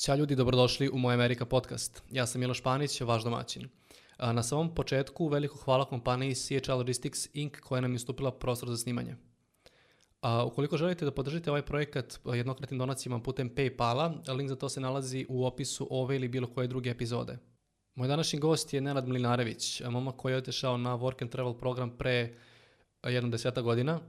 Ćao ljudi, dobrodošli u Moj Amerika podcast. Ja sam Miloš Panić, vaš domaćin. Na samom početku veliko hvala kompaniji CHL Logistics Inc. koja nam je ustupila prostor za snimanje. ukoliko želite da podržite ovaj projekat jednokratnim donacijama putem Paypala, link za to se nalazi u opisu ove ili bilo koje druge epizode. Moj današnji gost je Nenad Mlinarević, mama koji je otešao na Work and Travel program pre jednom deseta godina,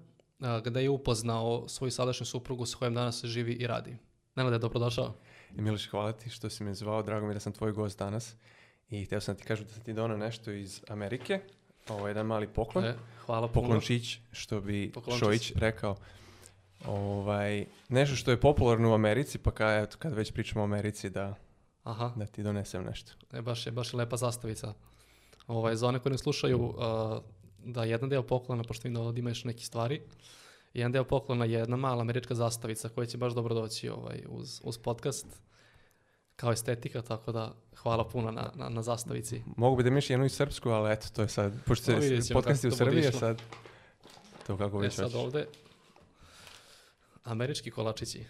gde je upoznao svoju sadašnju suprugu s kojom danas živi i radi. Nenad, je dobrodošao. Miloš, hvala ti što si me zvao, drago mi da sam tvoj gost danas i htio sam ti kažem da sam ti donao nešto iz Amerike, ovo je jedan mali poklon. E, hvala Poklončić, što bi Poklončić. Šojić rekao. Ovaj, nešto što je popularno u Americi, pa kad, kad već pričamo o Americi da, Aha. da ti donesem nešto. E, baš, je, baš lepa zastavica. Ovaj, za one koji ne slušaju, da jedan deo poklona, pošto vidim da ovdje neke stvari, i jedan deo poklona je jedna mala američka zastavica koja će baš dobro doći ovaj, uz, uz podcast kao estetika, tako da hvala puno na, na, na zastavici. Mogu bi da miš jednu i srpsku, ali eto, to je sad, pošto pa se podcasti u Srbiji, sad to kako e, već E sad američki kolačići,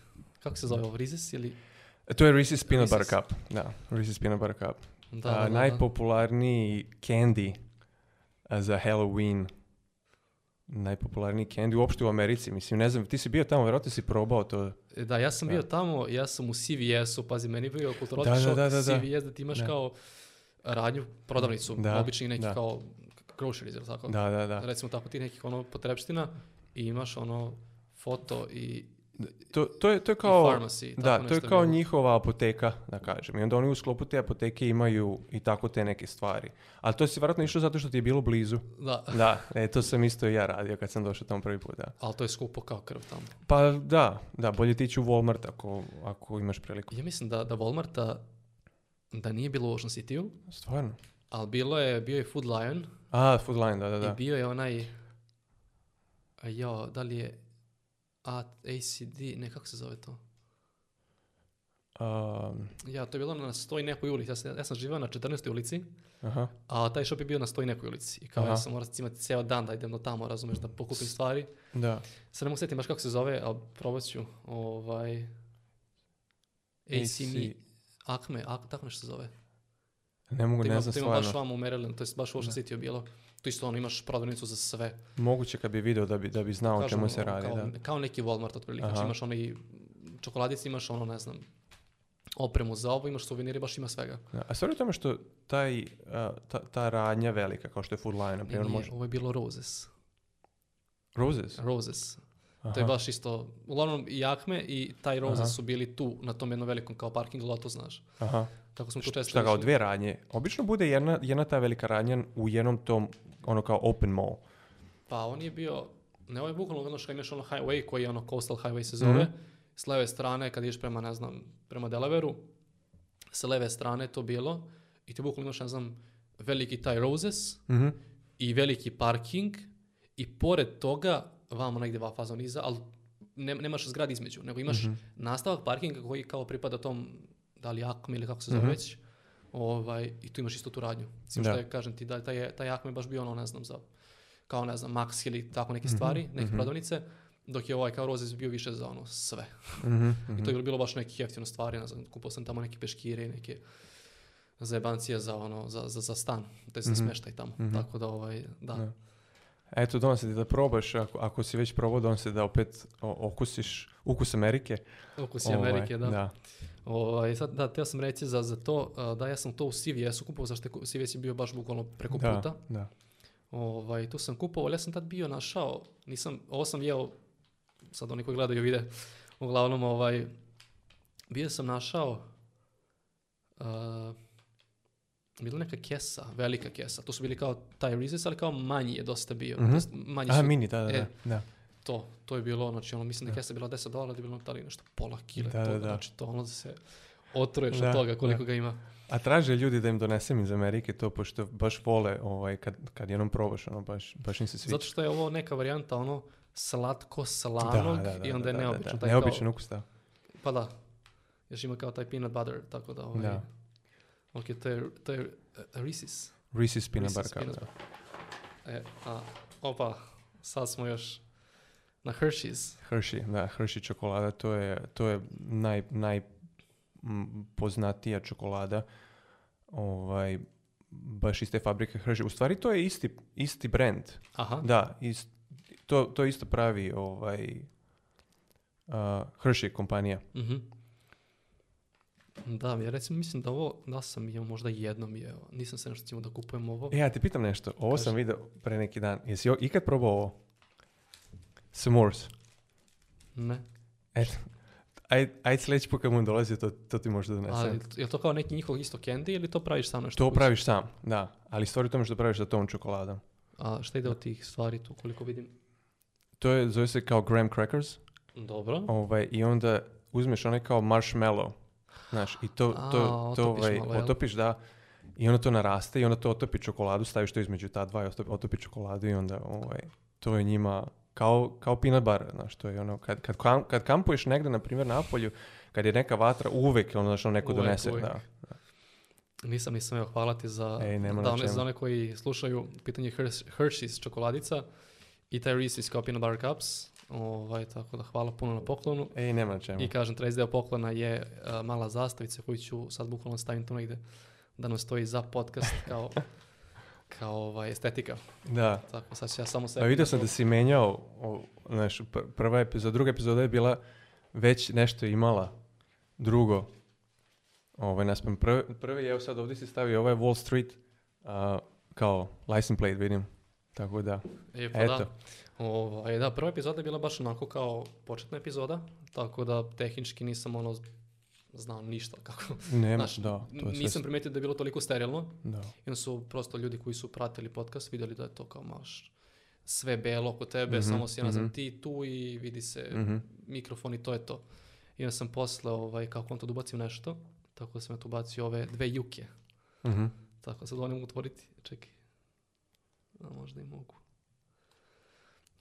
kako se zove ovo, Reese's ili? E, to je Reese's Peanut Butter Cup, da, Reese's Peanut Butter Cup. da, najpopularniji candy eh, za Halloween najpopularniji candy uopšte u Americi. Mislim, ne znam, ti si bio tamo, vjerojatno si probao to. E, da, ja sam bio tamo, ja sam u CVS-u, pazi, meni je bio kulturalni da, da, CVS, da ti imaš kao radnju, prodavnicu, da, obični neki kao groceries, ili tako? Da, da, da. Recimo tako ti nekih ono potrebština i imaš ono foto i to, to, je, to je kao, pharmacy, da, to je kao njihova apoteka, da kažem. I onda oni u sklopu te apoteke imaju i tako te neke stvari. Ali to si vjerojatno išlo zato što ti je bilo blizu. Da. Da, e, to sam isto i ja radio kad sam došao tamo prvi put, da. Ali to je skupo kao krv tamo. Pa da, da, bolje ti ću u Walmart ako, ako imaš priliku. Ja mislim da, da Walmarta, da nije bilo u Ocean city Stvarno? Ali bilo je, bio je Food Lion. A, Food Lion, da, da, da. I bio je onaj, jo, da li je, a, ACD, ne, kako se zove to? Um, ja, to je bilo na stoj nekoj ulici. Ja sam, ja sam živio na 14. ulici, aha. a taj shop je bio na stoj nekoj ulici. I kao ja sam morao imati cijel dan da idem do tamo, razumeš, da pokupim stvari. Da. Sad ne mogu baš kako se zove, ali probat ću. Ovaj, AC, Mi, Akme, tako nešto se zove. Ne mogu, ne znam stvarno. To baš vam u Maryland, to je baš u Ocean City bilo to isto ono, imaš prodavnicu za sve. Moguće kad bi video da bi, da bi znao o čemu ono, se radi. Kao, da. kao neki Walmart otprilike, znači imaš ono i čokoladice, imaš ono, ne znam, opremu za ovo, imaš suveniri, baš ima svega. Da, a stvar je tome što taj, ta, ta radnja velika, kao što je Food Lion, na primjer, može... ovo je bilo Roses. Roses? Roses. Aha. To je baš isto, uglavnom i Akme i taj Roses su bili tu na tom jednom velikom kao parking lotu, znaš. Aha. Tako smo tu često... Šta kao dve radnje? Obično bude jedna, jedna ta velika radnja u jednom tom ono kao open mall? Pa on je bio, ne ovaj bukvalno ono što imaš ono highway koji je ono coastal highway se zove, mhm. s leve strane kad ideš prema ne znam, prema Delaveru, s leve strane to bilo i ti bukvalno imaš ne znam veliki taj roses mm i veliki parking i pored toga vamo negdje va faza niza, ali nemaš zgrad između, nego imaš mm-hmm. nastavak parkinga koji kao pripada tom da li Akom ili kako se zove mhm. već Ovaj, I tu imaš isto tu radnju. Sim što je, kažem ti, da taj, taj me baš bio ono, ne znam, za, kao ne znam, Max ili tako neke mhm. stvari, neke mm prodavnice, dok je ovaj kao Rozes bio više za ono sve. Mm-hmm. I to je mhm. bilo baš neke jeftino stvari, ne znam, kupao sam tamo neke peškire, i neke zajebancije za ono, za, za, za stan, to je mhm. smeštaj tamo. Tako da ovaj, da. Eto, se ti da probaš, ako, ako si već probao, se da opet okusiš ukus Amerike. Ukus ovaj, Amerike, da. da. Ovaj, sad, da, teo sam reći za, za to, da ja sam to u CVS-u kupao, zašto CVS bio baš bukvalno preko da, puta. Da. Ovaj, tu sam kupovao, ja sam tad bio našao, nisam, ovo sam jeo, sad oni koji gledaju vide, uglavnom, ovaj, bio sam našao, bila neka kesa, velika kesa. To su bili kao taj Reese's, ali kao manji je dosta bio. Mm -hmm. manji Aha, mini, da, e, da, da. To, to je bilo, ono, znači, ono, mislim da, je kesa bila 10 dolara, da je bilo na ono, nešto pola kile. Da, da, Znači, to ono da se otruješ od toga koliko ga ima. A traže ljudi da im donesem iz Amerike to, pošto baš vole ovaj, kad, kad jednom probaš, ono, baš, baš im se sviđa. Zato što je ovo neka varijanta, ono, slatko-slanog i onda je neobičan. Da, da. Taj neobičan ukus, da. Pa da, još ima kao taj peanut butter, tako da ovaj, da. Ok, to je, to je eh, Reese's. Reese's peanut cup, da. E, a, opa, sad smo još na Hershey's. Hershey, da, Hershey čokolada, to je, to je naj, najpoznatija čokolada ovaj, baš iz te fabrike Hershey. U stvari to je isti, isti brand. Aha. Da, to, to isto pravi ovaj, uh, Hershey kompanija. Mhm. Da, ja recimo mislim da ovo, da sam je možda jednom jeo, nisam se nešto da kupujem ovo. E, ja te pitam nešto, ovo sam vidio pre neki dan, jesi ikad probao ovo? S'mores. Ne. Eto, aj, aj sljedeći put kad mu dolazi, to, to ti možda donesem. Ali, je to kao neki njihov isto candy ili to praviš sam nešto? To praviš sam, da. Ali stvari u tome što praviš za tom čokoladom. A šta ide od tih stvari tu, koliko vidim? To je, zove se kao graham crackers. Dobro. Ovaj, I onda uzmeš one kao marshmallow Znaš, i to, to, otopiš, ovaj, otopiš, da. I onda to naraste i onda to otopi čokoladu, staviš to između ta dva i otopi čokoladu i onda ovaj, to je njima kao, kao peanut bar, znaš, to je ono, kad, kad, kam, kad kampuješ negdje, na primjer, na polju, kad je neka vatra, uvek ono, znaš, ono neko donese, Da, Nisam, nisam joj hvalati za, za one koji slušaju pitanje Hershey's čokoladica i taj Reese's kao peanut cups. Ovaj, tako da hvala puno na poklonu. E, nema čemu. I kažem, treći deo poklona je e, mala zastavica koju ću sad bukvalno staviti tu negde da nam stoji za podcast kao, kao ovaj, estetika. Da. Tako, sad ću ja samo sebi... Pa vidio sam da si menjao, prva epizoda, druga epizoda je bila već nešto imala, drugo, ovaj, Prvi prvi prvi, evo sad ovdje si stavio ovaj Wall Street uh, kao license plate, vidim. Tako da, e, pa eto. Da. Ovaj, da, prva epizoda je bila baš onako kao početna epizoda, tako da tehnički nisam ono znao ništa kako. znaš, da, to je Nisam sve... da je bilo toliko sterilno. Da. I su prosto ljudi koji su pratili podcast vidjeli da je to kao maš sve belo oko tebe, mhm, samo si ja mm ti tu i vidi se mm mikrofon i to je to. I onda sam posle ovaj, kako on to ubacim nešto, tako da sam ja tu ubacio ove dve juke. Mm Tako da sad mogu otvoriti, čekaj. A možda i mogu.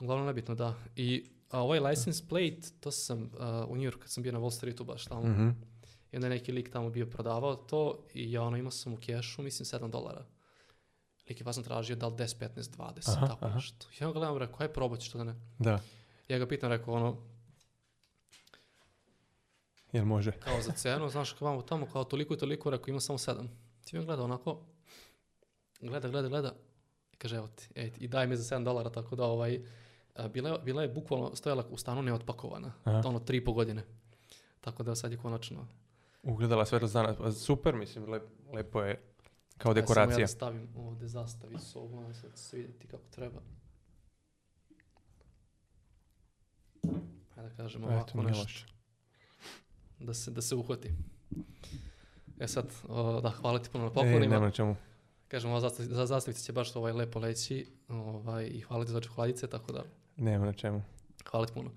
Uglavnom nebitno, da. I a ovaj license plate, to sam a, u New Yorku kad sam bio na Wall Streetu baš tamo. Mm -hmm. I onda je neki lik tamo bio prodavao to i ja ono imao sam u kešu, mislim 7 dolara. Lik je vas sam tražio da li 10, 15, 20, aha, tako aha. nešto. Ja gledam, rekao, aj probat što da ne. Da. Ja ga pitam, rekao, ono, Jel može? kao za cenu, znaš, kao tamo, kao toliko i toliko, rekao, ima samo 7. Ti mi gleda onako, gleda, gleda, gleda, i kaže, evo ti, ej, i daj mi za 7 dolara, tako da ovaj, bila, bila je bukvalno stojala u stanu neotpakovana. Aha. Ono, tri i po godine. Tako da sad je konačno... Ugledala svetlost dana. Pa super, mislim, lep, lepo je kao dekoracija. Samo ja da stavim ovdje zastavi sobu, ono sad se vidjeti kako treba. Ajde da kažem ovako Eto, nešto. Da se, da se uhvati. E sad, o, da, hvala ti puno na e, poklonima. E, nema čemu. Kažem, ova zastavica će baš ovaj lepo leći ovaj, i hvala ti za čokoladice, tako da nema na čemu. Hvala ti puno.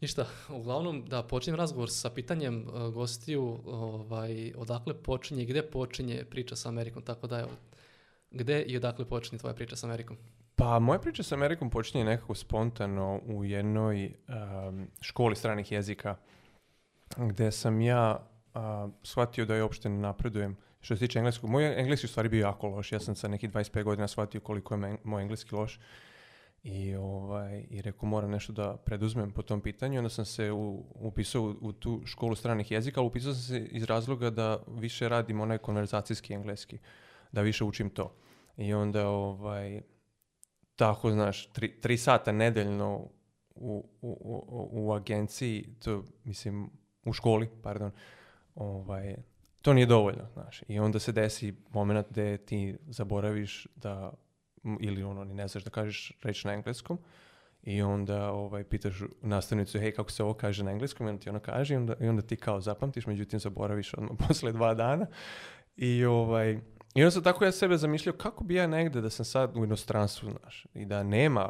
Ništa, uglavnom da počinjem razgovor sa pitanjem e, gostiju ovaj, odakle počinje i gdje počinje priča sa Amerikom, tako da evo, Gdje i odakle počinje tvoja priča sa Amerikom? Pa moja priča sa Amerikom počinje nekako spontano u jednoj školi stranih jezika gdje sam ja shvatio da je uopšte napredujem što se tiče engleskog. Moj engleski u stvari bio jako loš, ja sam sa nekih 25 godina shvatio koliko je moj engleski loš i, ovaj, i rekao moram nešto da preduzmem po tom pitanju. Onda sam se u, upisao u, tu školu stranih jezika, ali upisao sam se iz razloga da više radim onaj konverzacijski engleski, da više učim to. I onda ovaj, tako, znaš, tri, sata nedeljno u, u, u, u agenciji, to, mislim, u školi, pardon, ovaj, to nije dovoljno, znaš. I onda se desi moment gde ti zaboraviš da ili ono ne znaš da kažeš reći na engleskom i onda ovaj, pitaš nastavnicu, hej, kako se ovo kaže na engleskom, i onda ti ona kaže i onda, i onda ti kao zapamtiš, međutim zaboraviš odmah posle dva dana. I, ovaj, i onda sam tako ja sebe zamišljao kako bi ja negde da sam sad u inostranstvu, naš i da nema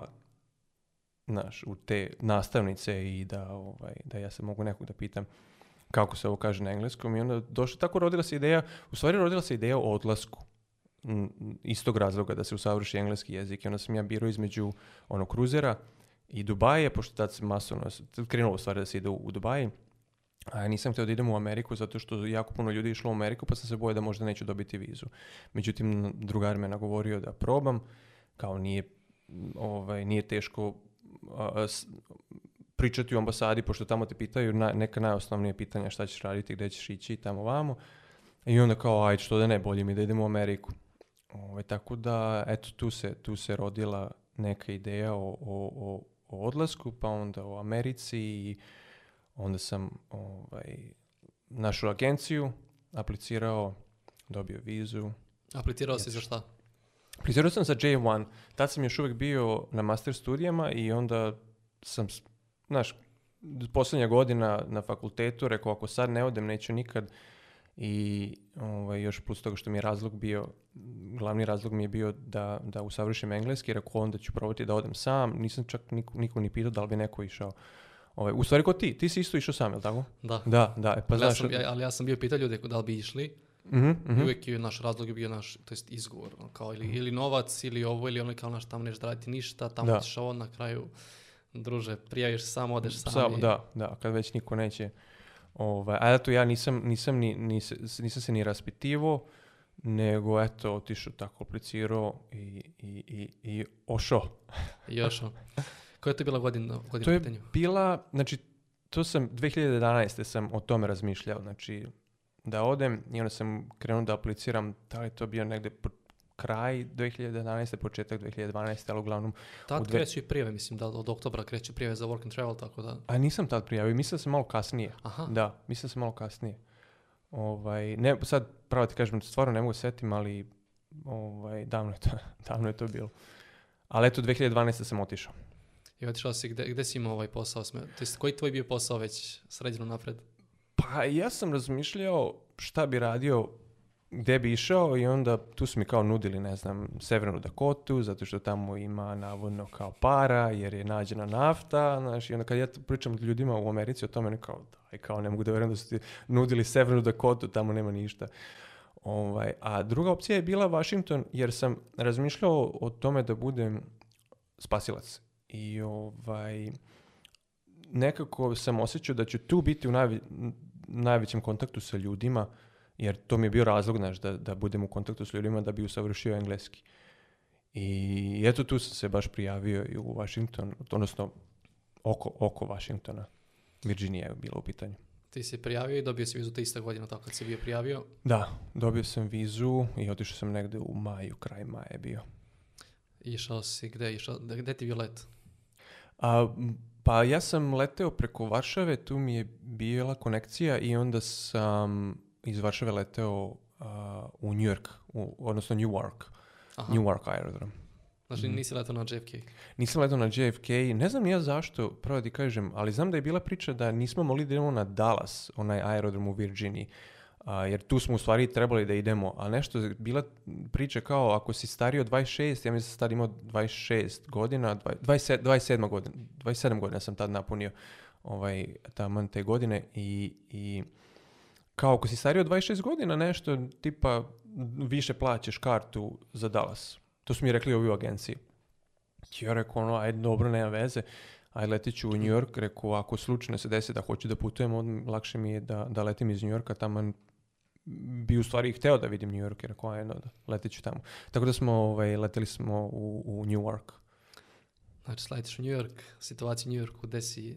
u te nastavnice i da, ovaj, da ja se mogu nekog da pitam kako se ovo kaže na engleskom i onda došla, tako rodila se ideja, u stvari rodila se ideja o odlasku istog razloga da se usavrši engleski jezik i onda sam ja birao između ono kruzera i Dubaje, pošto tad se masovno krenulo u stvari da se ide u, u Dubaji. A nisam htio da idem u Ameriku zato što jako puno ljudi išlo u Ameriku pa sam se bojao da možda neću dobiti vizu. Međutim, drugar me nagovorio da probam, kao nije, ovaj, nije teško pričati u ambasadi, pošto tamo te pitaju neka najosnovnija pitanja šta ćeš raditi, gdje ćeš ići, tamo vamo. I onda kao, ajde, što da ne, bolje mi da idem u Ameriku. Ove, ovaj, tako da, eto, tu se, tu se rodila neka ideja o, o, o odlasku, pa onda o Americi i onda sam ovaj, našu agenciju, aplicirao, dobio vizu. Aplicirao se za šta? Aplicirao sam za J1. Tad sam još uvijek bio na master studijama i onda sam, znaš, posljednja godina na fakultetu rekao ako sad ne odem, neću nikad i ovaj, još plus toga što mi je razlog bio, glavni razlog mi je bio da, da usavršim engleski, jer onda ću probati da odem sam, nisam čak niko, niko ni pitao da li bi neko išao. Ovaj, u stvari kod ti, ti si isto išao sam, jel tako? Da. Da, da. E, pa ali, ja sam, ja, e- ali ja sam bio pitao ljude da li bi išli, mm I uvijek je naš razlog je bio naš, to jest izgovor, ono, kao ili, ili novac, ili ovo, ili ono kao naš tamo neš raditi ništa, tamo da. ćeš na kraju, druže, prijaviš sam, odeš sam. Samo, i... da, da, kad već niko neće Ovaj, a eto, ja nisam, nisam, ni, nisam se ni raspitivo, nego eto, otišao tako, aplicirao i, i, i, i ošao. I ošao. Koja je to bila godina, godina to je bila, znači, to sam, 2011. sam o tome razmišljao, znači, da odem i onda sam krenuo da apliciram, da to bio negde kraj 2011. početak 2012. ali uglavnom... Tad dve... kreću i prijave, mislim da od oktobra kreću prijave za work and travel, tako da... A nisam tad prijavio, mislim da sam malo kasnije. Aha. Da, mislim se sam malo kasnije. Ovaj, ne, sad pravo ti kažem, stvarno ne mogu setim, ali ovaj, davno, je to, davno je to bilo. Ali eto, 2012. sam otišao. I otišao si, gde, gde si imao ovaj posao? To jest, koji tvoj bio posao već sređeno napred? Pa ja sam razmišljao šta bi radio gdje bi išao i onda tu su mi kao nudili, ne znam, Severnu Dakotu, zato što tamo ima navodno kao para, jer je nađena nafta, znaš, i onda kad ja pričam ljudima u Americi o tome, ne kao, daj, kao ne mogu da vjerujem da su ti nudili Severnu Dakotu, tamo nema ništa. Ovaj, a druga opcija je bila Washington, jer sam razmišljao o tome da budem spasilac. I ovaj, nekako sam osjećao da ću tu biti u najvećem kontaktu sa ljudima, jer to mi je bio razlog naš, da, da budem u kontaktu s ljudima da bi usavršio engleski. I eto tu sam se baš prijavio i u Washington, odnosno oko, oko Washingtona. Virginia je bilo u pitanju. Ti si prijavio i dobio si vizu te ista godina, tako kad si bio prijavio? Da, dobio sam vizu i otišao sam negde u maju, kraj maja je bio. Išao si, gde, išao, gde ti bio let? A, pa ja sam leteo preko Varšave, tu mi je bila konekcija i onda sam iz Varšave leteo uh, u New York, u, odnosno York. Aha. York aerodrom. Znači mhm. nisi letao na JFK? Nisam letao na JFK, ne znam ja zašto, prvo kažem, ali znam da je bila priča da nismo mogli da idemo na Dallas, onaj aerodrom u Virginiji, uh, jer tu smo u stvari trebali da idemo, a nešto je bila priča kao ako si stario 26, ja mislim da tad imao 26 godina, 27, 27 godina, 27 godina sam tad napunio ovaj, taman te godine i, i kao ako si stario 26 godina nešto, tipa više plaćeš kartu za Dallas. To su mi rekli ovi u agenciji. Ja rekao, ono, ajde, dobro, nema veze. Aj, letit u New York, rekao, ako slučajno se desi da hoću da putujem, od lakše mi je da, da letim iz New Yorka, tamo bi u stvari hteo da vidim New York, rekao, ajde, da, letit ću tamo. Tako da smo, ovaj, leteli smo u, u New York. Znači, sletiš u New York, situacija u New Yorku, desi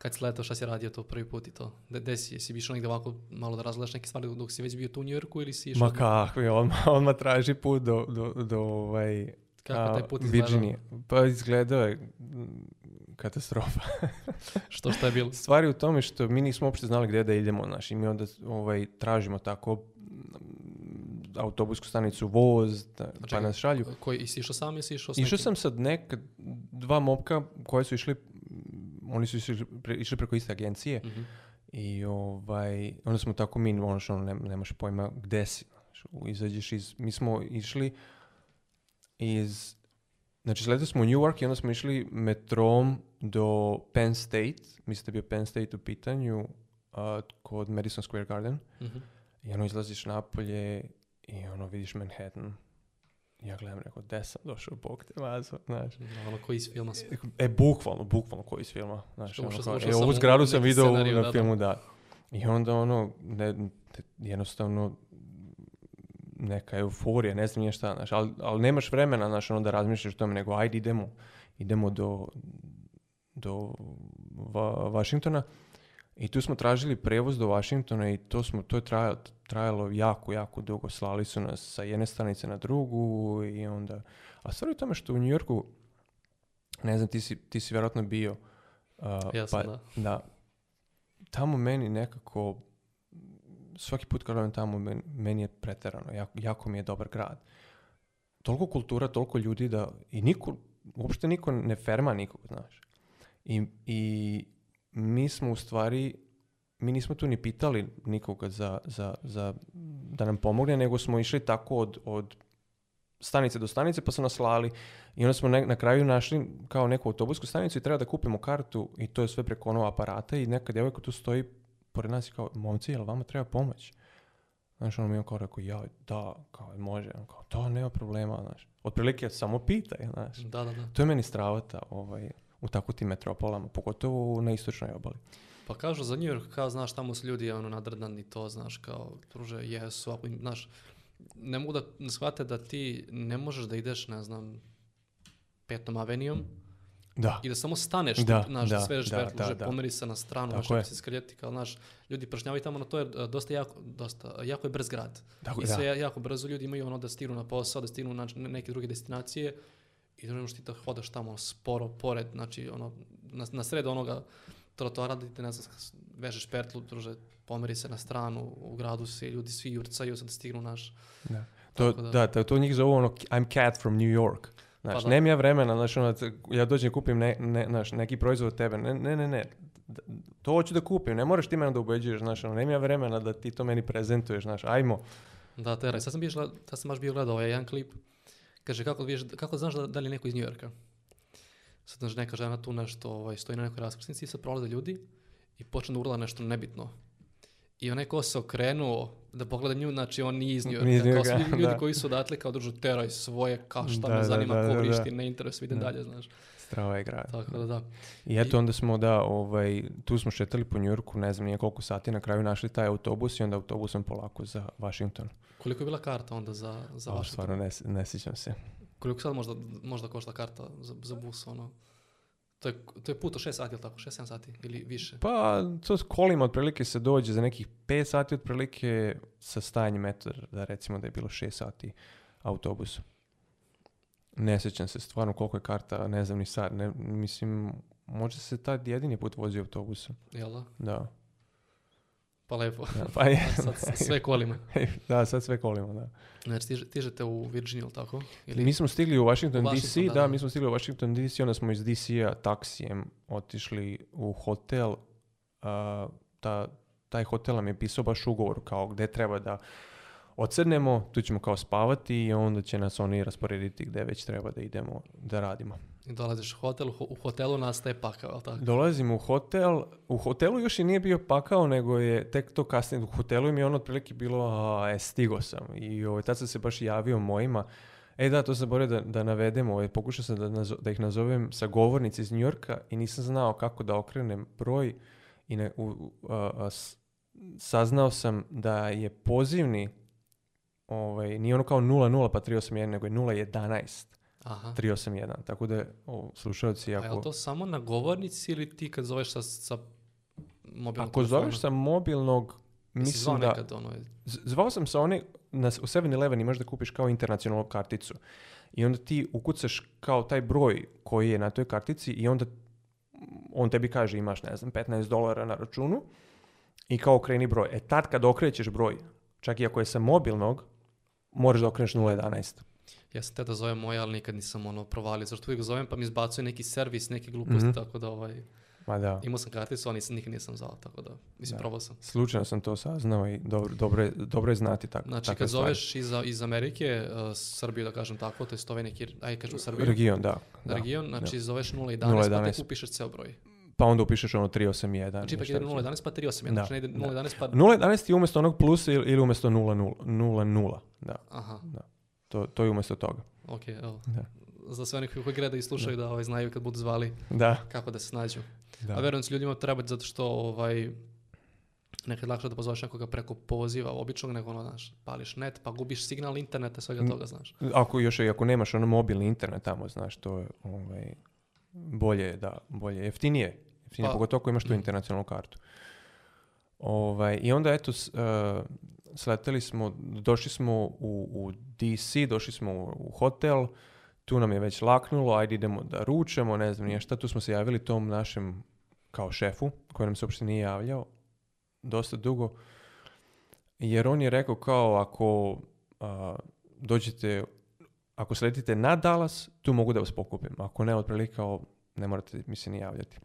kad si letao, šta si radio to prvi put i to? Gde si? Jesi išao negde ovako malo da razgledaš neke stvari dok si već bio tu u Njujorku ili si išao? Ma kakvi, odmah, odmah traži put do, do, do ovaj, kako taj put izgledao? Pa izgledao je mm, katastrofa. što što je bilo? Stvari u tome što mi nismo uopšte znali gdje da idemo, znaš, i mi onda ovaj, tražimo tako mm, autobusku stanicu, voz, da, pa nas šalju. Koji, si išao sam ili si išao s Išao sam sad nek, dva mopka koje su išli oni su išli, preko iste agencije mhm. i ovaj, onda smo tako mi, ono što ono, nemaš pojma gde si. Izađeš iz, mi smo išli iz, znači sledili smo u Newark i onda smo išli metrom do Penn State, mislim da bio Penn State u pitanju, kod Madison Square Garden. Mm-hmm. I ono izlaziš napolje i ono vidiš Manhattan ja gledam, rekao, gde sam došao, bog te mazo, znaš. Ono koji iz filma E, bukvalno, bukvalno koji iz filma, znaš. Što, ono, e, ovu zgradu sam vidio na filmu, da. I onda ono, ne, jednostavno, neka euforija, ne znam nije šta, znaš, ali, ali nemaš vremena, znaš, ono da razmišljaš o tome, nego ajde idemo, idemo do, do Va i tu smo tražili prevoz do Washingtona i to, smo, to je trajalo, jako, jako dugo. Slali su nas sa jedne stanice na drugu i onda... A stvar je tome što u New Yorku, ne znam, ti si, ti si vjerojatno bio. pa, da. Tamo meni nekako, svaki put kad odem tamo, meni, meni je preterano. Jako, jako, mi je dobar grad. Toliko kultura, toliko ljudi da... I niko, uopšte niko ne ferma nikog, znaš. I, i mi smo u stvari, mi nismo tu ni pitali nikoga za, za, za da nam pomogne, nego smo išli tako od, od stanice do stanice pa su nas slali i onda smo na kraju našli kao neku autobusku stanicu i treba da kupimo kartu i to je sve preko onog aparata i neka djevojka tu stoji pored nas i kao, momci, jel vama treba pomoć? Znaš, ono mi je kao rekao, ja, da, kao, može, on kao, da, nema problema, znaš. Otprilike, samo pitaj, znaš. Da, da, To je meni stravata, ovaj, u tako tim metropolama, pogotovo na istočnoj obali. Pa kažu za New York, kao, znaš, tamo su ljudi ono nadrdani to, znaš, kao, druže, jesu, ako im, znaš, ne mogu da shvate da ti ne možeš da ideš, ne znam, petom avenijom, da. I da samo staneš, da, naš, da, svežeš da, da, se na stranu, da se skrijeti, kao, znaš, ljudi pršnjavaju tamo na to, je e, dosta jako, dosta, jako je brz grad. I sve da. jako brzo ljudi imaju ono da stiru na posao, da stiru na neke druge destinacije, i ono što ti hodaš tamo ono, sporo, pored, znači ono, na, sred onoga trotoara da ti ne znam, vežeš pertlu, druže, pomeri se na stranu, u gradu se ljudi svi jurcaju, sad stignu naš. Da. To, da, to, njih zove ono, I'm cat from New York. Znaš, pa ja vremena, znaš, ono, ja dođem i kupim ne, ne, znaš, neki proizvod od tebe. Ne, ne, ne, ne, to hoću da kupim, ne moraš ti mene da ubeđuješ, znaš, ono, vremena da ti to meni prezentuješ, znaš, ajmo. Da, teraj, sad sam, bio, sad sam baš bio gledao ovaj jedan klip, Kaže, kako, viješ, kako znaš da, da li je neko iz Yorka? Sad, znaš, neka žena tu nešto ovaj, stoji na nekoj raskrsnici i sad prolaze ljudi i počne da urla nešto nebitno. I onaj ko se okrenuo da pogleda nju, znači on nije iz Njujorka. Kao ljudi da. koji su odatle kao družu teraj svoje, kao šta da, me zanima, da, ko vrišti, ne interes, idem dalje, znaš. Strava ovaj Tako da, da. I eto, onda smo, da, ovaj, tu smo šetali po Njurku, ne znam nije koliko sati, na kraju našli taj autobus i onda autobusom polako za Washington. Koliko je bila karta onda za, za Washington? Stvarno, ne, ne sjećam se. Koliko sad možda, možda košta karta za, za bus, ono? To je, to je puto 6 sati ili tako, 6-7 sati ili više? Pa, to kolima otprilike se dođe za nekih 5 sati otprilike sa stajanjem metar, da recimo da je bilo 6 sati autobusu. Ne sjećam se stvarno koliko je karta, ne znam ni sad. mislim, možda se tad jedini put vozio autobusom. Jel da? Da. Pa lepo. Pa sad sve kolima. da, sad sve kolima, da. Znači, tižete u Virginiju, ili tako? Ili... Mi smo stigli u Washington, Washington DC, da, mi smo stigli u Washington DC, onda smo iz DC-a taksijem otišli u hotel. ta, taj hotel nam je pisao baš ugovor kao gde treba da ocrnemo, tu ćemo kao spavati i onda će nas oni rasporediti gdje već treba da idemo da radimo. I dolaziš u hotel, u hotelu nastaje pakao, ali tako? Dolazim u hotel, u hotelu još i nije bio pakao, nego je tek to kasnije, u hotelu mi je ono otprilike bilo, a, e, stigo sam. I ovaj, tad sam se baš javio mojima, E da, to sam borio da, da navedem, ovaj, pokušao sam da, ih nazovem sa govornice iz Njorka i nisam znao kako da okrenem broj i saznao sam da je pozivni ovaj, nije ono kao 0 pa 1, nego je 0.11. Aha. 1, tako da o, slušalci ako... A je to samo na govornici ili ti kad zoveš sa, sa mobilnog Ako zoveš sa mobilnog, mislim da... Nekad, ono... Zvao sam sa one, na, u 7 11 imaš da kupiš kao internacionalnu karticu i onda ti ukucaš kao taj broj koji je na toj kartici i onda on tebi kaže imaš, ne znam, 15 dolara na računu i kao okreni broj. E tad kad okrećeš broj, čak i ako je sa mobilnog, moraš da okreneš 0.11. Ja sam te da zovem moj, ali nikad nisam ono provalio, zašto uvijek zovem pa mi izbacuje neki servis, neke gluposti, mm -hmm. tako da ovaj... Ma da. Imao sam karticu, ali nisam, nikad nisam zvao, tako da, mislim, da. probao sam. Slučajno sam to saznao i dobro, dobro, je, dobro je znati tako. Znači, kad zoveš iz, iz Amerike, uh, Srbiju, da kažem tako, to je neki, ajde kažem Srbiju. Region, da. da. Region, znači da. zoveš 011, 011, pa te kupišeš ceo broj pa onda upišeš ono 381. Znači ipak je 011 pa 381, da. znači ne ide 011 pa... 011 je umjesto onog plus ili, ili umjesto 0,0, da. Aha. Da. To, to je umjesto toga. Ok, evo. Da. Za sve onih koji gleda i slušaju da, da ovaj, znaju kad budu zvali da. kako da se snađu. Da. A vjerujem se ljudima trebati zato što ovaj, nekad lakše da pozoveš nekoga preko poziva običnog nego ono, znaš, pališ net pa gubiš signal interneta, svega toga, znaš. Ako još i ako nemaš ono mobilni internet tamo, znaš, to je ovaj, bolje, da, bolje, jeftinije jeftinije, pa. pogotovo ako imaš tu mhm. internacionalnu kartu. Ovaj, I onda eto, s, e, sleteli smo, došli smo u, DC, došli smo u, hotel, tu nam je već laknulo, ajde idemo da ručemo, ne znam nije šta, tu smo se javili tom našem kao šefu, koji nam se uopšte nije javljao, dosta dugo, jer on je rekao kao ako dođete, ako sletite na Dallas, tu mogu da vas pokupim, ako ne, otprilike kao ne morate mi se ni javljati.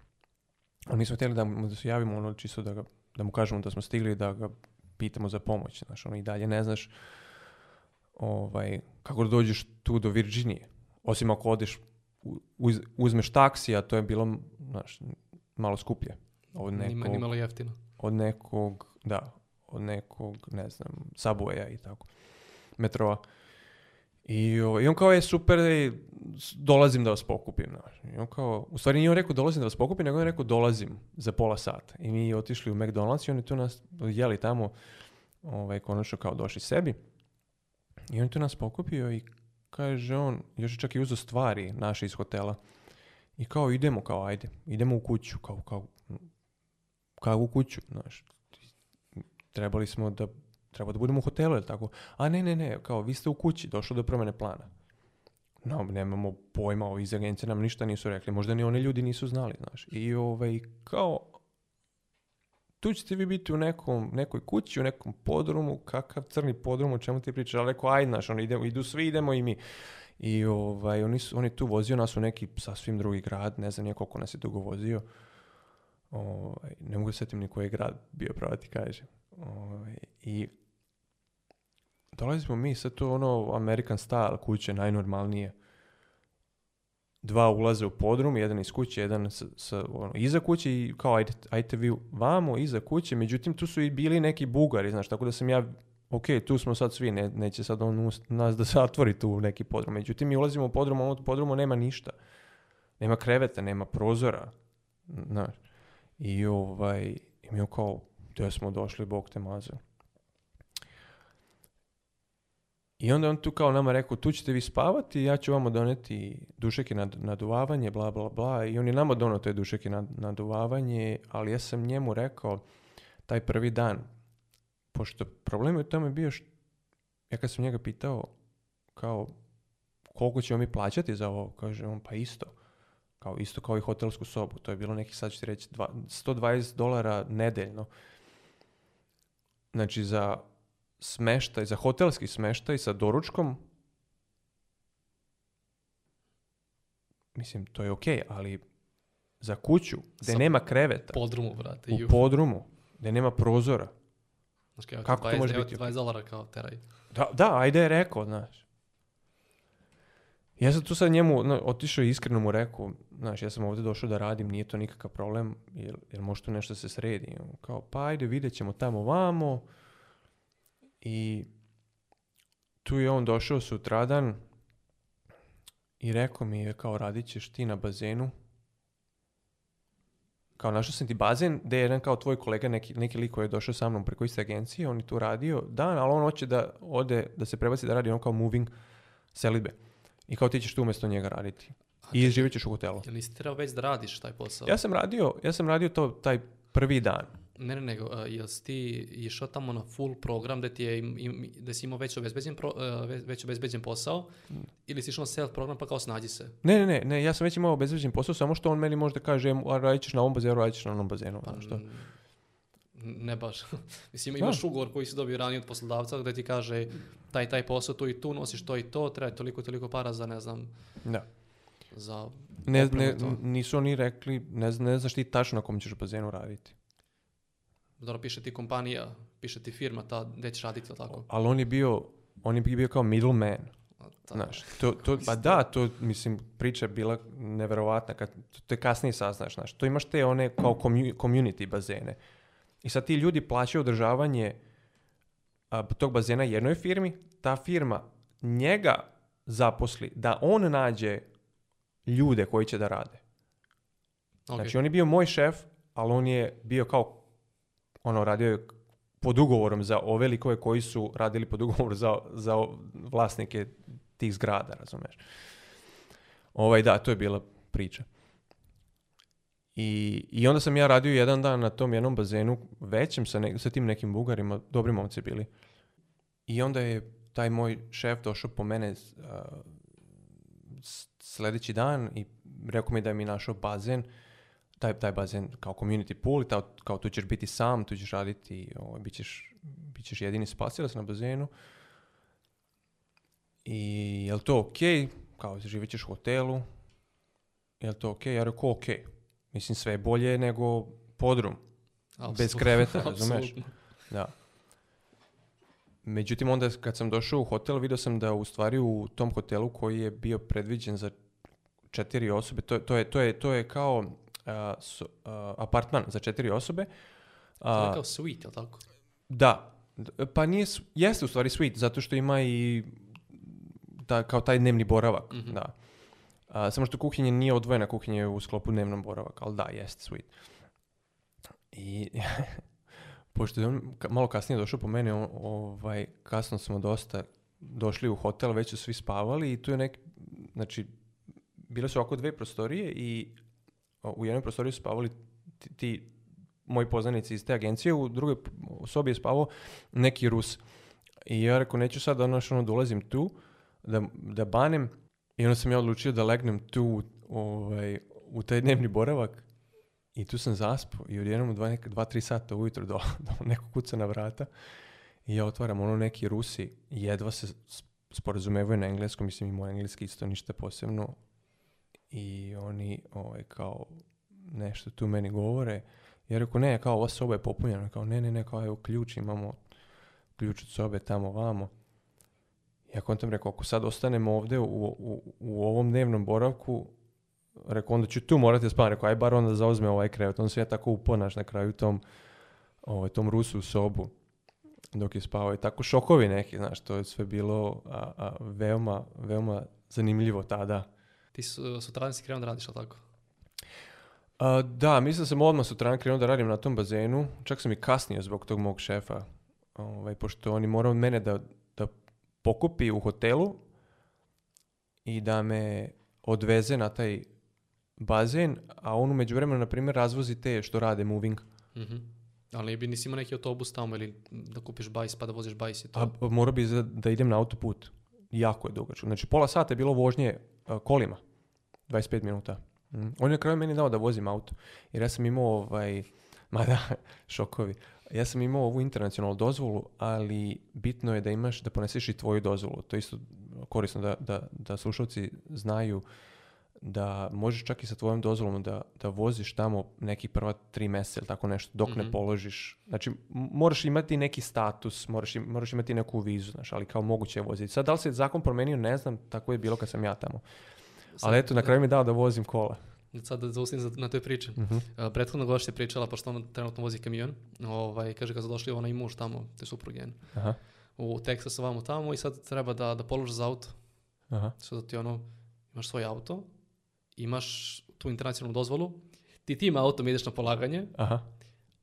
Ali mi smo htjeli da mu da se javimo, ono, čisto da, ga, da mu kažemo da smo stigli, da ga pitamo za pomoć. Znaš, ono, i dalje ne znaš ovaj, kako da dođeš tu do Virginije. Osim ako odeš, uzmeš taksi, a to je bilo, znaš, malo skuplje. Od nekog, Nima, jeftino. Od nekog, da, od nekog, ne znam, saboja i tako, metroa. I, I on kao je super, dolazim da vas pokupim. I on kao, u stvari nije on rekao dolazim da vas pokupim, nego on je rekao dolazim za pola sata. I mi otišli u McDonald's i oni tu nas jeli tamo, ovaj, konačno kao došli sebi. I on tu nas pokupio i kaže on, još je čak i uzeo stvari naše iz hotela. I kao idemo, kao ajde, idemo u kuću, kao, kao, kao u kuću, znaš. Trebali smo da treba da budemo u hotelu ili tako. A ne, ne, ne, kao vi ste u kući, došlo do promene plana. No, nemamo pojma, ovi iz agencije nam ništa nisu rekli, možda ni oni ljudi nisu znali, znaš. I ovaj, kao, tu ćete vi biti u nekom, nekoj kući, u nekom podrumu, kakav crni podrum, o čemu ti pričaš, ali rekao, ajde, znaš, idemo, idu svi, idemo i mi. I ovaj, oni tu vozio nas u neki sasvim drugi grad, ne znam nije koliko nas je dugo vozio. Ovaj, ne mogu setim ni koji je grad bio, pravati ti kažem. Ovaj, I dolazimo mi sad to ono American style kuće najnormalnije. Dva ulaze u podrum, jedan iz kuće, jedan ono, iza kuće i kao ajde, ajte vi vamo, iza kuće. Međutim, tu su i bili neki bugari, znaš, tako da sam ja ok, tu smo sad svi, ne, neće sad on nas da se zatvori tu neki podrum. Međutim, mi ulazimo u podrum, ono podrumu nema ništa. Nema kreveta, nema prozora. Znaš. I ovaj, i mi kao, da smo došli, bog te I onda on tu kao nama rekao, tu ćete vi spavati, ja ću vamo doneti dušeke nad, naduvavanje, bla, bla, bla. I on je nama donio te dušeke nad, naduvavanje, ali ja sam njemu rekao taj prvi dan, pošto problem je u tome bio, ja kad sam njega pitao, kao, koliko ćemo mi plaćati za ovo, kaže on, pa isto. Kao, isto kao i hotelsku sobu. To je bilo nekih, sad ćete reći, 120 dolara nedeljno. Znači, za smeštaj, za hotelski smeštaj sa doručkom, mislim, to je okej, ali za kuću, gdje nema kreveta. U podrumu, brate. U podrumu, gdje nema prozora. Znaš, Kako to može biti? 20 dolara kao teraj. Da, da, ajde je rekao, znaš. Ja sam tu sad njemu no, otišao i iskreno mu rekao, znaš, ja sam ovdje došao da radim, nije to nikakav problem, jer, jer tu nešto se sredi. Kao, pa ajde, vidjet ćemo tamo vamo, i tu je on došao sutradan i rekao mi je kao radit ćeš ti na bazenu. Kao našao sam ti bazen da je jedan kao tvoj kolega, neki, neki lik koji je došao sa mnom preko iste agencije, on je tu radio dan, ali on hoće da ode, da se prebaci da radi on kao moving selidbe. I kao ti ćeš tu umjesto njega raditi. I živit ćeš u hotelu. Jel nisi trebao već da radiš taj posao? Ja sam radio, ja sam radio to taj prvi dan. Ne, ne, nego, uh, jel si ti išao tamo na full program da ti da si imao već obezbeđen, pro, e, posao mm. ili si išao na self program pa kao snađi se? Ne, ne, ne, ne, ja sam već imao obezbeđen posao, samo što on meni da kaže, a radit ćeš na ovom bazenu, radit ćeš na onom bazenu, pa, ono Ne baš. Mislim, imaš ugovor koji si dobio ranije od poslodavca da ti kaže taj taj posao tu i tu, nosiš to i to, treba toliko toliko para za ne znam. Da. Za ne, ne, nisu oni rekli, ne, ne znaš ti tačno na kom ćeš bazenu raditi dobro, piše ti kompanija, piše ti firma, ta, gdje ćeš raditi, tako. Ali on je bio, on je bio kao middleman. Znaš, to, to, pa da, to, mislim, priča je bila neverovatna, kad, te kasnije saznaš, znaš, to imaš te one kao community bazene. I sad ti ljudi plaćaju održavanje a, tog bazena jednoj firmi, ta firma njega zaposli da on nađe ljude koji će da rade. Okay. Znači, on je bio moj šef, ali on je bio kao ono, radio je pod ugovorom za ove likove koji su radili pod ugovor za, za vlasnike tih zgrada, razumeš. Ovaj, da, to je bila priča. I, I onda sam ja radio jedan dan na tom jednom bazenu većem sa, sa tim nekim bugarima, dobri momci bili. I onda je taj moj šef došao po mene sljedeći dan i rekao mi da je mi našao bazen taj, taj bazen kao community pool, kao tu ćeš biti sam, tu ćeš raditi, ovaj, bit, ćeš, bit ćeš jedini spasilac na bazenu. I je li to ok? Kao živit ćeš u hotelu. Je li to ok? Ja rekao ok. Mislim sve je bolje nego podrum. Absolutno. Bez kreveta, razumeš? da. Međutim, onda kad sam došao u hotel, vidio sam da u stvari u tom hotelu koji je bio predviđen za četiri osobe, to, to, je, to, je, to je kao su, apartman za četiri osobe. je kao suite, ali tako? Da. Pa nije, jeste u stvari suite, zato što ima i kao taj dnevni boravak, mhm. da. samo što kuhinje nije odvojena, kuhinje je u sklopu dnevnom boravak, ali da, jeste suite. I pošto je malo kasnije došao po mene, ovaj, kasno smo dosta došli u hotel, već su svi spavali i tu je nek, znači, bile su oko dve prostorije i pa u jednoj prostoriji su spavali ti, ti moji poznanici iz te agencije, u drugoj sobi je spavao neki Rus. I ja rekao, neću sad, ono, ono dolazim tu, da, da banem, i onda sam ja odlučio da legnem tu ovaj, u taj dnevni boravak i tu sam zaspao i odjednom u dva, tri sata ujutro do, do neko kuca na vrata i ja otvaram ono neki Rusi jedva se sporazumevaju na engleskom, mislim i moj engleski isto ništa posebno, i oni ovaj, kao nešto tu meni govore. Ja rekao, ne, kao ova soba je popunjena. Kao, ne, ne, ne, kao evo ključ, imamo ključ od sobe tamo, vamo. Ja kontam rekao, ako sad ostanemo ovdje u, u, u ovom dnevnom boravku, rekao, onda ću tu morati spavati. Rekao, aj bar onda zauzme ovaj krevet. Onda se ja tako uponaš na kraju tom, ovaj, tom rusu u sobu dok je spavao. I tako šokovi neki, znaš, to je sve bilo veoma, veoma zanimljivo tada ti su, eh, sutradan si da radiš, ali tako? da, mislim da sam odmah sutradan krenuo da radim na tom bazenu. Čak sam i kasnije zbog tog mog šefa. Ovaj, pošto on moraju mene da, da pokupi u hotelu i da me odveze na taj bazen, a on u međuvremenu na primjer, razvozi te što rade moving. Mhm. Ali bi nisi imao neki autobus tamo ili da kupiš bajs pa da voziš bajs to? morao bi da idem na autoput. Jako je dugačko. Znači, pola sata je bilo vožnje E, kolima, 25 minuta. Mm. On je na kraju meni dao da vozim auto, jer ja sam imao ovaj, ma da, šokovi, ja sam imao ovu internacionalnu dozvolu, ali bitno je da imaš, da poneseš i tvoju dozvolu. To je isto korisno da, da, da slušalci znaju da možeš čak i sa tvojom dozvolom da, da voziš tamo neki prva tri mjeseca ili tako nešto dok ne mhm. položiš. Znači, moraš imati neki status, moraš, im, imati neku vizu, znaš, ali kao moguće je voziti. Sad, da li se zakon promenio, ne znam, tako je bilo kad sam ja tamo. ali eto, na kraju mi je dao da vozim kola. Sad da zaustavim na toj priči. Mm -hmm. gošća je pričala, pošto ona trenutno vozi kamion, ovaj, kaže kad su došli ona i muž tamo, te suprugen, Aha. u Texas, ovamo tamo i sad treba da, da položi za auto. Aha. ti ono, imaš svoj auto, imaš tu internacionalnu dozvolu, ti tim autom ideš na polaganje, Aha.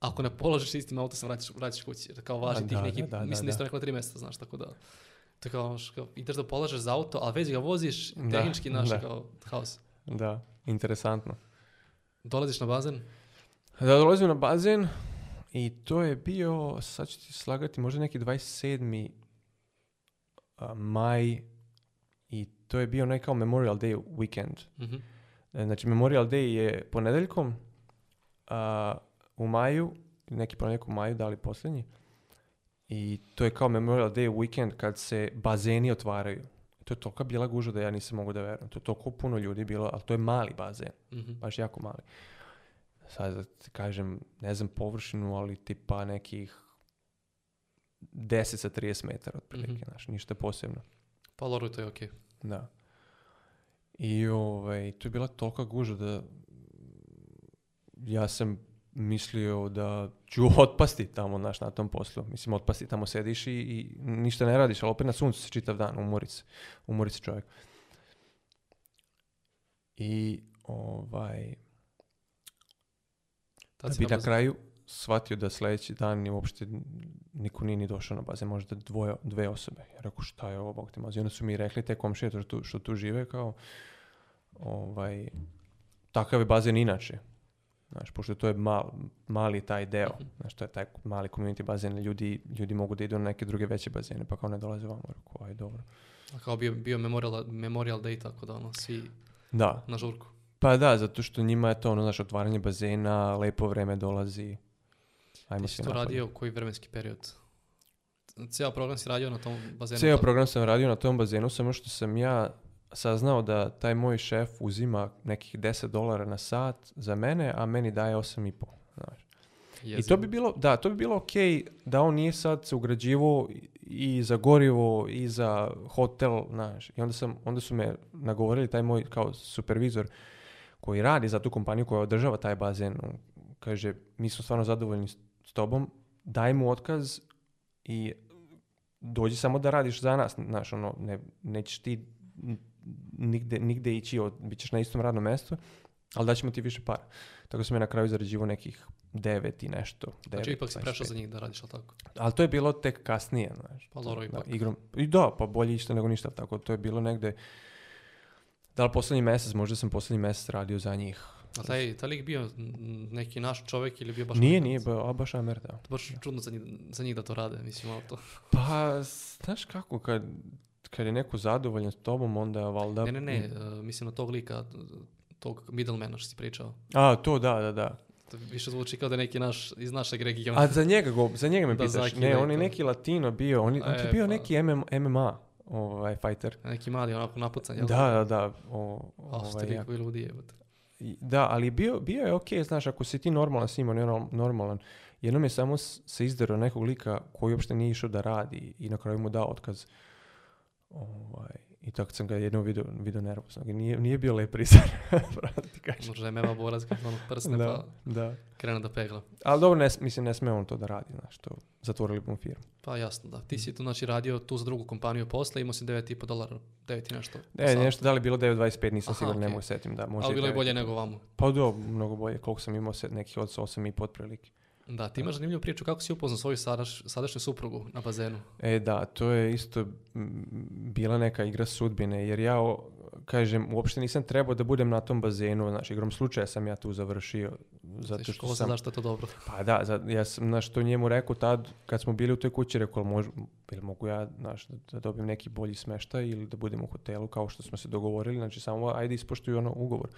ako ne položiš istim autom se vratiš, vratiš kući, Da kao važi tih nekih, mislim da, da. isto rekla tri mjeseca, znaš, tako da. To kao, ono kao, ideš da polažeš za auto, ali već ga voziš, tehnički naš, kao, haos. Da, interesantno. Dolaziš na bazen? Da, dolazim na bazen i to je bio, sad ću ti slagati, možda neki 27. maj i to je bio nekao Memorial Day weekend. mm E, znači, Memorial Day je ponedeljkom a, u maju, neki ponedeljak u maju, da li posljednji. I to je kao Memorial Day weekend kad se bazeni otvaraju. To je tolika bila guža da ja nisam mogu da verujem. To je toliko puno ljudi bilo, ali to je mali bazen. Mhm. Baš jako mali. Sad da ti kažem, ne znam površinu, ali tipa nekih 10 sa 30 metara otprilike, mm-hmm. znaš, ništa posebno. Pa to je okej. Okay. Da. I ovaj, to je bila tolika guža da ja sam mislio da ću otpasti tamo naš na tom poslu. Mislim, otpasti tamo sediš i, ništa ne radiš, ali opet na suncu čitav dan, umori se, umori čovjek. I ovaj... da bi na kraju, shvatio da sljedeći dan uopšte niko nije ni došao na bazen, možda dvoje, dve osobe. Ja rekao, šta je ovo, Bog te mazi. onda su mi rekli, te komšije što tu, što tu žive, kao, ovaj, takav je bazen inače. Znaš, pošto to je mal, mali taj deo, mhm. znaš, to je taj mali community bazen, ljudi, ljudi mogu da idu na neke druge veće bazene, pa kao ne dolaze vam, rekao, aj, dobro. A kao bio, bio memorial, memorial day, tako da ono, svi da. na žurku. Pa da, zato što njima je to ono, znaš, otvaranje bazena, lepo vreme dolazi, Ajmo Ti to radio koji vremenski period? Cijel program si radio na tom bazenu? Cijel program sam radio na tom bazenu, samo što sam ja saznao da taj moj šef uzima nekih 10 dolara na sat za mene, a meni daje 8,5. Znaš. Jezim. I to bi bilo, da, to bi bilo ok da on nije sad se ugrađivo i za gorivo i za hotel, znaš. I onda, sam, onda su me nagovorili taj moj kao supervizor koji radi za tu kompaniju koja održava taj bazen. Kaže, mi smo stvarno zadovoljni s tobom, daj mu otkaz i dođi samo da radiš za nas, znaš, ono, ne, nećeš ti nigde, nigde ići, od, bit ćeš na istom radnom mjestu, ali daćemo ti više para. Tako sam ja na kraju zarađivao nekih devet i nešto. znači ipak si prešao za njih da radiš, ali tako? Ali to je bilo tek kasnije, znaš. Pa dobro ipak. igrom, I da, pa bolje išta nego ništa, tako to je bilo negde, da li poslednji mjesec, možda sam posljednji mjesec radio za njih a taj, taj lik bio neki naš čovjek ili bio baš... Nije, nije bio, a baš Amer, To Baš čudno za njih, za njih da to rade, mislim, to. Pa, znaš kako, kad, kad je neko zadovoljan s tobom, onda je valda... Ne, ne, ne, e, mislim na tog lika, tog middlemana što si pričao. A, to da, da, da. To više zvuči kao da je neki naš, iz našeg regiona. A za njega, go, za njega me da, pitaš. Ne, on je neki latino bio, on, je, on je e, bio pa. neki MMA ovaj, fighter. Neki mali onako napucan, jel? Da, da, da. O, o, ovaj, jako. je, da, ali bio, bio je ok, znaš, ako si ti normalan s njima, ono normalan. Jednom je samo se izdero nekog lika koji uopšte nije išao da radi i na kraju mu dao otkaz. Ovaj, i tako sam ga jednom vidio, vidio nije, nije bio lep prizor. Možda je mema borac kad ono prsne da, pa da. da pegla. Ali dobro, ne, mislim, ne smije on to da radi, znaš, to zatvorili mu firmu. Pa jasno, da. Ti si tu, znači, radio tu za drugu kompaniju posle, imao si 9,5 dolara, 9 i nešto. Ne, nešto, da li bilo 9,25, nisam siguran, okay. ne mogu setim, da. može Ali bilo je bolje nego vamo. Pa do, mnogo bolje, koliko sam imao se, nekih od 8,5 otprilike. Da, ti imaš zanimljivu priču kako si upoznao svoju sadaš, sadašnju suprugu na bazenu. E da, to je isto bila neka igra sudbine, jer ja, o, kažem, uopšte nisam trebao da budem na tom bazenu, znači igrom slučaja sam ja tu završio. Zato što, pa sam, znaš to dobro. Pa da, ja sam na što njemu rekao tad, kad smo bili u toj kući, rekao, mož, ili mogu ja znaš, da, da dobijem neki bolji smeštaj ili da budem u hotelu kao što smo se dogovorili, znači samo ajde ispoštuju ono ugovor.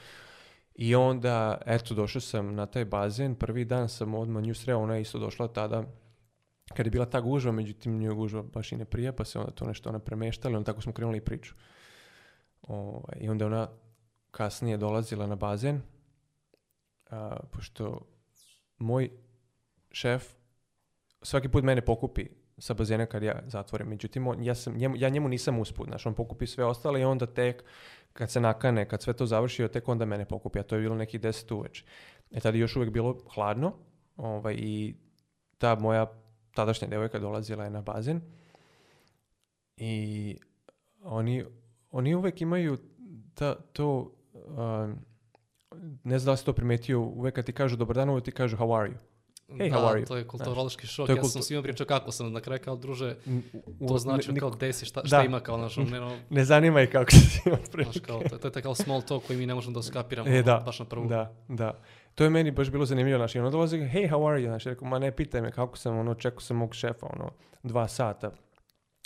I onda, eto, došao sam na taj bazen, prvi dan sam odmah nju sreo, ona je isto došla tada kad je bila ta gužva, međutim nju gužva baš i ne prije, pa se onda to nešto ona premeštala, onda tako smo krenuli priču. O, I onda ona kasnije dolazila na bazen, a, pošto moj šef svaki put mene pokupi sa bazena kad ja zatvorim. Međutim, ja, sam, njemu, ja njemu nisam usput, znaš, on pokupi sve ostale i onda tek kad se nakane, kad sve to završi, tek onda mene pokupi, a to je bilo nekih deset uveč. E tada je još uvijek bilo hladno ovaj, i ta moja tadašnja devojka dolazila je na bazen i oni, oni uvijek imaju ta, to, ne znam da li si to primetio, uvijek kad ti kažu dobar dan, uvijek ti kažu how are you. Hey, da, are you? to je kulturološki šok. Je ja sam svima pričao kako sam na kraju kao druže, to znači ne, kao desi šta, šta ima kao ono, Ne, no, ne zanima je kako si kao, to, to je taj small talk koji mi ne možemo da skapiramo e, ono, da, baš na prvu. Da, da. To je meni baš bilo zanimljivo, znaš, i ono dolazi, hey, how are you, rekao, ma ne, pitaj me kako sam, ono, čekao sam mog šefa, ono, dva sata,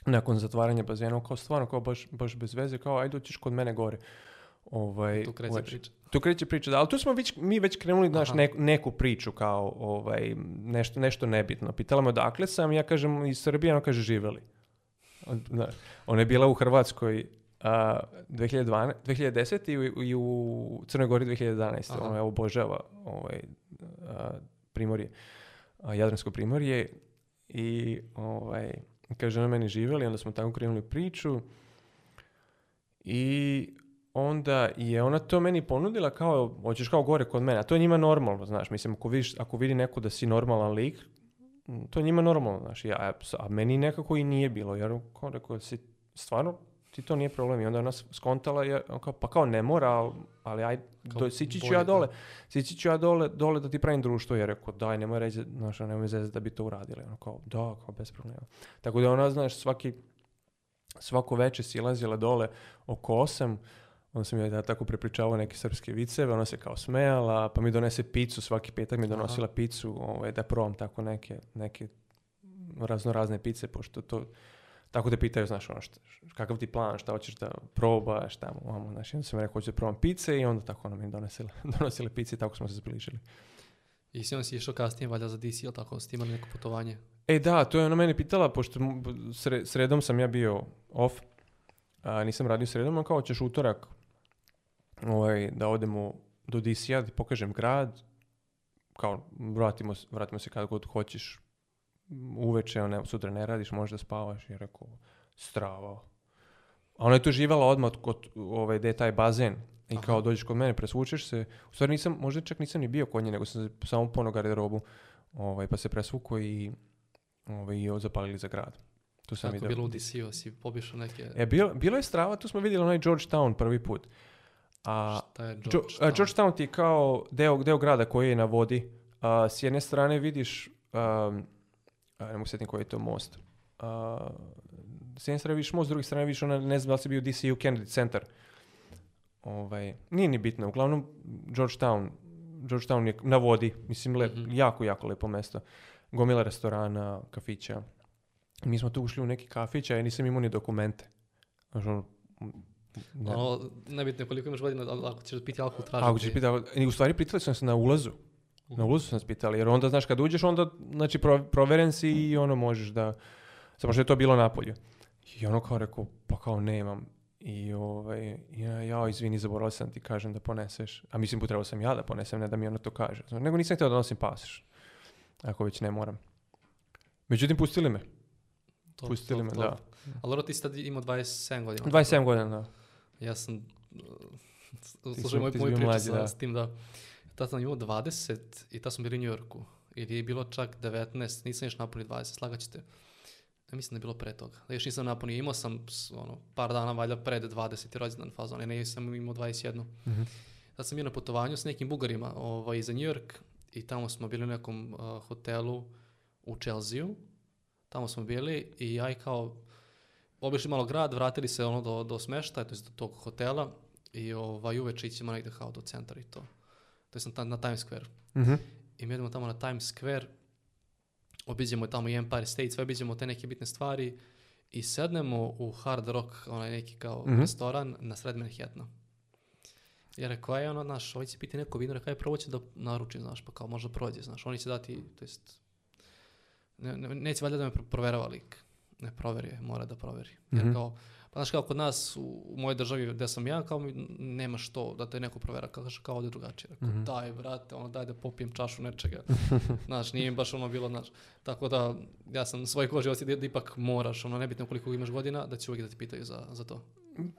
nakon zatvaranja bazena, kao stvarno, kao baš, baš bez veze, kao, ajde, ćeš kod mene gore. Ovaj, tu kreće priča. Tu kreće priča, da, ali tu smo već, mi već krenuli naš ne, neku priču kao ovaj, nešto, nešto nebitno. Pitala me odakle sam, ja kažem iz Srbije, ona kaže živeli. Ona je bila u Hrvatskoj 2012, 2010 i u, Crnoj Gori 2011. Ona je obožava ovaj, primorje, Jadransko primorje i ovaj, kaže ona meni živeli, onda smo tako krenuli priču i onda je ona to meni ponudila kao, hoćeš kao gore kod mene, a to je njima normalno, znaš, mislim, ako, vidiš, ako vidi neko da si normalan lik, to je njima normalno, znaš, a, meni nekako i nije bilo, jer kao rekao, si, stvarno, ti to nije problem. I onda ona skontala, je, ono kao, pa kao ne mora, ali aj, do, sići ću ja dole, sići ću ja dole, dole da ti pravim društvo. jer rekao, daj, nemoj reći, znaš, ono, nemoj zezati da bi to uradili. Ono kao, da, kao, bez problema. Tako da ona, znaš, svaki, svako veče silazila dole oko osam, Onda sam je tako prepričavao neke srpske viceve, ona se kao smejala, pa mi donese picu, svaki petak mi donosila Aha. picu ovaj, da probam tako neke, neke razno razne pice, pošto to tako te pitaju, znaš, ono, šta, kakav ti plan, šta hoćeš da probaš, tamo, ono, znaš, onda sam rekao, hoću da probam pice i onda tako ona mi donosila, donosila pice i tako smo se zbližili. I si on si išao kasnije, valja za DC, ili tako, ste imali neko putovanje? E da, to je ona mene pitala, pošto sre, sredom sam ja bio off, a, nisam radio sredom, on kao, hoćeš utorak ovaj, da odemo do DC-a, da pokažem grad, kao vratimo, vratimo se kad god hoćeš, uveče, ne, ono, sutra ne radiš, možda spavaš, je rekao, strava. A ona je tu živala odmah kod, ovaj, gde je taj bazen. I kao dođeš kod mene, presvučeš se. U stvari nisam, možda čak nisam ni bio kod nje, nego sam samo ponogao garderobu. Ovaj, pa se presvuko i, ovaj, zapalili za grad. Tu sam Kako je bilo u DC-u, si neke... E, bilo, bilo je strava, tu smo vidjeli onaj Georgetown prvi put. A, Šta je Georgetown? Georgetown ti je kao deo, deo grada koji je na vodi. A, s jedne strane vidiš, a, ne mogu koji je to most. A, s jedne strane vidiš most, s druge strane vidiš, ona, ne znam da li si bio DCU Kennedy Center. Ovaj, nije ni bitno, uglavnom Georgetown, Georgetown je na vodi, mislim, le, mhm. jako, jako lepo mesto. Gomila restorana, kafića. Mi smo tu ušli u neki kafić, a ja nisam imao ni dokumente. Znači, ne. Ono, nebitno koliko imaš godina, ako ćeš piti alkohol, tražiti. Ako ćeš piti alkohol. I u stvari pitali su nas na ulazu. Na mhm. ulazu su nas pitali, jer onda, znaš, kad uđeš, onda, znači, pro, proveren si i ono možeš da... Samo što je to bilo napolje. I ono kao rekao, pa kao nemam. I ovaj, ja, ja izvini, zaboravio sam ti kažem da poneseš. A mislim, potrebao sam ja da ponesem, ne da mi ono to kaže. Znači, nego nisam htio da nosim pasoš. Ako već ne moram. Međutim, pustili me. pustili me, to. da. Ali ti sad imao 27 godina. 27 godina, da. Ja sam, e, slušaj, moj, moj priča sa, s tim da tad sam imao 20 i tad sam bili u Yorku. Ili je bilo čak 19, nisam još napunio 20, slagaćete. Ja mislim da je bilo pre toga. Da još nisam napunio, imao sam ono, par dana valjda pred 20. rođendan fazon, ne, sam imao 21. Mm -hmm. Tad sam bio na putovanju s nekim bugarima ovaj, iza New York i tamo smo bili u nekom uh, hotelu u Chelsea-u. Tamo smo bili i ja i kao obišli malo grad, vratili se ono do, do smešta, to do tog hotela i ovaj, uveče ićemo negde kao do centra i to. To je na Times Square. Mhm. I mi idemo tamo na Times Square, obiđemo tamo i Empire State, sve obiđemo te neke bitne stvari i sednemo u Hard Rock, onaj neki kao mhm. restoran na sred Manhattan. Ja rekao, je ono, znaš, ovaj će piti neko vino, rekao, je prvo će da naručim, znaš, pa kao možda prođe, znaš, oni će dati, to jest, ne, ne, neće valjda da me proverava ovaj lik ne proveri, mora da provjeri. Jer mm kao, pa znaš kao kod nas u, u mojoj državi gdje sam ja, kao nema što da te neko provera, kao, kao je drugačije. Rekao, mm -hmm. daj brate, ono, daj da popijem čašu nečega. znaš, nije im baš ono bilo, znaš. Tako da ja sam svoj koži osjetio da ipak moraš, ono nebitno koliko imaš godina, da će uvijek da ti pitaju za, za to.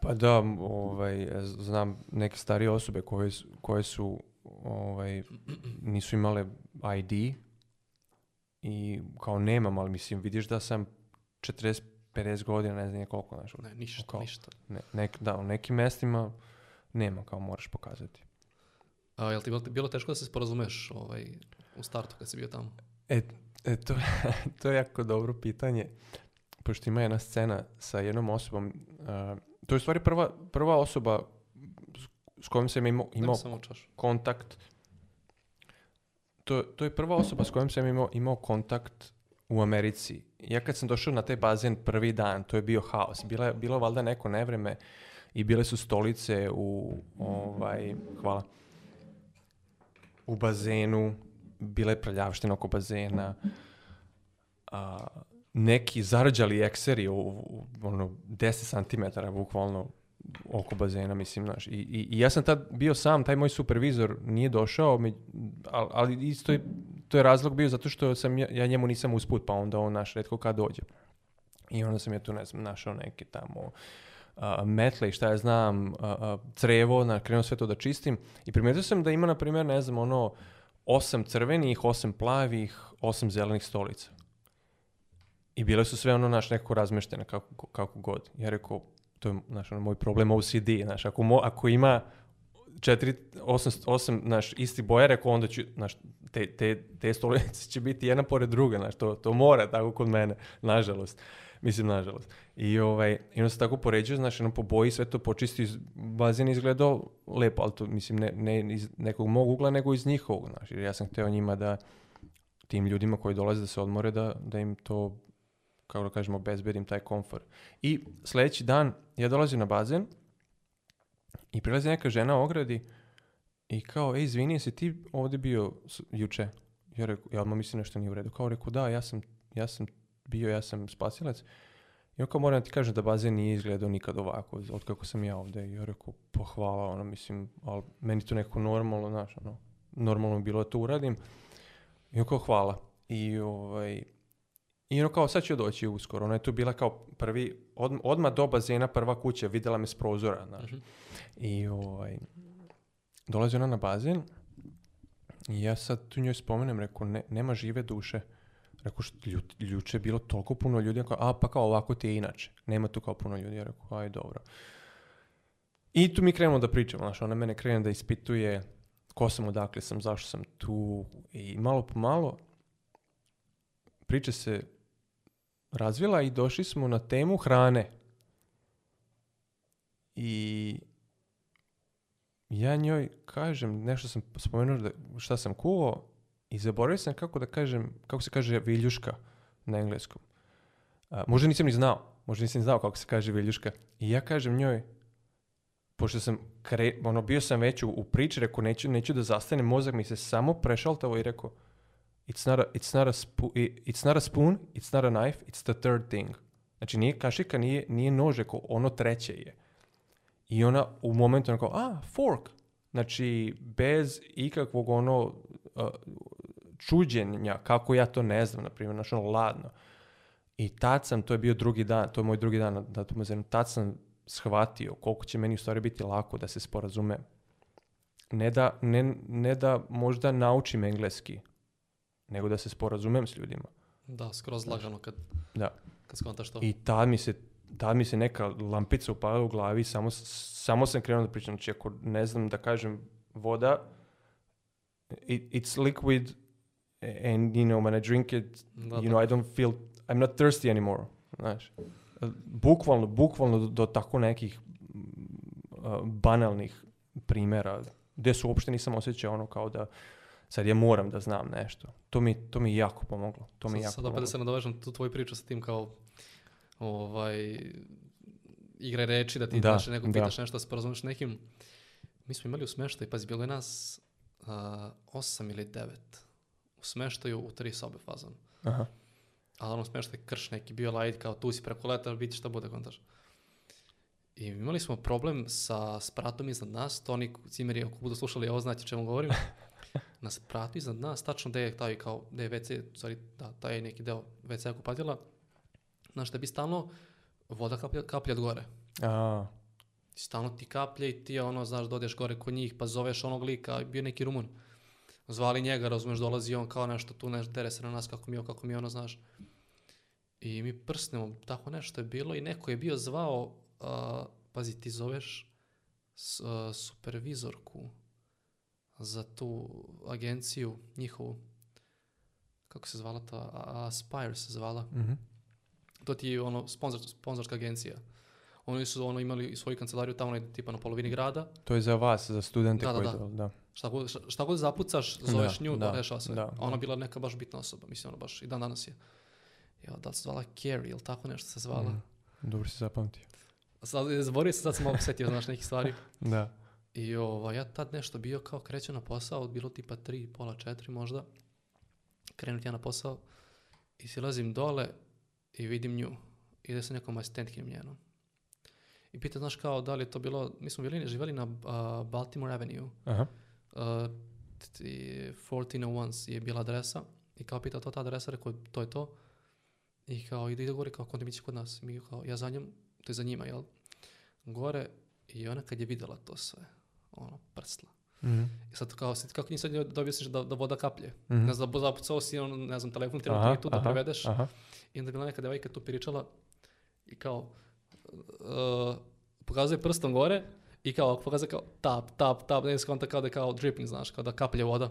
Pa da, ovaj, znam neke starije osobe koje, koje su ovaj, nisu imale ID i kao nemam, ali mislim vidiš da sam 40 50 godina, ne znam je koliko znaš. Ono, ne, ništa, ništa. Ne, da, u nekim mestima nema, kao moraš pokazati. A, jel ti bilo, teško da se sporazumeš ovaj, u startu kad si bio tamo? E, e to, je jako dobro pitanje, pošto ima jedna scena sa jednom osobom, to je u stvari prva, prva osoba s kojom sam imao, imao kontakt, to, je prva osoba s kojom sam imao, imao kontakt u Americi ja kad sam došao na taj bazen prvi dan, to je bio haos. Bila, bilo valjda neko nevreme i bile su stolice u, ovaj, hvala, u bazenu, bile je prljavština oko bazena, a, neki zarađali ekseri u, u ono, 10 cm bukvalno oko bazena, mislim, znaš. I, i, ja sam tad bio sam, taj moj supervizor nije došao, ali, ali isto je to je razlog bio zato što sam ja, njemu nisam usput, pa onda on naš redko kad dođe. I onda sam ja tu, ne znam, našao neke tamo metle i šta ja znam, uh, crevo, na, krenuo sve to da čistim. I primijetio sam da ima, na primjer, ne znam, ono, osam crvenih, osam plavih, osam zelenih stolica. I bile su sve ono, naš, nekako razmeštene, kako, kako god. Ja rekao, to je, naš, ono, moj problem OCD, znaš, ako, ako ima četiri, osam, osam naš, isti boje, rekao, onda ću, naš te, te, te će biti jedna pored druge, znaš, to, to mora tako kod mene, nažalost. Mislim, nažalost. I, ovaj, i onda se tako poređuje, znaš, ono po boji sve to počisti, bazen izgledao lepo, ali to, mislim, ne, ne iz nekog mog ugla, nego iz njihovog, znaš, jer ja sam hteo njima da, tim ljudima koji dolaze da se odmore, da, da im to, kako da kažemo, obezbedim taj komfor. I sledeći dan ja dolazim na bazen i prilazi neka žena ogradi, i kao, ej, izvini, jesi ti ovdje bio juče? Ja rekao, ja odmah mislim nešto nije u redu. Kao reku, da, ja sam, ja sam bio, ja sam spasilac. I on kao, moram ti kažem da bazen nije izgledao nikad ovako, od kako sam ja ovdje. I ja reku, pohvala, pa ono, mislim, ali meni to neko normalno, znaš, ono, normalno bi bilo da to uradim. I on kao, hvala. I ovaj, i ono kao, sad ću doći uskoro. Ona je tu bila kao prvi, od, odmah do bazena prva kuća, vidjela me s prozora, znaš. Mhm. I ovaj, dolazi ona na bazin i ja sad tu njoj spomenem, rekao, nema žive duše. Rekao, što ljuče je bilo toliko puno ljudi, rekao, a pa kao ovako ti je inače, nema tu kao puno ljudi. Ja rekao, aj dobro. I tu mi krenemo da pričamo, znaš, ona mene krene da ispituje ko sam, odakle sam, zašto sam tu i malo po malo priča se razvila i došli smo na temu hrane. I ja njoj kažem, nešto sam spomenuo da, šta sam kuo i zaboravio sam kako da kažem, kako se kaže viljuška na engleskom. A, možda nisam ni znao, možda nisam ni znao kako se kaže viljuška. I ja kažem njoj, pošto sam, ono, bio sam već u, u priči, rekao, neću, neću da zastane, mozak mi se samo prešaltao i rekao, it's not, a, it's, not a it's not a spoon, it's not a knife, it's the third thing. Znači nije kašika, nije, nije nož, ono treće je. I ona u momentu onako, a, fork. Znači, bez ikakvog ono e, čuđenja, kako ja to ne znam, na primjer, znači ono ladno. I tad sam, to je bio drugi dan, to je moj drugi dan da to tad sam shvatio koliko će meni u stvari biti lako da se sporazume. Ne da, ne, ne da možda naučim engleski, nego da se sporazumem s ljudima. Da, skroz lagano kad, da. kad to. I tad mi se da mi se neka lampica upala u glavi, samo, samo sam krenuo da pričam, znači ako ne znam da kažem voda, it's liquid and you know when I drink it, da, you da. know I don't feel, I'm not thirsty anymore, znaš. Bukvalno, bukvalno do, tako nekih uh, banalnih primjera gdje su uopšte nisam osjećao ono kao da sad ja moram da znam nešto. To mi, to jako pomoglo. To mi sad, jako sad opet da se nadovežem tu tvoju priču sa tim kao ovaj, igre reči, da ti da, znači, nekog da. pitaš nešto, da se nekim. Mi smo imali u smeštaju, pazi, bilo je nas uh, osam ili devet u smeštaju u tri sobe fazan. Aha. A ono smeštaj krš neki bio light, kao tu si preko leta, vidi šta bude kontaš. I imali smo problem sa spratom iznad nas, to oni cimeri, ako budu slušali ovo, znaće čemu govorim. Na spratu iznad nas, tačno gde je taj kao, gde je WC, sorry, da, taj je neki deo WC-a kupadila, znaš, bi stalno voda kaplja, kaplja od gore. A. Stalno ti kaplje i ti, ono, znaš, dodeš gore kod njih, pa zoveš onog lika, bio neki Rumun. Zvali njega, razumeš, dolazi on kao nešto tu, nešto, dere na nas, kako mi kako mi ono, znaš. I mi prsnemo, tako nešto je bilo i neko je bio zvao, uh, pazi, ti zoveš supervizorku za tu agenciju njihovu. Kako se zvala ta? Aspire se zvala. Mhm to ti je ono sponsor, sponsorska agencija. Oni su ono imali svoju kancelariju tamo na, tipa na polovini grada. To je za vas, za studente da, koji da, da. Šta, god, šta, god zapucaš, zoveš nju, da, rešava Ona bila neka baš bitna osoba, mislim ona baš i dan danas je. Ja, da se zvala Carrie ili tako nešto se zvala. Mm. Dobro si zapamtio. Sad, zaborio sam, sad sam opsetio, znaš, nekih stvari. da. I ovo, ovaj, ja tad nešto bio kao krećem na posao, od bilo tipa tri, pola, četiri možda. Krenuti ja na posao i silazim dole i vidim nju i da se nekom asistentkim njenom. I pita, znaš kao, da li je to bilo, mi smo živjeli na uh, Baltimore Avenue. Aha. Uh, 1401 je bila adresa i kao pita to ta adresa, rekao, to je to. I kao, ide, ide gore, kao, kod kod nas. mi kao, ja za njom, to je za njima, jel? Gore i ona kad je vidjela to sve, ono, prsla. mm I sad kao, sad, kako nisi sad da da, voda kaplje? Mm-hmm. Ne znam, zapucao si, on, ne znam, telefon, treba tu da prevedeš. Aha. I onda je bila neka devojka tu pričala i kao, uh, pokazuje prstom gore i kao, pokazuje kao tap, tap, tap, ne skonta kao da je kao dripping, znaš, kao da kaplje voda.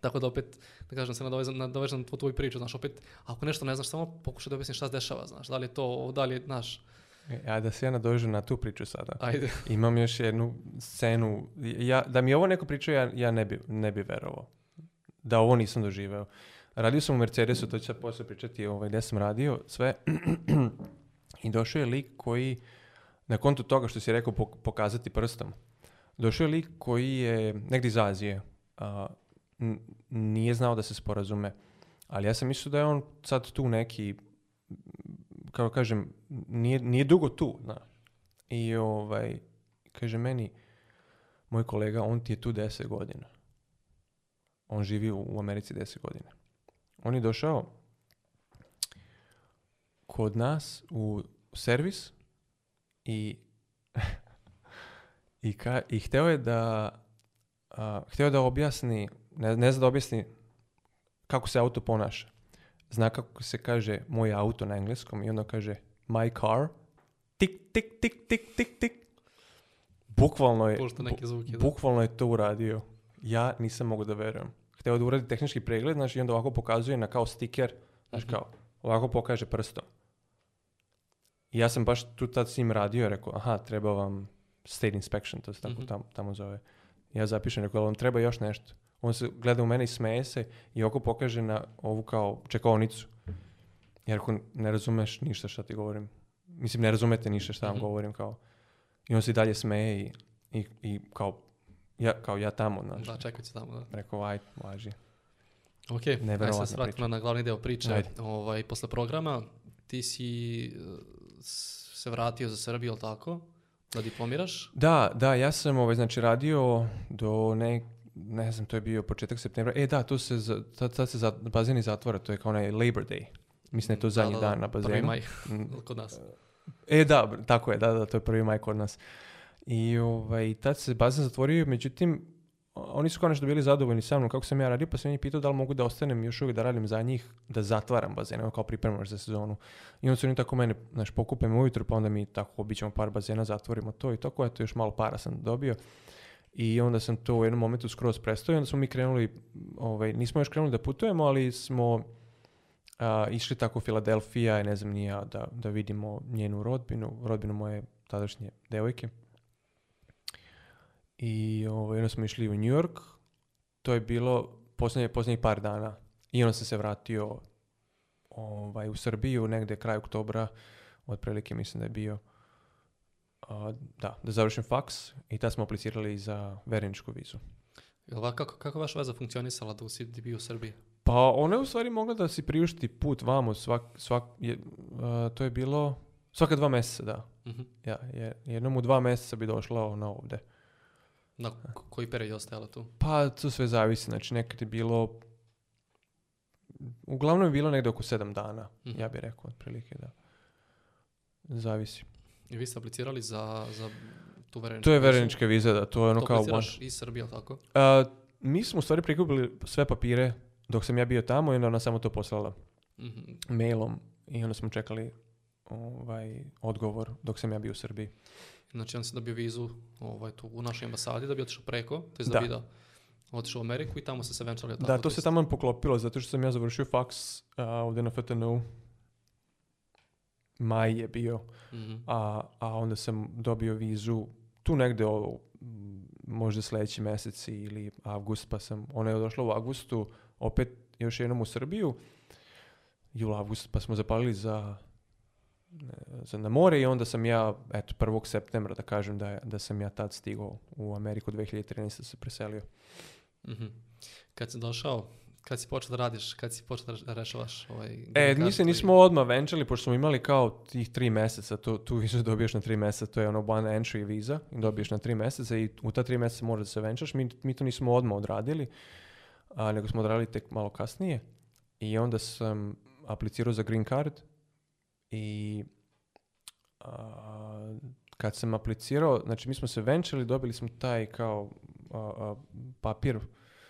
Tako da opet, da kažem se, nadovežem na tvoju priču, znaš, opet, ako nešto ne znaš, samo pokušaj da objasniš šta se dešava, znaš, da li je to, da li je, znaš, Ajde da se ja nadovežem na tu priču sada. Ajde. Imam još jednu scenu. Ja, da mi ovo neko pričao, ja, ja ne bi, ne bi verovao. Da ovo nisam doživeo radio sam u Mercedesu, to ću sad poslije pričati ovaj, gdje sam radio, sve. I došao je lik koji, na kontu toga što si rekao pokazati prstom, došao je lik koji je negdje iz Azije, nije znao da se sporazume. Ali ja sam mislio da je on sad tu neki, kao kažem, nije, nije dugo tu, I ovaj, kaže meni, moj kolega, on ti je tu 10 godina. On živi u, u Americi 10 godina. On je došao kod nas u servis i, i, i htio je da da objasni, ne, ne zna da objasni kako se auto ponaša. Zna kako se kaže moj auto na engleskom i onda kaže my car. Tik, tik, tik, tik, tik, tik. Bukvalno je, bukvalno je to uradio. Ja nisam mogao da verujem te da tehnički pregled, znaš, i onda ovako pokazuje na kao stiker, znaš, mhm. kao, ovako pokaže prstom. I ja sam baš tu tad s njim radio i rekao, aha, treba vam state inspection, to se tako mhm. tamo, tamo zove. Ja zapišem, rekao, vam treba još nešto. On se gleda u mene i smeje se i oko pokaže na ovu kao čekovnicu. Ja rekao, ne razumeš ništa šta ti govorim. Mislim, ne razumete ništa šta vam mhm. govorim, kao. I on se i dalje smeje i, i kao ja, kao ja tamo, znaš. Da, čekaj se tamo, da. Rekao, aj, važi. Ok, aj se vratimo na glavni deo priče. Ajde. Ovaj, posle programa ti si eh, se vratio za Srbiju, ali tako? Da diplomiraš? Da, da, ja sam ovaj, znači, radio do ne, ne znam, to je bio početak septembra. E da, tu se, tad, tad se za, bazeni zatvora, to je kao onaj Labor Day. Mislim je to mm, zadnji da, da, dan na bazenu. Prvi maj, mm. kod nas. E da, tako je, da, da, to je prvi maj kod nas. I ovaj, tad se bazen zatvorio, međutim, oni su konačno bili zadovoljni sa mnom kako sam ja radio, pa sam njih pitao da li mogu da ostanem još uvijek da radim za njih, da zatvaram bazene, kao pripremaš za sezonu. I onda su oni tako mene, znaš, pokupe ujutro, pa onda mi tako običamo par bazena, zatvorimo to i tako, eto, još malo para sam dobio. I onda sam to u jednom momentu skroz prestao i onda smo mi krenuli, ovaj, nismo još krenuli da putujemo, ali smo išli tako u Filadelfija, ne znam, nija, da, da vidimo njenu rodbinu, rodbinu moje tadašnje devojke i ovaj, onda smo išli u New York. To je bilo posljednjih par dana. I onda sam se vratio ovaj, u Srbiju negdje kraj oktobra. Otprilike mislim da je bio da, da završim faks i tad smo aplicirali za vereničku vizu. Jel, kako, kako vaša vaza funkcionisala da si bio u Srbiji? Pa ona je u stvari mogla da si priušti put vamo, svak, svak, je, uh, to je bilo svaka dva mjeseca, da. Mhm. Ja, je, jednom u dva mjeseca bi došla ona ovdje. Na koji period je ostajala tu? Pa to sve zavisi, znači nekad je bilo, uglavnom je bilo negdje oko sedam dana, mhm. ja bih rekao, otprilike da. Zavisi. I vi ste aplicirali za, za tu vereničku To je verenička viza, da, to je ono to kao... iz Srbije, tako? A, mi smo u stvari prikupili sve papire dok sam ja bio tamo i onda ona samo to poslala mm mailom i onda smo čekali ovaj odgovor dok sam ja bio u Srbiji. Znači on se dobio vizu ovaj, tu u našoj ambasadi da bi otišao preko, to je da, bi da otišao u Ameriku i tamo se se venčali. Da, to, se tamo poklopilo, zato što sam ja završio faks uh, ovdje na FTNU. Maj je bio. Mhm. a, a onda sam dobio vizu tu negde ovo, možda sljedeći mjesec ili avgust, pa sam, ona je došla u avgustu, opet još jednom u Srbiju, jul, avgust, pa smo zapalili za za na more i onda sam ja, eto, 1. septembra da kažem da, da sam ja tad stigao u Ameriku 2013. se preselio. mm Kad si došao, kad si počeo da radiš, kad si počeo da rešavaš ovaj... E, mi nismo odmah venčali, pošto smo imali kao tih tri meseca, tu, tu vizu dobiješ na tri meseca, to je ono one entry viza, mhm. dobiješ na tri meseca i u ta tri meseca možeš da se venčaš, mi, mi to nismo odmah odradili, a, nego smo odradili tek malo kasnije i onda sam aplicirao za green card, i a, kad sam aplicirao, znači mi smo se venčali, dobili smo taj kao papir,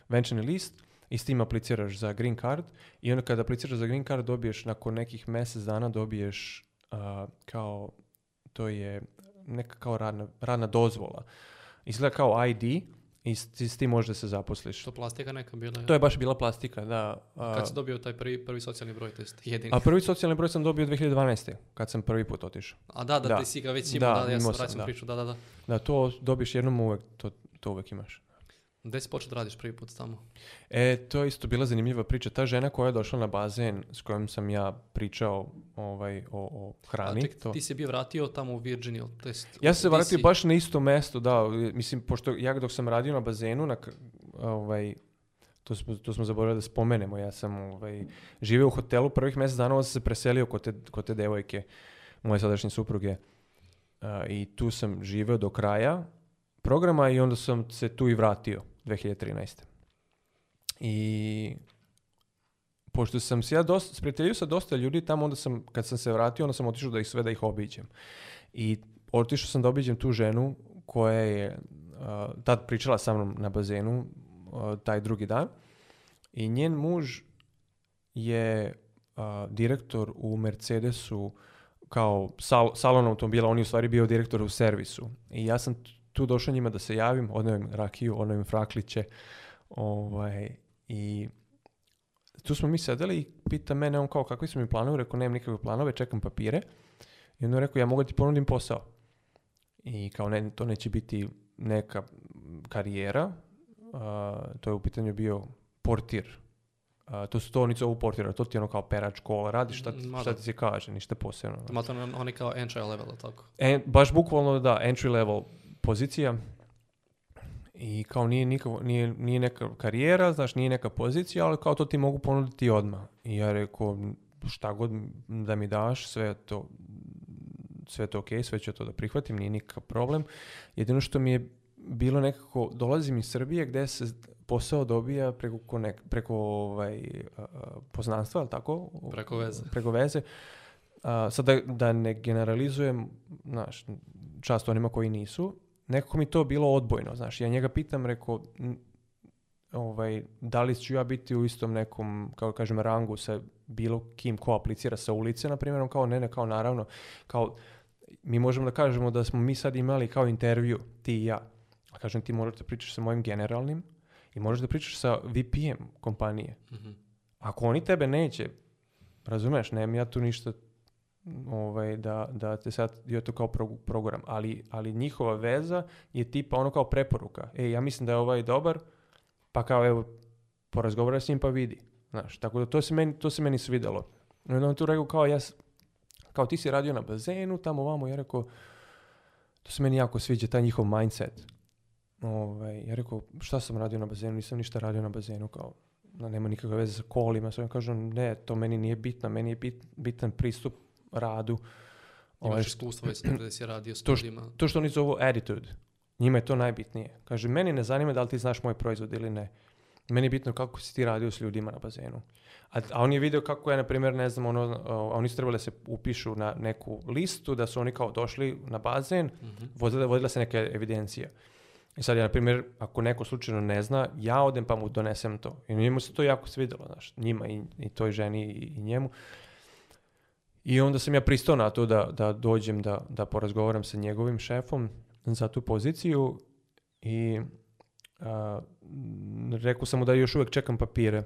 venčani list i s tim apliciraš za green card i onda kad apliciraš za green card dobiješ nakon nekih mjesec dana dobiješ kao, to je neka kao radna, radna dozvola. Izgleda kao ID, i s, s tim da se zaposliš. To plastika neka bila? To je baš bila plastika, da. kad si dobio taj prvi, prvi socijalni broj, to jedini? A prvi socijalni broj sam dobio 2012. kad sam prvi put otišao. A da, da, ti si ga već imao, da, ja sam, priču, da, da, da. to dobiš jednom uvek, to, to uvek imaš. Gde si počeo radiš prvi put tamo? E, to je isto bila zanimljiva priča. Ta žena koja je došla na bazen s kojom sam ja pričao ovaj, o, o hrani. A, ček, to... Ti si bio vratio tamo u Virginiju? ja sam se vratio si... baš na isto mesto, da. Mislim, pošto ja dok sam radio na bazenu, na, ovaj, to smo, to smo zaboravili da spomenemo, ja sam ovaj, u hotelu prvih mjesec dana, sam se preselio kod te, kod te devojke, moje sadašnje supruge. Uh, I tu sam živeo do kraja, programa i onda sam se tu i vratio 2013. I pošto sam se ja dosta, sa dosta ljudi tamo, onda sam, kad sam se vratio, onda sam otišao da ih sve da ih obiđem. I otišao sam da obiđem tu ženu koja je uh, tad pričala sa mnom na bazenu taj drugi dan. I njen muž je direktor u Mercedesu kao sal, salon automobila, on je u stvari bio direktor u servisu. I ja sam tu došao njima da se javim, odneo im rakiju, odneo im frakliće. Ovaj, I tu smo mi sedeli i pita mene on kao kakvi su mi planovi, rekao nemam nikakve planove, čekam papire. I on je rekao ja mogu ti ponudim posao. I kao ne, to neće biti neka karijera, to je u pitanju bio portir. to su to oni zovu portira, to ti je ono kao perač kola, radi šta, mm, šta ti se kaže, ništa posebno. Ma oni kao entry level, tako? En, baš bukvalno da, entry level pozicija i kao nije, nikako, nije, nije neka karijera, znaš, nije neka pozicija, ali kao to ti mogu ponuditi odmah. I ja rekao, šta god da mi daš, sve to, sve to ok, sve ću to da prihvatim, nije nikakav problem. Jedino što mi je bilo nekako, dolazim iz Srbije gdje se posao dobija preko, preko ovaj, poznanstva, ali tako? Preko veze. Preko sad da, da ne generalizujem, znaš, čast onima koji nisu, nekako mi to bilo odbojno, znaš. Ja njega pitam, rekao, ovaj, da li ću ja biti u istom nekom, kao kažem, rangu sa bilo kim ko aplicira sa ulice, na primjer, kao ne, ne, kao naravno, kao mi možemo da kažemo da smo mi sad imali kao intervju, ti i ja. A kažem, ti moraš da pričaš sa mojim generalnim i možeš da pričaš sa vp kompanije. Mm Ako oni tebe neće, razumeš, nemam ja tu ništa ovaj, da, da te sad joj to kao program, ali, ali njihova veza je tipa ono kao preporuka. E, ja mislim da je ovaj dobar, pa kao evo, porazgovaraj s njim pa vidi. Znaš, tako da to se meni, to se meni svidjelo. I onda on tu rekao kao, ja, kao ti si radio na bazenu, tamo vamo, ja rekao, to se meni jako sviđa, taj njihov mindset. Ovaj, ja rekao, šta sam radio na bazenu, nisam ništa radio na bazenu, kao, nema nikakve veze sa kolima, sve kažu, ne, to meni nije bitno, meni je bitan pristup radu. Ovaj, Imaš iskustvo već da si radio s to, to što oni zovu attitude. Njima je to najbitnije. Kaže, meni ne zanima da li ti znaš moj proizvod ili ne. Meni je bitno kako si ti radio s ljudima na bazenu. A, a on je video kako ja, na primjer, ne znam, ono, oni su trebali da se upišu na neku listu, da su oni kao došli na bazen, mm -hmm. vodila, se neka evidencija. I sad ja, na primjer, ako neko slučajno ne zna, ja odem pa mu donesem to. I njemu se to jako svidjelo, znaš, njima i, toj ženi i, i njemu. I onda sam ja pristao na to da, da dođem da, da porazgovaram sa njegovim šefom za tu poziciju i a, rekao sam mu da još uvijek čekam papire.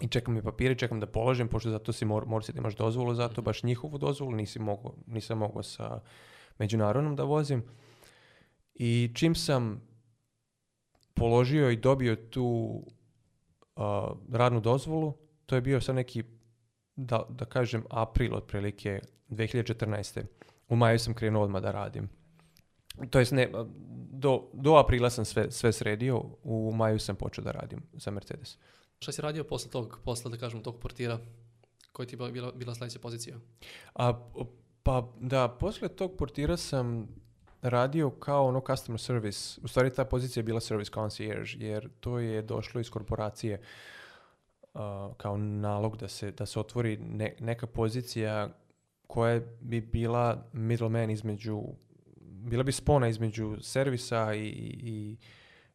I čekam i papire, čekam da položim, pošto zato si mor, da imaš dozvolu, zato mhm. baš njihovu dozvolu, nisi mogo, nisam mogao sa međunarodnom da vozim. I čim sam položio i dobio tu radnu dozvolu, to je bio sad neki da, da kažem april otprilike 2014. U maju sam krenuo odmah da radim. To jest ne, do, do aprila sam sve, sve sredio, u maju sam počeo da radim za Mercedes. Šta si radio posle tog, posle da kažem tog portira? Koja ti je bila, bila sljedeća pozicija? A, pa da, posle tog portira sam radio kao ono customer service. U stvari ta pozicija je bila service concierge, jer to je došlo iz korporacije kao nalog da se, da se otvori neka pozicija koja bi bila middleman između, bila bi spona između servisa i, i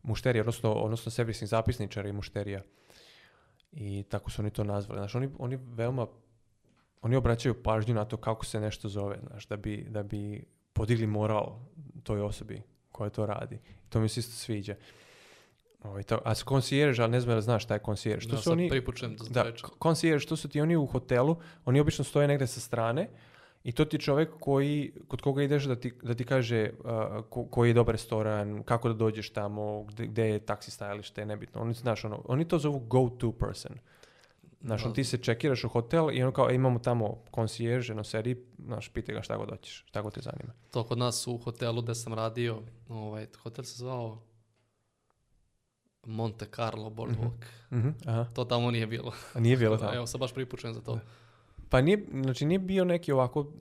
mušterija, odnosno, odnosno servisnih zapisničara i mušterija. I tako su oni to nazvali. Znači, oni, oni veoma, oni obraćaju pažnju na to kako se nešto zove, znaš, da bi, da bi podigli moral toj osobi koja to radi. to mi se isto sviđa. Ovaj to, a konsijerž, ali ne znam da znaš šta je konsijerž. Što da, su oni, da, da konsijerž, što su ti oni u hotelu, oni obično stoje negde sa strane i to ti je čovjek koji, kod koga ideš da ti, da ti kaže koji je dobar restoran, kako da dođeš tamo, gde, gde je taksi stajalište, nebitno. Oni, znaš, ono, oni to zovu go-to person. Znaš, ono, ti se čekiraš u hotel i ono kao, imamo tamo konsijerž, jedno seri, znaš, pite ga šta god hoćeš, šta god te zanima. To kod nas u hotelu gde sam radio, ovaj, hotel se zvao Monte Carlo boardwalk. Mm-hmm. Aha. To tamo nije bilo. A nije bilo tamo? Evo, sam baš pripučen za to. Pa nije, znači nije bio neki ovako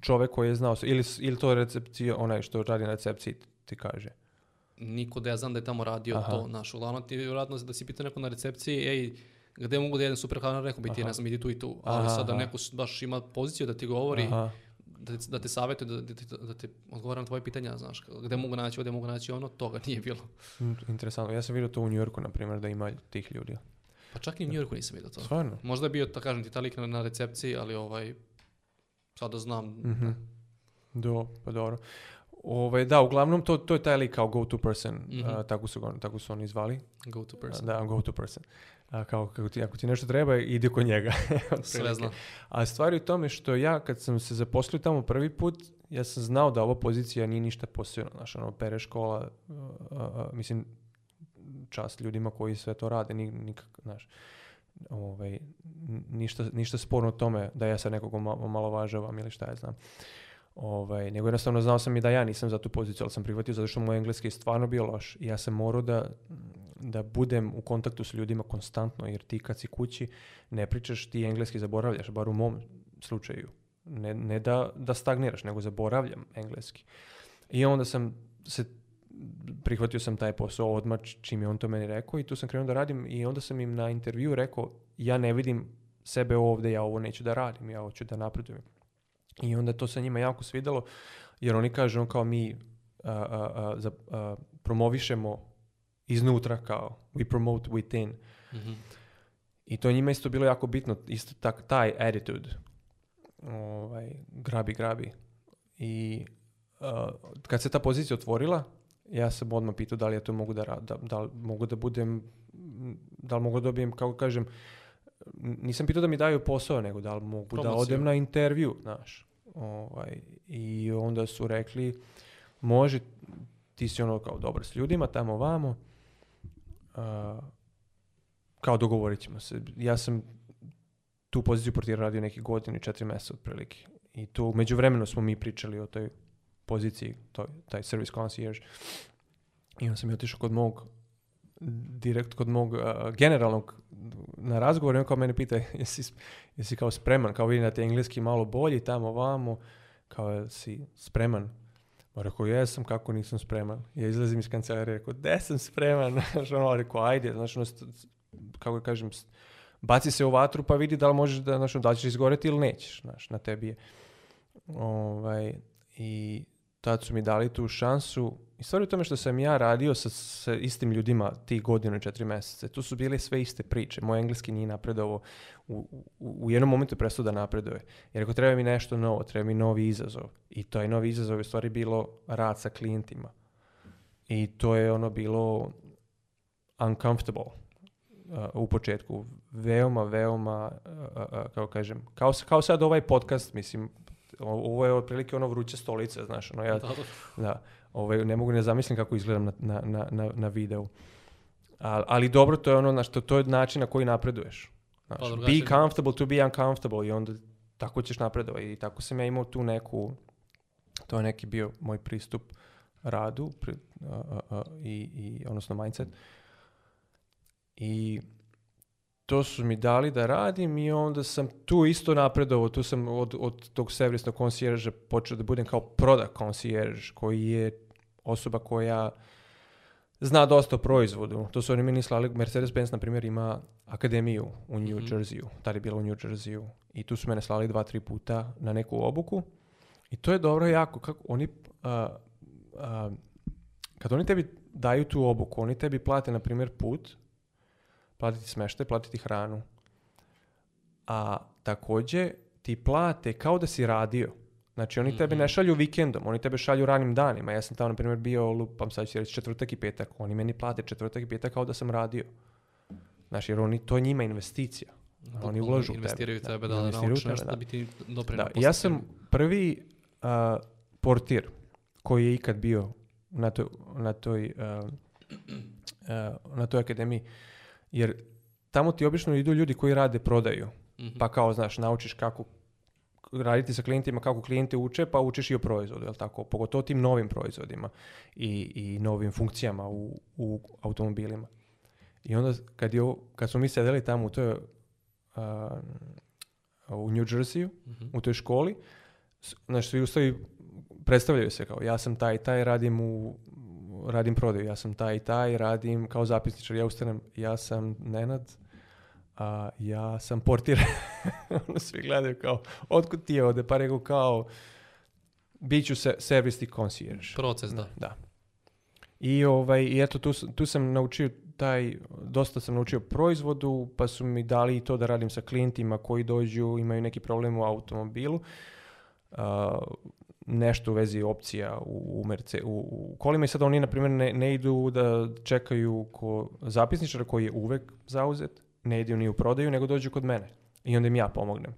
čovjek koji je znao, ili, ili to je recepcija, onaj što radi na recepciji ti kaže? Niko da ja znam da je tamo radio Aha. to, naš. Uglavnom ti vjerojatno da si pitao neko na recepciji, ej, gdje mogu da jedem super hrana, rekao bi ti, ne znam, idi tu i tu. Ali Aha. sada neko baš ima poziciju da ti govori, Aha da te, da te savjetuju, da, da te odgovaram na tvoje pitanja, znaš, gde mogu naći, ovdje mogu naći ono, toga nije bilo. Mm, interesantno, ja sam vidio to u Yorku, na primjer, da ima tih ljudi. Pa čak i u Yorku nisam vidio to. Stvarno? Možda je bio, da kažem ti, ta lik na, recepciji, ali ovaj, sada znam. mm Do, pa dobro. Ove, ovaj, da, uglavnom to, to je taj lik kao go to person, mhm. tako, su, tako su oni zvali. Go to person. Da, go to person a, kao ti, ako ti nešto treba, idi kod njega. Sve znam. A stvar je u tome što ja kad sam se zaposlio tamo prvi put, ja sam znao da ova pozicija nije ništa posebno. Znaš, ono, pere škola, mislim, čast ljudima koji sve to rade, ni, nikak, znaš, ovaj, ništa, ništa sporno o tome da ja sad nekog važavam ili šta ja znam. Ovaj, nego jednostavno znao sam i da ja nisam za tu poziciju, ali sam prihvatio zato što moj engleski je stvarno bio loš. I ja sam morao da da budem u kontaktu s ljudima konstantno, jer ti kad si kući ne pričaš, ti engleski zaboravljaš, bar u mom slučaju. Ne, ne da, da stagniraš, nego zaboravljam engleski. I onda sam se prihvatio sam taj posao odmah čim je on to meni rekao i tu sam krenuo da radim i onda sam im na intervju rekao ja ne vidim sebe ovdje, ja ovo neću da radim, ja hoću da napredujem. I onda to se njima jako svidalo jer oni kažu on kao mi a, promovišemo iznutra kao we promote within. mm I to je njima isto bilo jako bitno, isto tak, taj attitude. Ovaj, grabi, grabi. I e, kad se ta pozicija otvorila, ja sam odmah pitao da li ja to mogu da, da, da mogu da budem, da li mogu da dobijem, kako kažem, nisam pitao da mi daju posao, nego da li mogu da odem na intervju, znaš. Ovaj, I onda su rekli, može, ti si ono kao dobar s ljudima, tamo vamo, kao dogovorit ćemo se. Ja sam tu poziciju portira radio neki godinu i četiri mjeseca otprilike. I tu među vremenu smo mi pričali o toj poziciji, taj service concierge. I onda sam je otišao kod mog direkt kod mog generalnog na razgovor i on kao mene pita jesi, jesi kao spreman, kao vidim da engleski malo bolji tamo vamo, kao si spreman Rekao, jesam, kako nisam spreman. Ja izlazim iz kancelarije, rekao, da sam spreman. Znači, ono, rekao, ajde, znaš, ono, kako kažem, baci se u vatru pa vidi da li možeš da, znaš, ono, da ćeš izgoreti ili nećeš, znaš, na tebi je. Ovaj, I tad su mi dali tu šansu, i stvar u tome što sam ja radio sa, istim ljudima ti godina i četiri mjeseca. Tu su bile sve iste priče. Moj engleski nije napredovao. U, u, u jednom momentu prestao da napreduje. Jer ako treba mi nešto novo, treba mi novi izazov. I taj novi izazov je u stvari bilo rad sa klijentima. I to je ono bilo uncomfortable uh, u početku. Veoma, veoma, uh, uh, uh kao kažem, kao, kao sad ovaj podcast, mislim, ovo je otprilike ono vruće stolice, znaš, ono ja, da, ovaj, ne mogu ne zamislim kako izgledam na, na, na, na videu. ali dobro, to je ono, znaš, to, to je način na koji napreduješ. Znaš, pa, be comfortable to be uncomfortable i onda tako ćeš napredovati. I tako sam ja imao tu neku, to je neki bio moj pristup radu i, i, odnosno mindset. I to su mi dali da radim i onda sam tu isto napredovao, tu sam od, od tog servisnog koncijeraža počeo da budem kao product konsjerž koji je osoba koja zna dosta o proizvodu. To su oni meni slali, Mercedes-Benz na primjer ima akademiju u New mm-hmm. Jerseyu, tada je bila u New Jerseyu i tu su mene slali dva, tri puta na neku obuku i to je dobro jako, kako oni, kad oni tebi daju tu obuku, oni tebi plate na primjer put, platiti smešte, platiti hranu. A takođe ti plate kao da si radio. Znači oni tebe mhm. ne šalju vikendom, oni tebe šalju ranim danima. Ja sam tamo, na primjer, bio, lupam sad ću reći, četvrtak i petak. Oni meni plate četvrtak i petak kao da sam radio. Znači, jer oni, to njima investicija. oni ulažu u tebe. Investiraju tebe da, ono da. da bi ti ja sam prvi uh, portir koji je ikad bio na toj, na toj, uh, na toj akademiji jer tamo ti obično idu ljudi koji rade prodaju. Mhm. Pa kao, znaš, naučiš kako raditi sa klijentima, kako klijente uče, pa učiš i o proizvodu, jel tako? Pogotovo tim novim proizvodima i, i novim funkcijama u, u automobilima. I onda kad, je, kad smo mi sedeli tamo u toj uh, u New Jersey mhm. u toj školi, znači svi ustavi predstavljaju se kao ja sam taj taj, radim u radim prodaju, ja sam taj i taj, radim kao zapisničar, ja ustanem, ja sam Nenad, a ja sam portir. Ono svi gledaju kao, otkud ti je ode? Pa rekao kao, bit ću se servisni koncijerž. Proces, da. da. I, ovaj, i eto, tu, tu sam naučio taj, dosta sam naučio proizvodu, pa su mi dali i to da radim sa klijentima koji dođu, imaju neki problem u automobilu nešto u vezi opcija u, u, u, u kolima i sad oni, na primjer, ne, ne idu da čekaju ko zapisničara koji je uvek zauzet, ne idu ni u prodaju, nego dođu kod mene i onda im ja pomognem.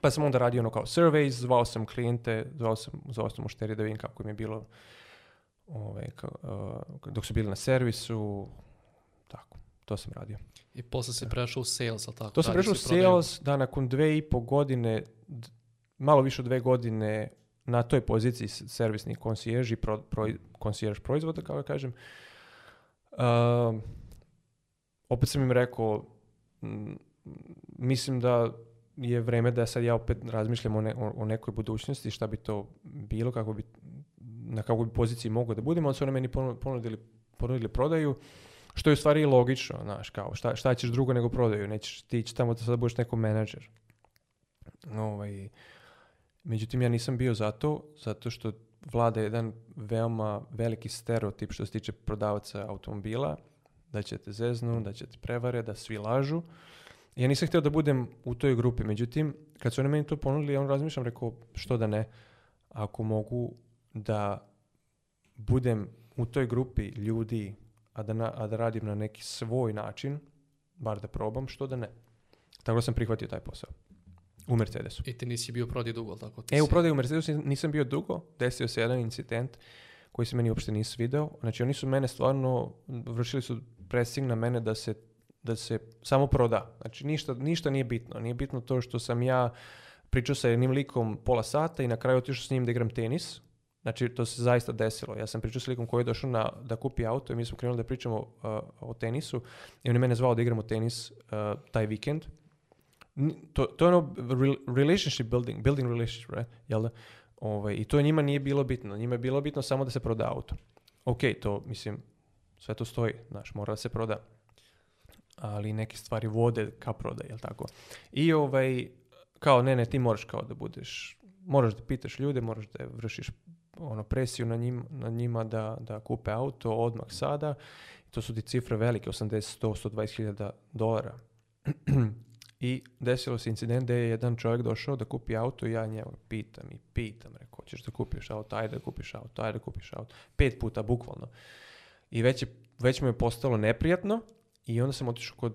Pa sam onda radio ono kao surveys, zvao sam klijente, zvao sam, zvao sam da vidim kako im je bilo ove, ovaj, eh, dok su bili na servisu, tako, to sam radio. I posle si prešao u sales, ali tako? To sam prešao u sales, da nakon dve i po godine, malo više od dve godine na toj poziciji servisni konsijerž i pro, proizvoda, kao ja kažem. Um, opet sam im rekao, mislim da je vreme da sad ja opet razmišljam o, nekoj budućnosti, šta bi to bilo, kako bi, na kakvoj bi poziciji mogao da budem, ali su oni meni ponudili, ponudili prodaju, što je u stvari i logično, znaš, kao šta, šta ćeš drugo nego prodaju, nećeš ti ići tamo da sad budeš neko menadžer. Ovaj, Međutim, ja nisam bio zato, zato što vlada jedan veoma veliki stereotip što se tiče prodavaca automobila, da će te zeznu, da će te prevare, da svi lažu. Ja nisam htio da budem u toj grupi, međutim, kad su oni meni to ponudili, ja on razmišljam, rekao, što da ne, ako mogu da budem u toj grupi ljudi, a da, a da radim na neki svoj način, bar da probam, što da ne. Tako da sam prihvatio taj posao. U Mercedesu. I ti nisi bio prodi dugo, tako E, u prodaju u Mercedesu nisam bio dugo, desio se jedan incident koji se meni uopšte nije video. Znači, oni su mene stvarno, vršili su pressing na mene da se, da se samo proda. Znači, ništa, ništa nije bitno. Nije bitno to što sam ja pričao sa jednim likom pola sata i na kraju otišao s njim da igram tenis. Znači, to se zaista desilo. Ja sam pričao s likom koji je došao na, da kupi auto i mi smo krenuli da pričamo o tenisu i on je mene zvao da igramo tenis taj vikend to, to je ono relationship building, building relationship, right? Jel da? Ovaj, I to njima nije bilo bitno. Njima je bilo bitno samo da se proda auto. Ok, to mislim, sve to stoji, znaš, mora da se proda. Ali neke stvari vode ka prodaji, jel tako? I ovaj, kao ne, ne, ti moraš kao da budeš, moraš da pitaš ljude, moraš da vršiš ono presiju na, njima da, da kupe auto odmah sada. To su ti cifre velike, 80, 100, 120 hiljada dolara. I desilo se incident gdje je jedan čovjek došao da kupi auto i ja njemu pitam i pitam, rekao, hoćeš da kupiš auto, ajde da kupiš auto, ajde da kupiš auto. Pet puta, bukvalno. I već, je, mu je postalo neprijatno i onda sam otišao kod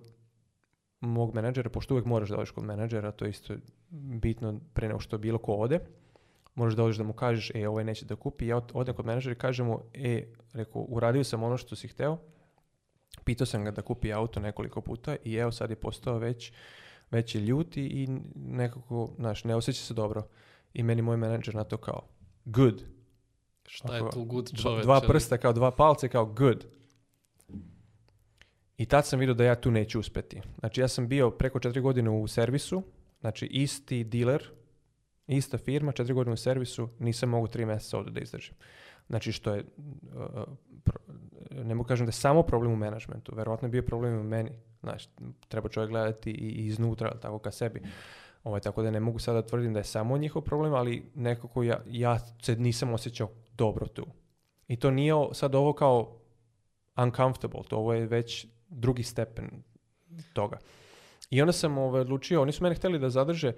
mog menadžera, pošto uvijek moraš da kod menadžera, to je isto bitno pre nego što bilo ko ode, moraš da odeš da mu kažeš, e, ovaj neće da kupi, ja odem kod menadžera i kažem mu, e, rekao, uradio sam ono što si hteo, pitao sam ga da kupi auto nekoliko puta i evo sad je postao već već je ljuti i nekako, znaš, ne osjeća se dobro. I meni moj menadžer na to kao, good. Šta je tu good Dva prsta, kao dva palce, kao good. I tad sam vidio da ja tu neću uspjeti. Znači ja sam bio preko četiri godine u servisu, znači isti dealer, ista firma, četiri godine u servisu, nisam mogu tri mjeseca ovdje da izdržim. Znači što je, e, e, ne mogu kažem da je samo problem u menadžmentu, verovatno je bio problem u meni. Znači, treba čovjek gledati i iznutra, tako ka sebi. Ovaj, tako da ne mogu sada tvrdim da je samo njihov problem, ali nekako ja, se nisam osjećao dobro tu. I to nije sad ovo kao uncomfortable, to ovo je već drugi stepen toga. I onda sam ovaj, odlučio, oni su mene htjeli da zadrže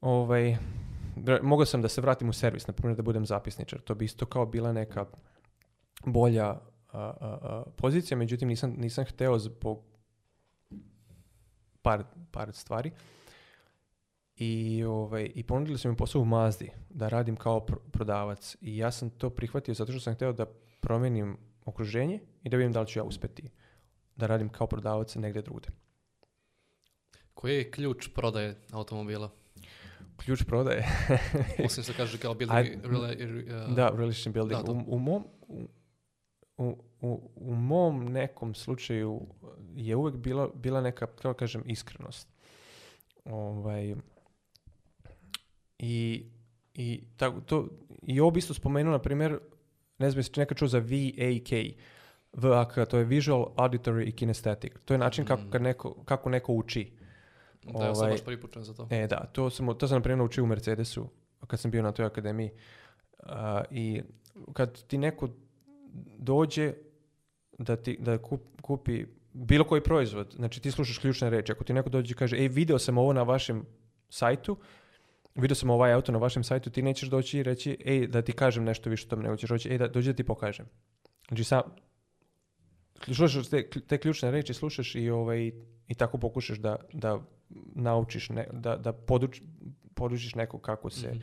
ovaj, mogao sam da se vratim u servis, na primjer da budem zapisničar. To bi isto kao bila neka bolja pozicija, međutim nisam, nisam hteo zbog par, par stvari. I, ovaj, I ponudili su mi posao u Mazdi da radim kao prodavac i ja sam to prihvatio zato što sam htio da promijenim okruženje i da vidim da li ću ja uspjeti da radim kao prodavac negdje drugdje. Koji je ključ prodaje automobila? ključ prodaje. Osim što kaže kao building, I, rela, uh, da, relation building. Da, u, u, mom, u, u, u, mom nekom slučaju je uvijek bila, bila neka, kako kažem, iskrenost. Ovaj, I i, tako, to, i ovo bi isto spomenuo, na primjer, ne znam jesi nekad čuo za VAK, VAK, to je Visual, Auditory i Kinesthetic. To je način mm. kako, neko, kako neko uči. Da, ja sam ovaj, baš pripučen za to. E, da, to sam, to sam naučio u Mercedesu kad sam bio na toj akademiji. I kad ti neko dođe da, ti, da kupi bilo koji proizvod, znači ti slušaš ključne reči, ako ti neko dođe i kaže, ej, video sam ovo na vašem sajtu, video sam ovaj auto na vašem sajtu, ti nećeš doći i reći, ej, da ti kažem nešto više o tome, nego ćeš doći, ej, da, dođi da ti pokažem. Znači, sam, slušaš te, te ključne reči, slušaš i, ovaj, i tako pokušaš da, da naučiš, da, da poduč, podučiš nekog kako se... Mhm.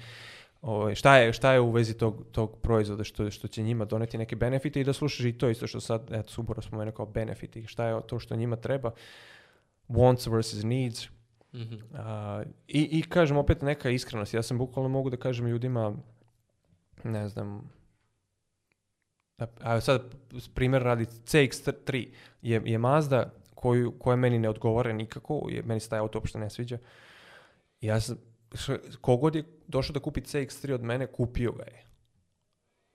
Ovaj, šta, je, šta je u vezi tog, tog proizvoda što, što će njima doneti neke benefite i da slušaš i to isto što sad, eto, Subora spomenuo kao benefiti. Šta je to što njima treba? Wants versus needs. mm A, i, I kažem opet neka iskrenost. Ja sam bukvalno mogu da kažem ljudima, ne znam, Evo sad primjer radi CX-3 je, je Mazda koju, koja meni ne odgovara nikako, je, meni se taj auto uopšte ne sviđa. Ja sam, kogod je došao da kupi CX-3 od mene, kupio ga je.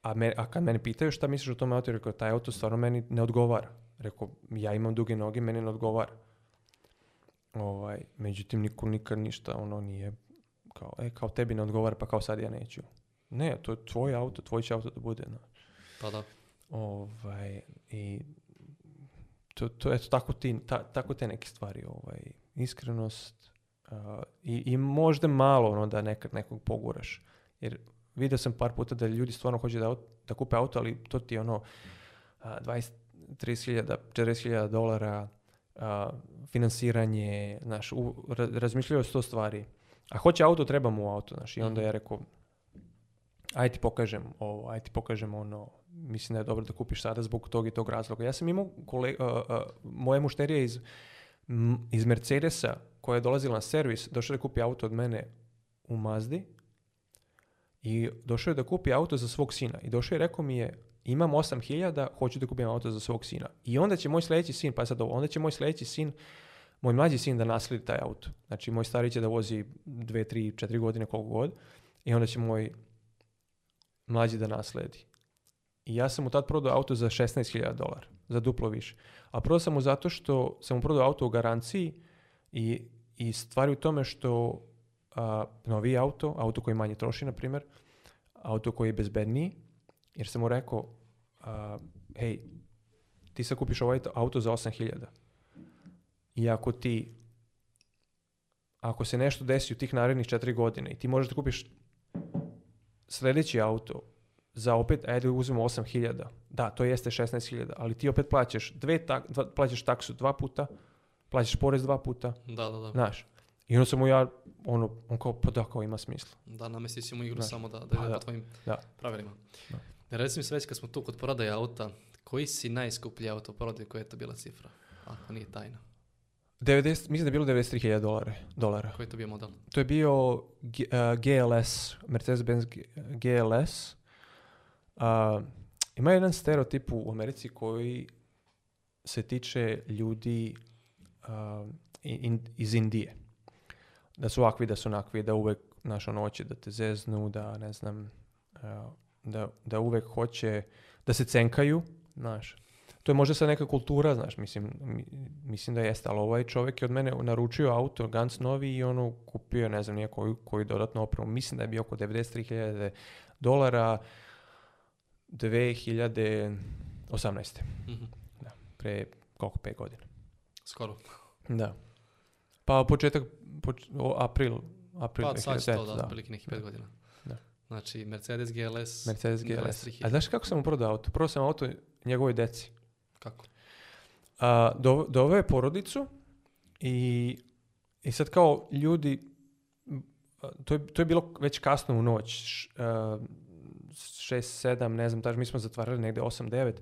A, a kad mene pitaju šta misliš o tom auto, rekao, taj auto stvarno meni ne odgovara. Rekao, ja imam duge noge, meni ne odgovara. Ovaj, međutim, niko nikad ništa, ono nije kao, e, kao tebi ne odgovara, pa kao sad ja neću. Ne, to je tvoj auto, tvoj će auto da bude, znaš. Pa da. Ovaj, I to, to eto, tako, ti, ta, tako te neke stvari, ovaj, iskrenost i, i možda malo ono da nekad nekog poguraš. Jer vidio sam par puta da ljudi stvarno hoće da, da kupe auto, ali to ti je ono uh, 20, 30.000, 40.000 dolara, uh, financiranje, znaš, u, razmišljaju sto stvari. A hoće auto, treba mu auto, znaš. I onda mhm. ja rekao, aj ti pokažem ovo, aj ti pokažem ono, mislim da je dobro da kupiš sada zbog tog i tog razloga. Ja sam imao kole, e, e, moje mušterije iz, iz Mercedesa koja je dolazila na servis, došla da kupi auto od mene u Mazdi i došao je da kupi auto za svog sina. I došao je i rekao mi je, imam 8000, hoću da kupim auto za svog sina. I onda će moj sljedeći sin, pa sad ovo, onda će moj sljedeći sin, moj mlađi sin da nasledi taj auto. Znači, moj stari će da vozi 2, 3, 4 godine koliko god i onda će moj mlađi da nasledi. I ja sam mu tad prodao auto za 16.000 dolara, za duplo više. A prodao sam mu zato što sam mu prodao auto u garanciji i, i stvari u tome što a, novi auto, auto koji manje troši, na primjer, auto koji je bezbedniji, jer sam mu rekao, a, hej, ti sad kupiš ovaj auto za 8.000. I ako ti, ako se nešto desi u tih narednih četiri godine i ti možeš da kupiš sljedeći auto za opet, ajde uzmemo 8000, da, to jeste 16000, ali ti opet plaćaš, dve tak, dva, plaćaš taksu dva puta, plaćaš porez dva puta, da, da, da. znaš. I onda sam mu ja, ono, on kao, pa da, ima smisla. Da, namestio si mu igru samo da, da, pa da. po tvojim da. pravilima. Da. Reci sve kad smo tu kod prodaje auta, koji si najskuplji auto prodaje, koja je to bila cifra, ako nije tajna? 90, mislim da je bilo 93.000 dolara, dolara. Koji je to bio model? To je bio GLS, eh, Mercedes-Benz GLS ima jedan stereotip u Americi koji se tiče ljudi in, iz Indije. Da su ovakvi, da su onakvi, da uvek našo ono, noće da te zeznu, da ne znam, da, da uvek hoće, da se cenkaju, znaš, to je možda sad neka kultura, znaš, mislim, mislim da jeste, ali ovaj čovjek je od mene naručio auto, Gans novi i ono kupio, ne znam, nije koju, koju dodatnu opremu, mislim da je bio oko 93.000 dolara, 2018. Mm-hmm. Da, pre koliko, pet godina. Skoro. Da. Pa početak, poč, o, april, april. Pa sad će to, da, otprilike nekih pet godina. Da. Znači, Mercedes GLS. Mercedes GLS. A znaš kako sam mu prodao auto? Prvo sam auto njegovoj deci. Kako? A, do, doveo je porodicu i, i sad kao ljudi, to je, to je bilo već kasno u noć, 6, 7, ne znam, mi smo zatvarali negdje 8, 9.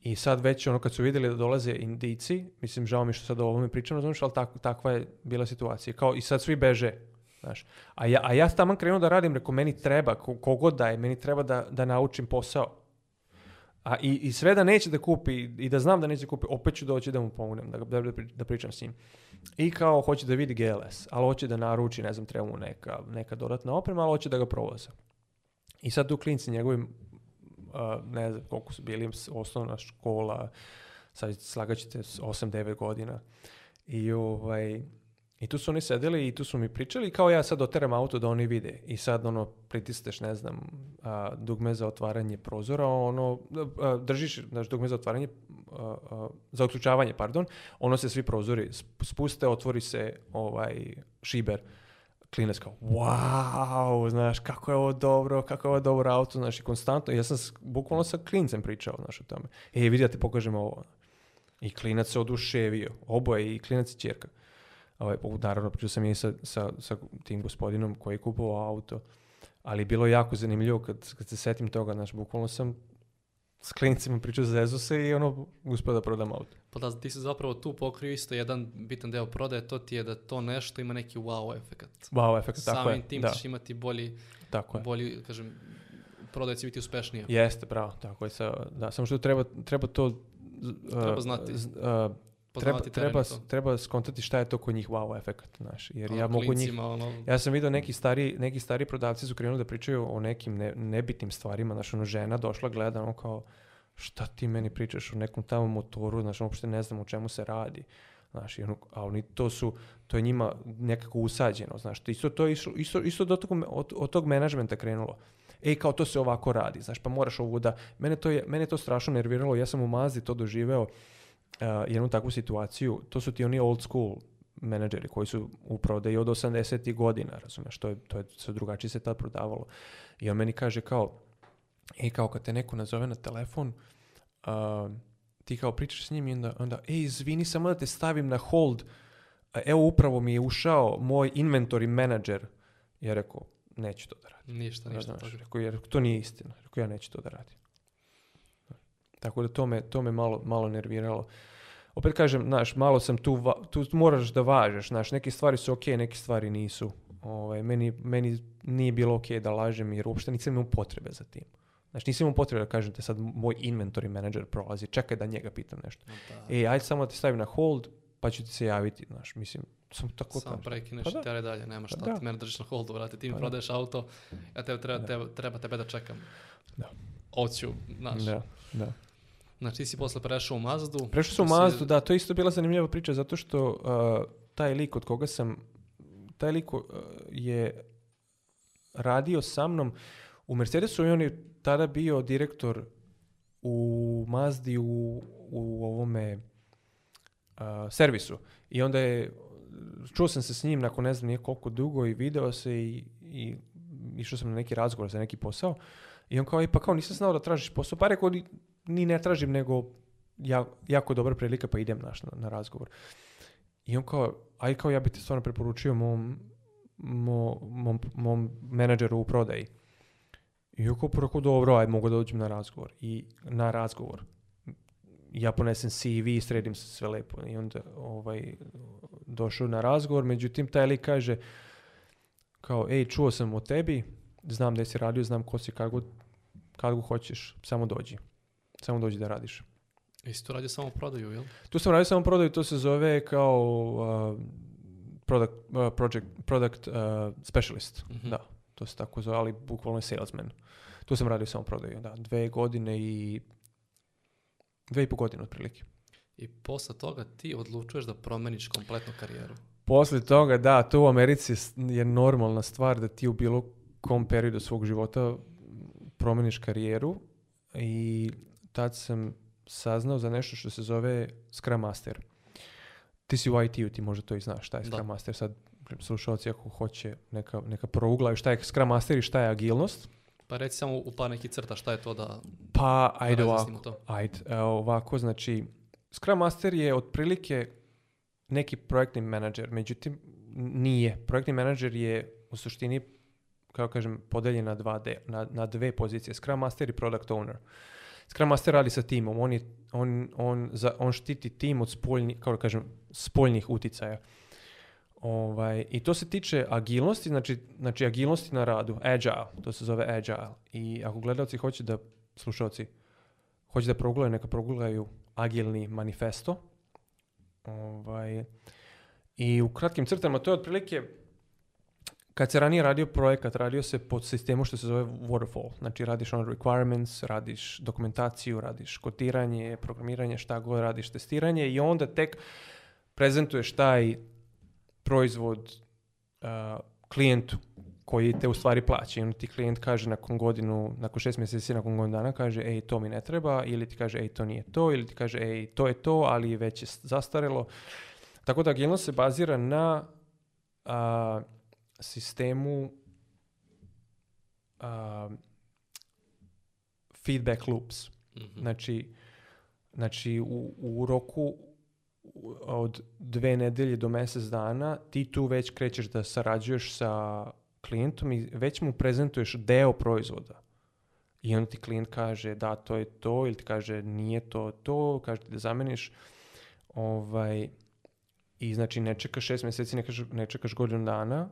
I sad već ono kad su vidjeli da dolaze indici, mislim žao mi što sad o ovome pričam, razumiješ, ali takva je bila situacija. Kao i sad svi beže, znaš. A ja, a ja tamo krenuo da radim, reko meni treba, kogod da je, meni treba da, da naučim posao. A i, i, sve da neće da kupi i da znam da neće kupi, opet ću doći da mu pomognem, da, da, da pričam s njim. I kao hoće da vidi GLS, ali hoće da naruči, ne znam, treba mu neka, neka dodatna oprema, ali hoće da ga provoza. I sad tu klinci njegovim, ne znam koliko su bili, osnovna škola, sad slagaćete 8-9 godina. I, ovaj, I tu su oni sedeli i tu su mi pričali kao ja sad oteram auto da oni vide. I sad ono pritisneš, ne znam, dugme za otvaranje prozora, ono, držiš znaš, dugme za otvaranje, za otključavanje, pardon, ono se svi prozori spuste, otvori se ovaj šiber klinac kao, wow, znaš, kako je ovo dobro, kako je ovo dobro auto, znaš, i konstantno, ja sam s, bukvalno sa klincem pričao, znaš, o tome. E, vidi, ja ti pokažem ovo. I klinac se oduševio, oboje, i klinac i čerka. Ovaj, naravno, pričao sam i sa, sa, sa tim gospodinom koji je kupovao auto, ali je bilo jako zanimljivo kad, kad se setim toga, znaš, bukvalno sam s klinicima pričao za se i ono, gospoda, prodam auto pa da ti se zapravo tu pokrio isto jedan bitan deo prodaje, to ti je da to nešto ima neki wow efekt. Wow efekat, tako Samim je. Samim tim da. ćeš imati bolji, tako bolji kažem, prodaje će biti uspješniji. Jeste, bravo, tako je. da, samo što treba, treba to... treba znati. treba, treba, treba šta je to kod njih wow efekat, znaš. Jer ono, ja mogu njih... Ono... Ja sam vidio neki stari, neki stari prodavci su krenuli da pričaju o nekim ne, nebitnim stvarima, znaš, ono žena došla, gleda, ono kao šta ti meni pričaš o nekom tamo motoru, znači uopšte ne znam o čemu se radi. Znaš, ono, a oni to su, to je njima nekako usađeno, znaš, isto to je išlo, isto, isto do od, tog menadžmenta krenulo. Ej, kao to se ovako radi, znaš, pa moraš ovo da, mene to, je, mene to strašno nerviralo, ja sam u Mazdi to doživeo, uh, jednu takvu situaciju, to su ti oni old school menadžeri koji su u i od 80. godina, razumiješ, to je, to je drugačije se tad prodavalo. I on meni kaže kao, i kao kad te neko nazove na telefon, uh, ti kao pričaš s njim i onda, onda ej, izvini, samo da te stavim na hold, e, evo upravo mi je ušao moj inventory manager. Ja rekao, neću to da radim. Ništa, ništa. rekao, jer to nije istina. Rekao, ja neću to da radim. Tako da to me, to me malo, malo nerviralo. Opet kažem, znaš, malo sam tu, tu moraš da važeš, znaš, neke stvari su ok, neke stvari nisu. Ovaj, meni, meni nije bilo ok da lažem jer uopšte nisam imao potrebe za tim. Znači nisam imao potrebe da kažem te sad moj inventory manager prolazi, čekaj da njega pitam nešto. Da. E, ajde samo da te stavim na hold, pa ću ti se javiti, znaš, mislim, sam tako Samo prekineš pa da. dalje, nema šta, ti mene držiš na holdu, vrati, ti mi pa prodaješ auto, ja tebe treba, da. Tebe, treba tebe da čekam. Da. Oću, znaš. Da, da. Znači ti si posle prešao u Mazdu. Prešao sam u Mazdu, da, to je isto bila zanimljiva priča, zato što uh, taj lik od koga sam, taj lik uh, je radio sa mnom u Mercedesu i on je tada bio direktor u Mazdi u, u ovome servisu. I onda je, čuo sam se s njim nakon ne znam nije koliko dugo i video se i, i išao sam na neki razgovor za neki posao. I on kao, e, pa kao nisam znao da tražiš posao. Pa rekao, ni, ne tražim, nego ja, jako dobra prilika, pa idem naš na, na razgovor. I on kao, aj kao ja bi te stvarno preporučio mom, mom, mom, mom menadžeru u prodaji. I oko preko dobro, aj mogu da dođem na razgovor. I na razgovor. Ja ponesem CV i sredim se sve lepo. I onda ovaj, došao na razgovor, međutim taj lik kaže kao, ej, čuo sam o tebi, znam da si radio, znam ko si, kad hoćeš, samo dođi. Samo dođi da radiš. E, I si to radio samo prodaju, jel? Tu sam radio samo prodaju, to se zove kao product, project, product specialist. Mhm. Da to se tako zove, ali bukvalno salesman. Tu sam radio samo prodaju, da, dve godine i dve i po godine otprilike. I posle toga ti odlučuješ da promeniš kompletnu karijeru. Posle toga, da, to u Americi je normalna stvar da ti u bilo kom periodu svog života promeniš karijeru i tad sam saznao za nešto što se zove Scrum Master. Ti si u IT-u, ti možda to i znaš šta je Scrum da. Master. Sad slušalci ako hoće neka, neka prouglaju šta je Scrum Master i šta je agilnost. Pa reci samo u par nekih crta šta je to da... Pa ajde da ovako, ajde ovako, znači Scrum Master je otprilike neki projektni menadžer, međutim nije. Projektni menadžer je u suštini, kao kažem, podeljen na, dva de, na, na dve pozicije, Scrum Master i Product Owner. Scrum Master radi sa timom, on, on, on, za, on štiti tim od spoljnih, kao kažem, spoljnih uticaja. Ovaj, I to se tiče agilnosti, znači, znači agilnosti na radu, agile, to se zove agile. I ako gledalci hoće da, slušalci, hoće da proglaju, neka proglaju agilni manifesto. Ovaj, I u kratkim crtama, to je otprilike, kad se ranije radio projekat, radio se pod sistemu što se zove waterfall. Znači radiš on requirements, radiš dokumentaciju, radiš kotiranje, programiranje, šta god radiš, testiranje i onda tek prezentuješ taj proizvod uh, klijentu koji te u stvari plaća. I on ti klijent kaže nakon godinu, nakon šest mjeseci, nakon godinu dana, kaže ej, to mi ne treba, ili ti kaže ej, to nije to, ili ti kaže ej, to je to, ali već je zastarelo. Tako da agilnost se bazira na sistemu feedback loops. Mhm. Znači, znači u, u roku od dve nedelje do mjesec dana ti tu već krećeš da sarađuješ sa klijentom i već mu prezentuješ deo proizvoda. I onda ti klijent kaže da to je to ili ti kaže nije to to, kaže ti da zameniš. Ovaj, I znači ne čekaš šest mjeseci, ne, ne čekaš godinu dana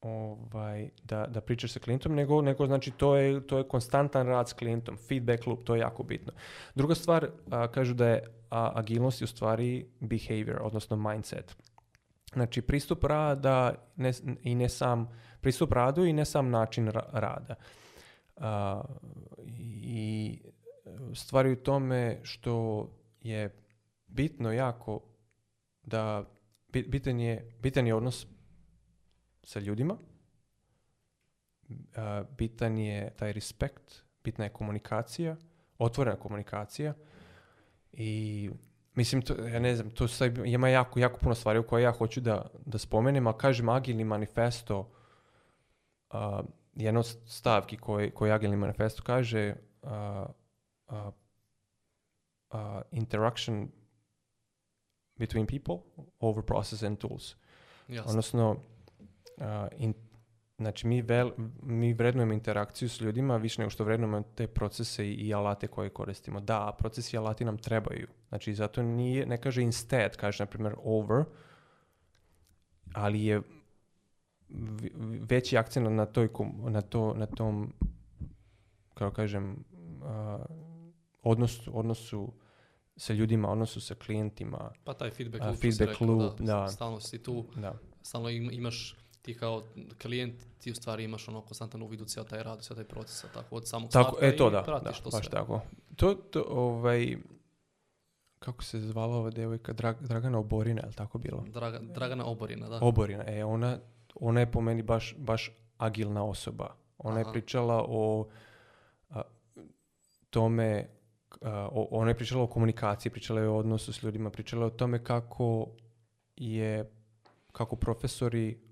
ovaj, da, da pričaš sa klijentom, nego, nego znači to je, to je konstantan rad s klijentom, feedback loop, to je jako bitno. Druga stvar, kažu da je a agilnost je u stvari behavior, odnosno mindset. Znači pristup rada ne, i ne sam pristup radu i ne sam način rada. A, I stvari u tome što je bitno jako da bitan je, bitan je odnos sa ljudima, bitan je taj respekt, bitna je komunikacija, otvorena komunikacija, i Mislim, to, ja ne znam, to sad ima jako, jako puno stvari o koje ja hoću da, da spomenem, a kažem, Agilni manifesto, uh, jedna od stavki koje, Agilni manifesto kaže, uh, uh, uh, interaction between people over process and tools. Jasne. Odnosno, in, Znači, mi, mi vrednujemo interakciju s ljudima više nego što vrednujemo te procese i, alate koje koristimo. Da, procesi i alati nam trebaju. Znači, zato nije, ne kaže instead, kaže, na primjer, over, ali je veći akcent na, toj, na, to, na tom, kao kažem, uh, odnosu sa ljudima, odnosu sa klijentima. Pa taj feedback, loop, da. Stalno si tu, da. stalno imaš ti kao klijent ti u stvari imaš ono konstantan uvid u cijel taj rad, cijel taj proces, tako od samog tako, e, to, da, to baš tako. To, ovaj, kako se zvala ova devojka, Dragana Oborina, je tako bilo? Draga, Dragana Oborina, da. Oborina, e, ona, ona je po meni baš, baš agilna osoba. Ona je pričala o tome, ona je pričala o komunikaciji, pričala je o odnosu s ljudima, pričala je o tome kako je, kako profesori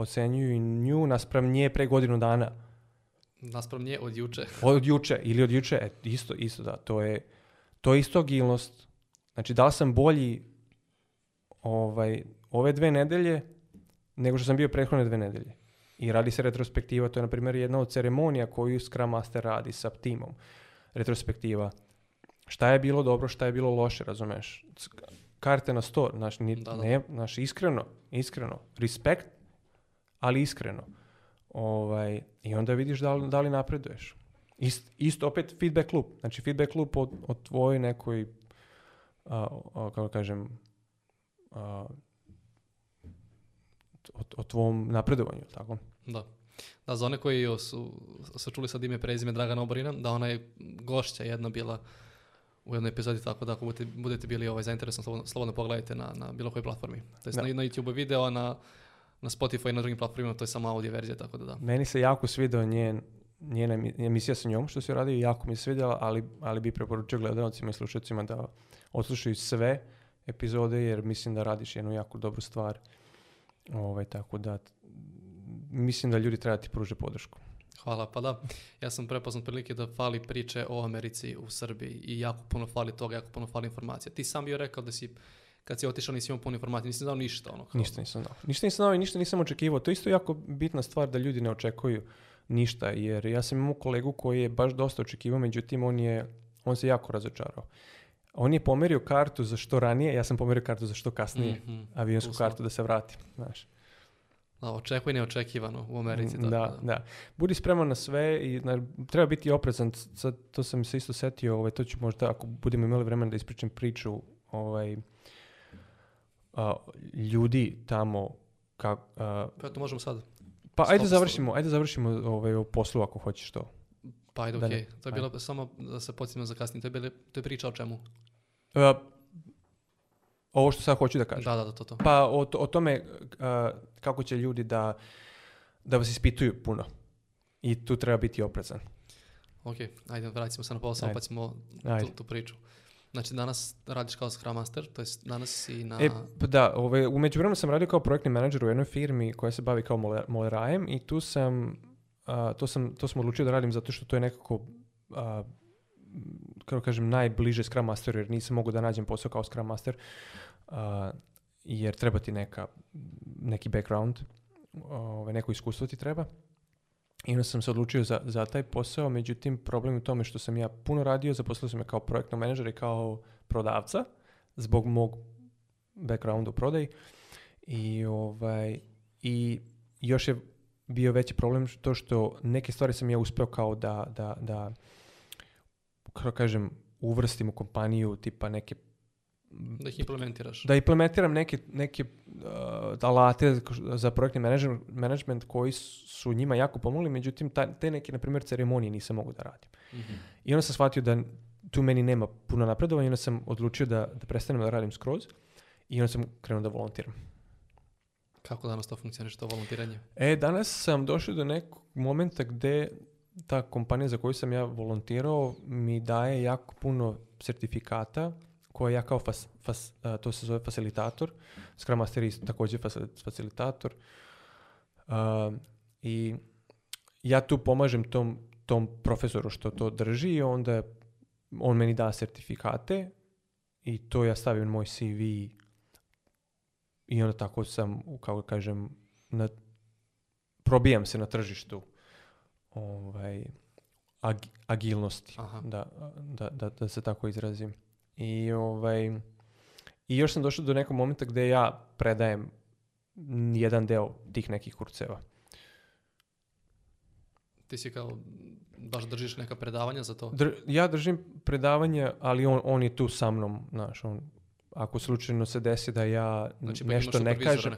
ocenjuju nju naspram nje pre godinu dana. Naspram nje od juče. od juče ili od juče, e, isto, isto da, to je, to je isto agilnost. Znači, da sam bolji ovaj, ove dve nedelje nego što sam bio prethodne dve nedelje. I radi se retrospektiva, to je na primjer jedna od ceremonija koju Scrum Master radi sa timom. Retrospektiva. Šta je bilo dobro, šta je bilo loše, razumeš? Karte na sto, znaš, iskreno, iskreno. Respekt ali iskreno. Ovaj, I onda vidiš da li, da li napreduješ. isto opet feedback loop. Znači feedback loop od, od nekoj, a, kako kažem, a, o, o tvom napredovanju, tako? Da. Da, za one koji su, su čuli sad ime prezime Dragana Oborina, da ona je gošća jedna bila u jednoj epizodi, tako da ako budete, budete bili ovaj, zainteresni, slobodno, pogledajte na, na bilo kojoj platformi. To je na, na YouTube video, na na Spotify i na drugim platformima, to je samo audio verzija, tako da da. Meni se jako svidio njen, njena emisija sa njom što se radio jako mi se svidjela, ali, ali bi preporučio gledalcima i slušalcima da odslušaju sve epizode jer mislim da radiš jednu jako dobru stvar. Ovaj, tako da mislim da ljudi treba ti pruže podršku. Hvala, pa da, ja sam prepoznat prilike da fali priče o Americi u Srbiji i jako puno fali toga, jako puno fali informacija. Ti sam bio rekao da si kad si otišao nisi imao puno informacija nisam znao ništa. Ono, ništa nisam znao. Ništa nisam znao i ništa nisam očekivao. To je isto jako bitna stvar da ljudi ne očekuju ništa, jer ja sam imao kolegu koji je baš dosta očekivao, međutim on, je, on se jako razočarao. On je pomerio kartu za što ranije, ja sam pomerio kartu za što kasnije, mhm. avionsku kartu da se vrati, znaš. Da, očekuje neočekivano u Americi. Mm, da, da, da. Budi spreman na sve i treba biti oprezan. Sad, to sam se isto setio, ovaj, to ću možda, ako budemo imali vremena da ispričam priču, ovaj, a, ljudi tamo kako... Pa to možemo sad. Pa ajde završimo, ajde završimo ovaj, o poslu ako hoćeš to. Pa ajde, okej. To je bilo, samo da se podsjetimo za kasnije, to je, bilo, to je priča o čemu? A, ovo što sad hoću da kažem. Da, da, da to, to. Pa o, o tome kako će ljudi da, da vas ispituju puno. I tu treba biti oprezan. Ok, ajde, vratimo se na posao, pa ajde. pa ćemo tu, tu priču. Znači danas radiš kao Scrum Master, to jest danas si na... E, pa da, ovaj, u međuvremenu sam radio kao projektni menadžer u jednoj firmi koja se bavi kao molerajem i tu sam, to sam, to sam odlučio da radim zato što to je nekako, kako kažem, najbliže Scrum Master jer nisam mogu da nađem posao kao Scrum Master jer treba ti neka, neki background, ove, neko iskustvo ti treba. I onda sam se odlučio za, za taj posao, međutim problem u tome što sam ja puno radio, zaposlio sam me kao projektno menadžer i kao prodavca zbog mog backgrounda u prodaji. I, ovaj, I još je bio veći problem to što neke stvari sam ja uspio kao da, da, da kako kažem, uvrstim u kompaniju, tipa neke da ih implementiraš. Da implementiram neke, neke uh, alate za projektni management koji su njima jako pomogli, međutim ta, te neke, na primjer, ceremonije nisam mogu da radim. Mm -hmm. I onda sam shvatio da tu meni nema puno napredovanja, onda sam odlučio da, da prestanem da radim skroz i onda sam krenuo da volontiram. Kako danas to funkcioniš, to volontiranje? E, danas sam došao do nekog momenta gde ta kompanija za koju sam ja volontirao mi daje jako puno sertifikata koje ja kao fas, fas, e, to se zove facilitator, Scrum Master je također facilitator e, i ja tu pomažem tom, tom profesoru što to drži i onda on meni da certifikate i to ja stavim moj CV i onda tako sam, kako kažem, na, probijam se na tržištu ovaj, agilnosti, da, da, da se tako izrazim. I, ovaj, I još sam došao do nekog momenta gdje ja predajem jedan deo tih nekih kurceva. Ti si kao, baš držiš neka predavanja za to? ja držim predavanja, ali on, on je tu sa mnom, znaš, on ako slučajno se desi da ja znači, nešto ne kažem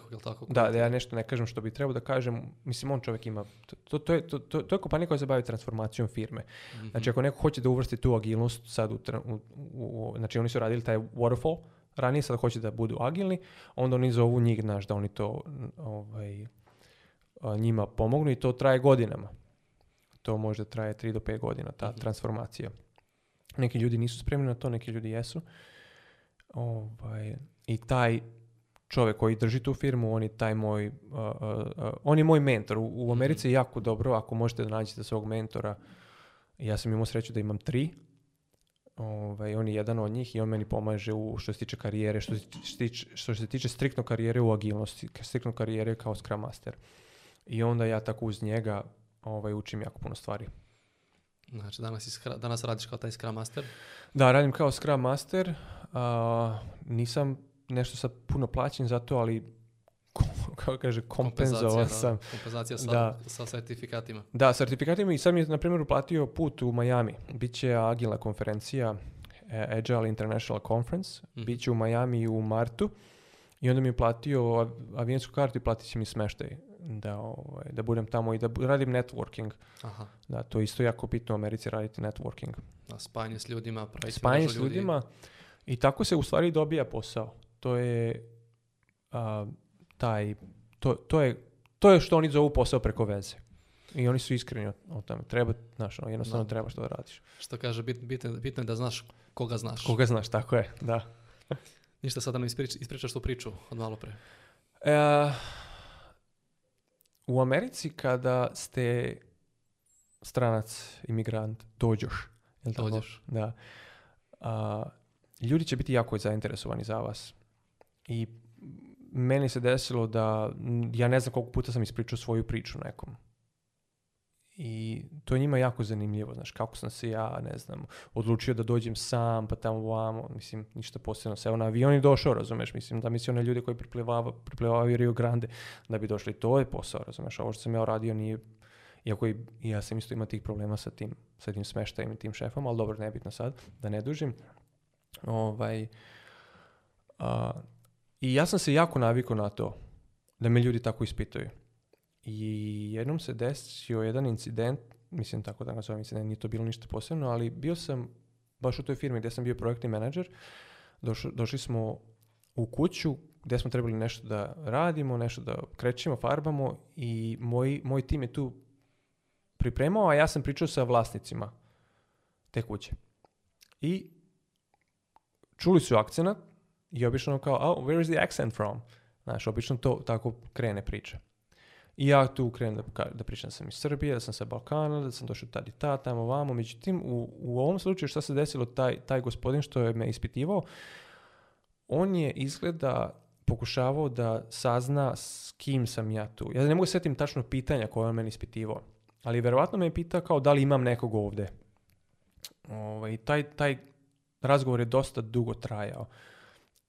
da, da ja nešto ne kažem što bi trebao da kažem mislim on čovjek ima to, to, je, to, to, to je kompanija koja se bavi transformacijom firme mm znači ako neko hoće da uvrsti tu agilnost sad u, u, u, znači oni su radili taj waterfall ranije sad hoće da budu agilni onda oni zovu njih naš da oni to ovaj, njima pomognu i to traje godinama to možda traje 3 do 5 godina ta mhm. transformacija neki ljudi nisu spremni na to neki ljudi jesu Ovaj, I taj čovjek koji drži tu firmu, on je taj moj, uh, uh, uh, on je moj mentor. U, mhm. Americi je jako dobro, ako možete da nađete svog mentora, ja sam imao sreću da imam tri, Ove ovaj, on je jedan od njih i on meni pomaže u što se tiče karijere, što se tiče, što se tiče striktno karijere u agilnosti, striktno karijere kao Scrum Master. I onda ja tako uz njega ovaj, učim jako puno stvari. Znači, danas, iskra, danas radiš kao taj Scrum Master? Da, radim kao Scrum Master. Uh, nisam nešto sa puno plaćen za to, ali kako kaže, kompenzovao sam. Kompenzacija sa, da. sa certifikatima. Da, certifikatima i sam je, na primjer, uplatio put u Miami. Biće agilna konferencija e, Agile International Conference. Mm. Biće u Miami u martu. I onda mi je platio avijansku kartu i platit će mi smeštaj da, ovaj, da budem tamo i da radim networking. Aha. Da, to je isto jako bitno u Americi raditi networking. na spajanje s ljudima, praviti Spajanje s ljudima i tako se u stvari dobija posao. To je taj, to, to, je, to je što oni zovu posao preko veze. I oni su iskreni o tome. Treba, znaš, ono, jednostavno da. treba što da radiš. Što kaže, bit, bitno, je da znaš koga znaš. Koga znaš, tako je, da. Ništa sada nam ispričaš tu priču od malo pre. E, u Americi kada ste stranac, imigrant, dođoš, jel Dođeš. Da. A, ljudi će biti jako zainteresovani za vas. I meni se desilo da ja ne znam koliko puta sam ispričao svoju priču nekom. I to je njima jako zanimljivo, znaš, kako sam se ja, ne znam, odlučio da dođem sam, pa tamo vamo, mislim, ništa posebno. Se, evo, na avion je došao, razumeš, mislim, da misli one ljude koji priplivavaju Rio Grande, da bi došli, to je posao, razumeš, ovo što sam ja radio nije, iako i ja sam isto imao tih problema sa tim, sa tim smeštajem i tim šefom, ali dobro, nebitno sad, da ne dužim. Ovaj, a, I ja sam se jako navikao na to, da me ljudi tako ispitaju. I jednom se desio jedan incident, mislim tako da ga zovem incident, nije to bilo ništa posebno, ali bio sam baš u toj firmi gdje sam bio projektni menadžer, došli smo u kuću gdje smo trebali nešto da radimo, nešto da krećemo, farbamo i moj, moj tim je tu pripremao, a ja sam pričao sa vlasnicima te kuće. I čuli su akcenat i obično kao, oh, where is the accent from? Znaš, obično to tako krene priča. I ja tu krenem da, da pričam da sam iz Srbije, da sam sa Balkana, da sam došao tad i ta, tamo vamo. Međutim, u, u ovom slučaju što se desilo, taj, taj gospodin što je me ispitivao, on je izgleda pokušavao da sazna s kim sam ja tu. Ja ne mogu setim tačno pitanja koje on meni ispitivao, ali verovatno me je pitao kao da li imam nekog ovde. Ovaj, taj, taj razgovor je dosta dugo trajao.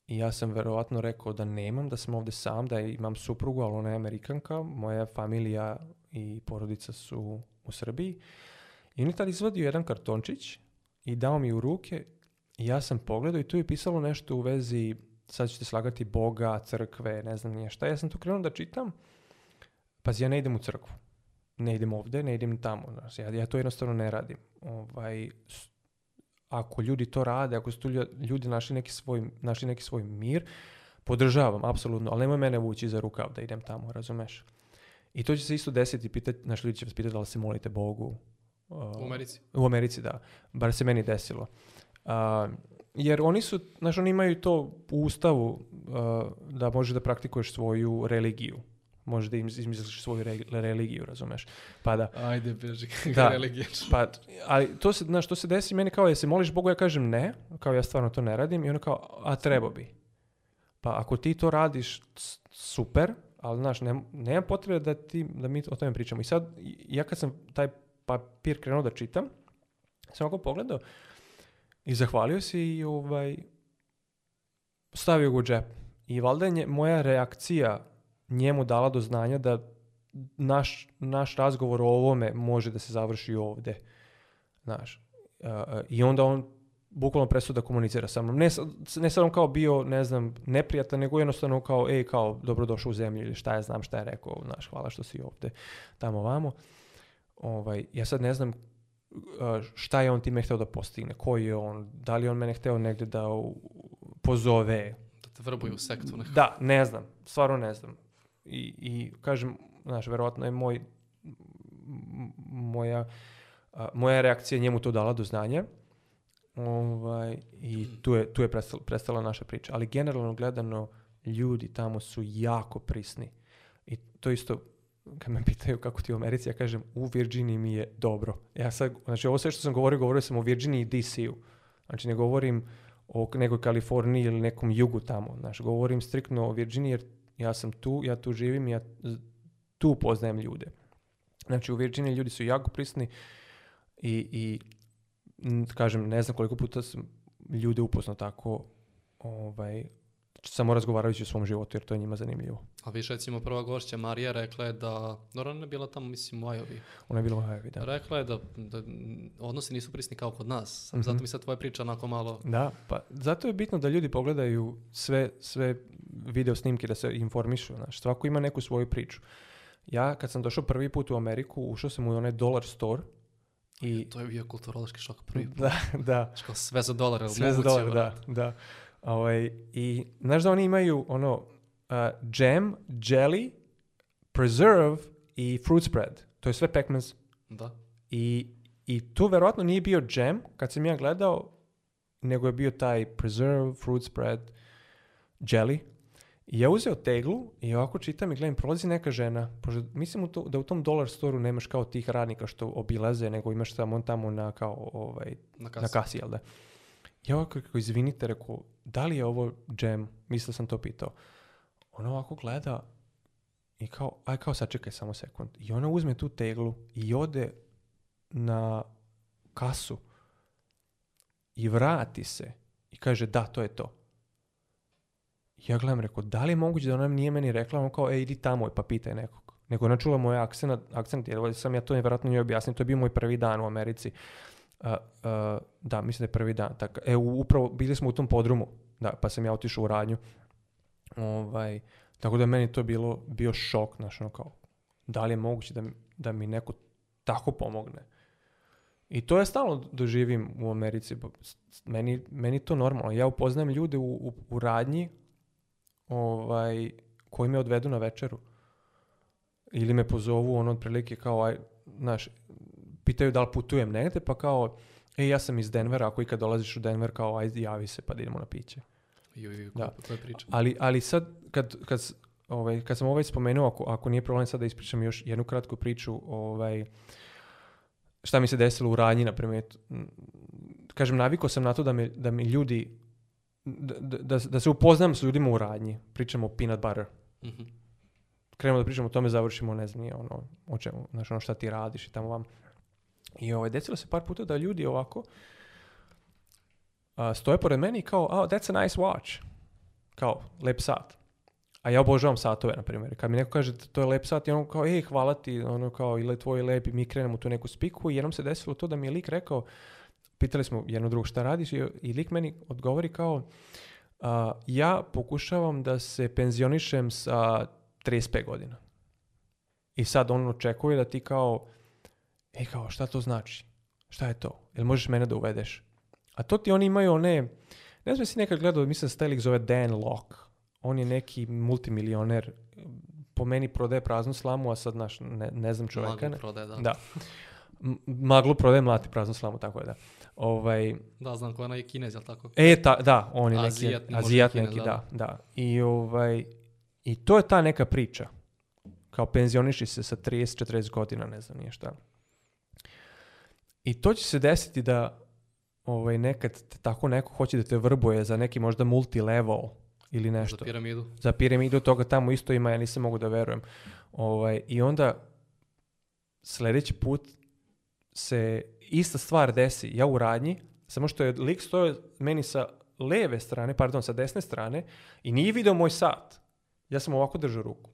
I ja sam verovatno rekao da nemam, da sam ovdje sam, da imam suprugu, ali ona je amerikanka, moja familija i porodica su u Srbiji. I on je tad izvadio jedan kartončić i dao mi u ruke i ja sam pogledao i tu je pisalo nešto u vezi, sad ćete slagati Boga, crkve, ne znam nije šta. Ja sam tu krenuo da čitam, Pa ja ne idem u crkvu, ne idem ovdje, ne idem tamo, ja, ja to jednostavno ne radim. Ovaj, ako ljudi to rade, ako su tu ljudi našli neki svoj, neki svoj mir, podržavam, apsolutno, ali nemoj mene vući za rukav da idem tamo, razumeš? I to će se isto desiti, pitati, naš ljudi će vas pitati da li se molite Bogu. Uh, u Americi? U Americi, da. Bar se meni desilo. Uh, jer oni su, znaš, oni imaju to ustavu uh, da možeš da praktikuješ svoju religiju. Može da im izmisliš svoju religiju, razumeš? Pa da. Ajde, beži, da, Pa, ali to se, znaš, to se desi meni kao, jesi moliš Bogu, ja kažem ne, kao ja stvarno to ne radim, i ono kao, a treba bi. Pa ako ti to radiš, super, ali znaš, ne, nema potrebe da, ti, da mi o tome pričamo. I sad, ja kad sam taj papir krenuo da čitam, sam ovako pogledao i zahvalio se i ovaj, stavio ga u džep. I valjda je moja reakcija njemu dala do znanja da naš, naš razgovor o ovome može da se završi ovdje, Znaš. Uh, I onda on bukvalno prestao da komunicira sa mnom. Ne, ne on kao bio, ne znam, neprijatan, nego jednostavno kao, ej, kao, dobrodošao u zemlju ili šta ja znam šta je rekao, znaš, hvala što si ovde, tamo, vamo. Ovaj, ja sad ne znam e, šta je on time htio da postigne, koji je on, da li on mene htio negde da pozove. Da te u sektu nekako. Da, ne znam, stvarno ne znam i, i kažem, znaš, verovatno je moj, moja, a, moja reakcija njemu to dala do znanja ovaj, i tu je, tu je prestala, naša priča. Ali generalno gledano, ljudi tamo su jako prisni. I to isto, kad me pitaju kako ti u Americi, ja kažem u Virginiji mi je dobro. Ja sad, znači ovo sve što sam govorio, govorio sam o Virginiji i DC-u. Znači ne govorim o nekoj Kaliforniji ili nekom jugu tamo. Znači govorim striktno o Virginiji jer ja sam tu, ja tu živim, ja tu poznajem ljude. Znači u Virginiji ljudi su jako prisni i, i kažem, ne znam koliko puta sam ljude upoznao tako ovaj, samo razgovarajući o svom životu jer to je njima zanimljivo. A više recimo prva gošća Marija rekla je da, dobro ona je bila tamo mislim u Ajovi. Ona je bila u Ajovi, da. Rekla je da, da odnosi nisu prisni kao kod nas, mm zato mi sad tvoja priča onako malo... Da, pa zato je bitno da ljudi pogledaju sve, sve video snimke da se informišu, znaš, svako ima neku svoju priču. Ja kad sam došao prvi put u Ameriku, ušao sam u onaj dollar store i... To je bio kulturološki šok prvi put. Da, da. sve za dolar, Sve za dolar, da, da. Ovaj, I znaš da oni imaju ono uh, jam, jelly, preserve i fruit spread. To je sve pekmez. Da. I, I tu verovatno nije bio jam kad sam ja gledao, nego je bio taj preserve, fruit spread, jelly. I ja uzeo teglu i ovako čitam i gledam, prolazi neka žena. mislim to, da u tom dollar storu nemaš kao tih radnika što obilaze, nego imaš samo on tamo na kao ovaj, na kasi, na jel da? Ja ovako kako izvinite, rekao, da li je ovo džem? Mislio sam to pitao. Ona ovako gleda i kao, aj kao sad samo sekund. I ona uzme tu teglu i ode na kasu i vrati se i kaže da, to je to. Ja gledam, rekao, da li je moguće da ona nije meni rekla, ono kao, e, idi tamo pa pitaj nekog. Nego ona čula moj akcent, akcent jer sam ja to nevjerojatno njoj objasnio, to je bio moj prvi dan u Americi da, mislim da je prvi dan. Tak, e, upravo bili smo u tom podrumu, da, pa sam ja otišao u radnju. Ovaj, tako da meni to bilo bio šok, znaš, ono kao, da li je moguće da, da mi neko tako pomogne? I to ja stalno doživim u Americi. Meni, meni to normalno. Ja upoznajem ljude u, u, radnji ovaj, koji me odvedu na večeru. Ili me pozovu ono otprilike kao, aj, znaš, pitaju da li putujem negdje, pa kao, e, ja sam iz Denvera, ako ikad dolaziš u Denver, kao, ajde, javi se, pa da idemo na piće. ju da. Priča. Ali, ali sad, kad, kad, ovaj, kad sam ovaj spomenuo, ako, ako nije problem sad da ispričam još jednu kratku priču, ovaj, šta mi se desilo u radnji, na primjer, kažem, navikao sam na to da mi, da mi ljudi, da, da, se upoznam s ljudima u radnji, pričamo o peanut butter. Mm-hmm. Krenemo da pričamo o tome, završimo, ne znam, ono, o čemu, znaš, ono šta ti radiš i tamo vam. I ovaj, desilo se par puta da ljudi ovako a, stoje pored meni i kao, oh, that's a nice watch. Kao, lep sat. A ja obožavam satove, na primjer. Kad mi neko kaže to je lep sat, i ono kao, ej, hvala ti, ono kao, ili tvoj lep, i mi krenemo tu neku spiku. I jednom se desilo to da mi je lik rekao, pitali smo jedno drugo šta radiš, i, i lik meni odgovori kao, ja pokušavam da se penzionišem sa 35 godina. I sad on očekuje da ti kao E kao, šta to znači? Šta je to? Jel možeš mene da uvedeš? A to ti oni imaju one... Ne znam si nekad gledao, mislim se stelik zove Dan Locke. On je neki multimilioner, po meni prodaje praznu slamu, a sad naš, ne, znam čoveka. Maglu prodaje, da. Maglu prodaje mlati praznu slamu, tako je da. Ovaj, da, znam koja je kinez, jel tako? E, ta, da, on je neki, neki, kinez, da. da, I, ovaj, I to je ta neka priča. Kao penzioniši se sa 30-40 godina, ne znam nije šta. I to će se desiti da ovaj, nekad tako neko hoće da te vrbuje za neki možda multilevel ili nešto. Za piramidu. Za piramidu toga tamo isto ima, ja nisam mogu da verujem. Ovaj, I onda sljedeći put se ista stvar desi, ja u radnji, samo što je lik stoje meni sa leve strane, pardon, sa desne strane i nije video moj sat. Ja sam ovako držao ruku.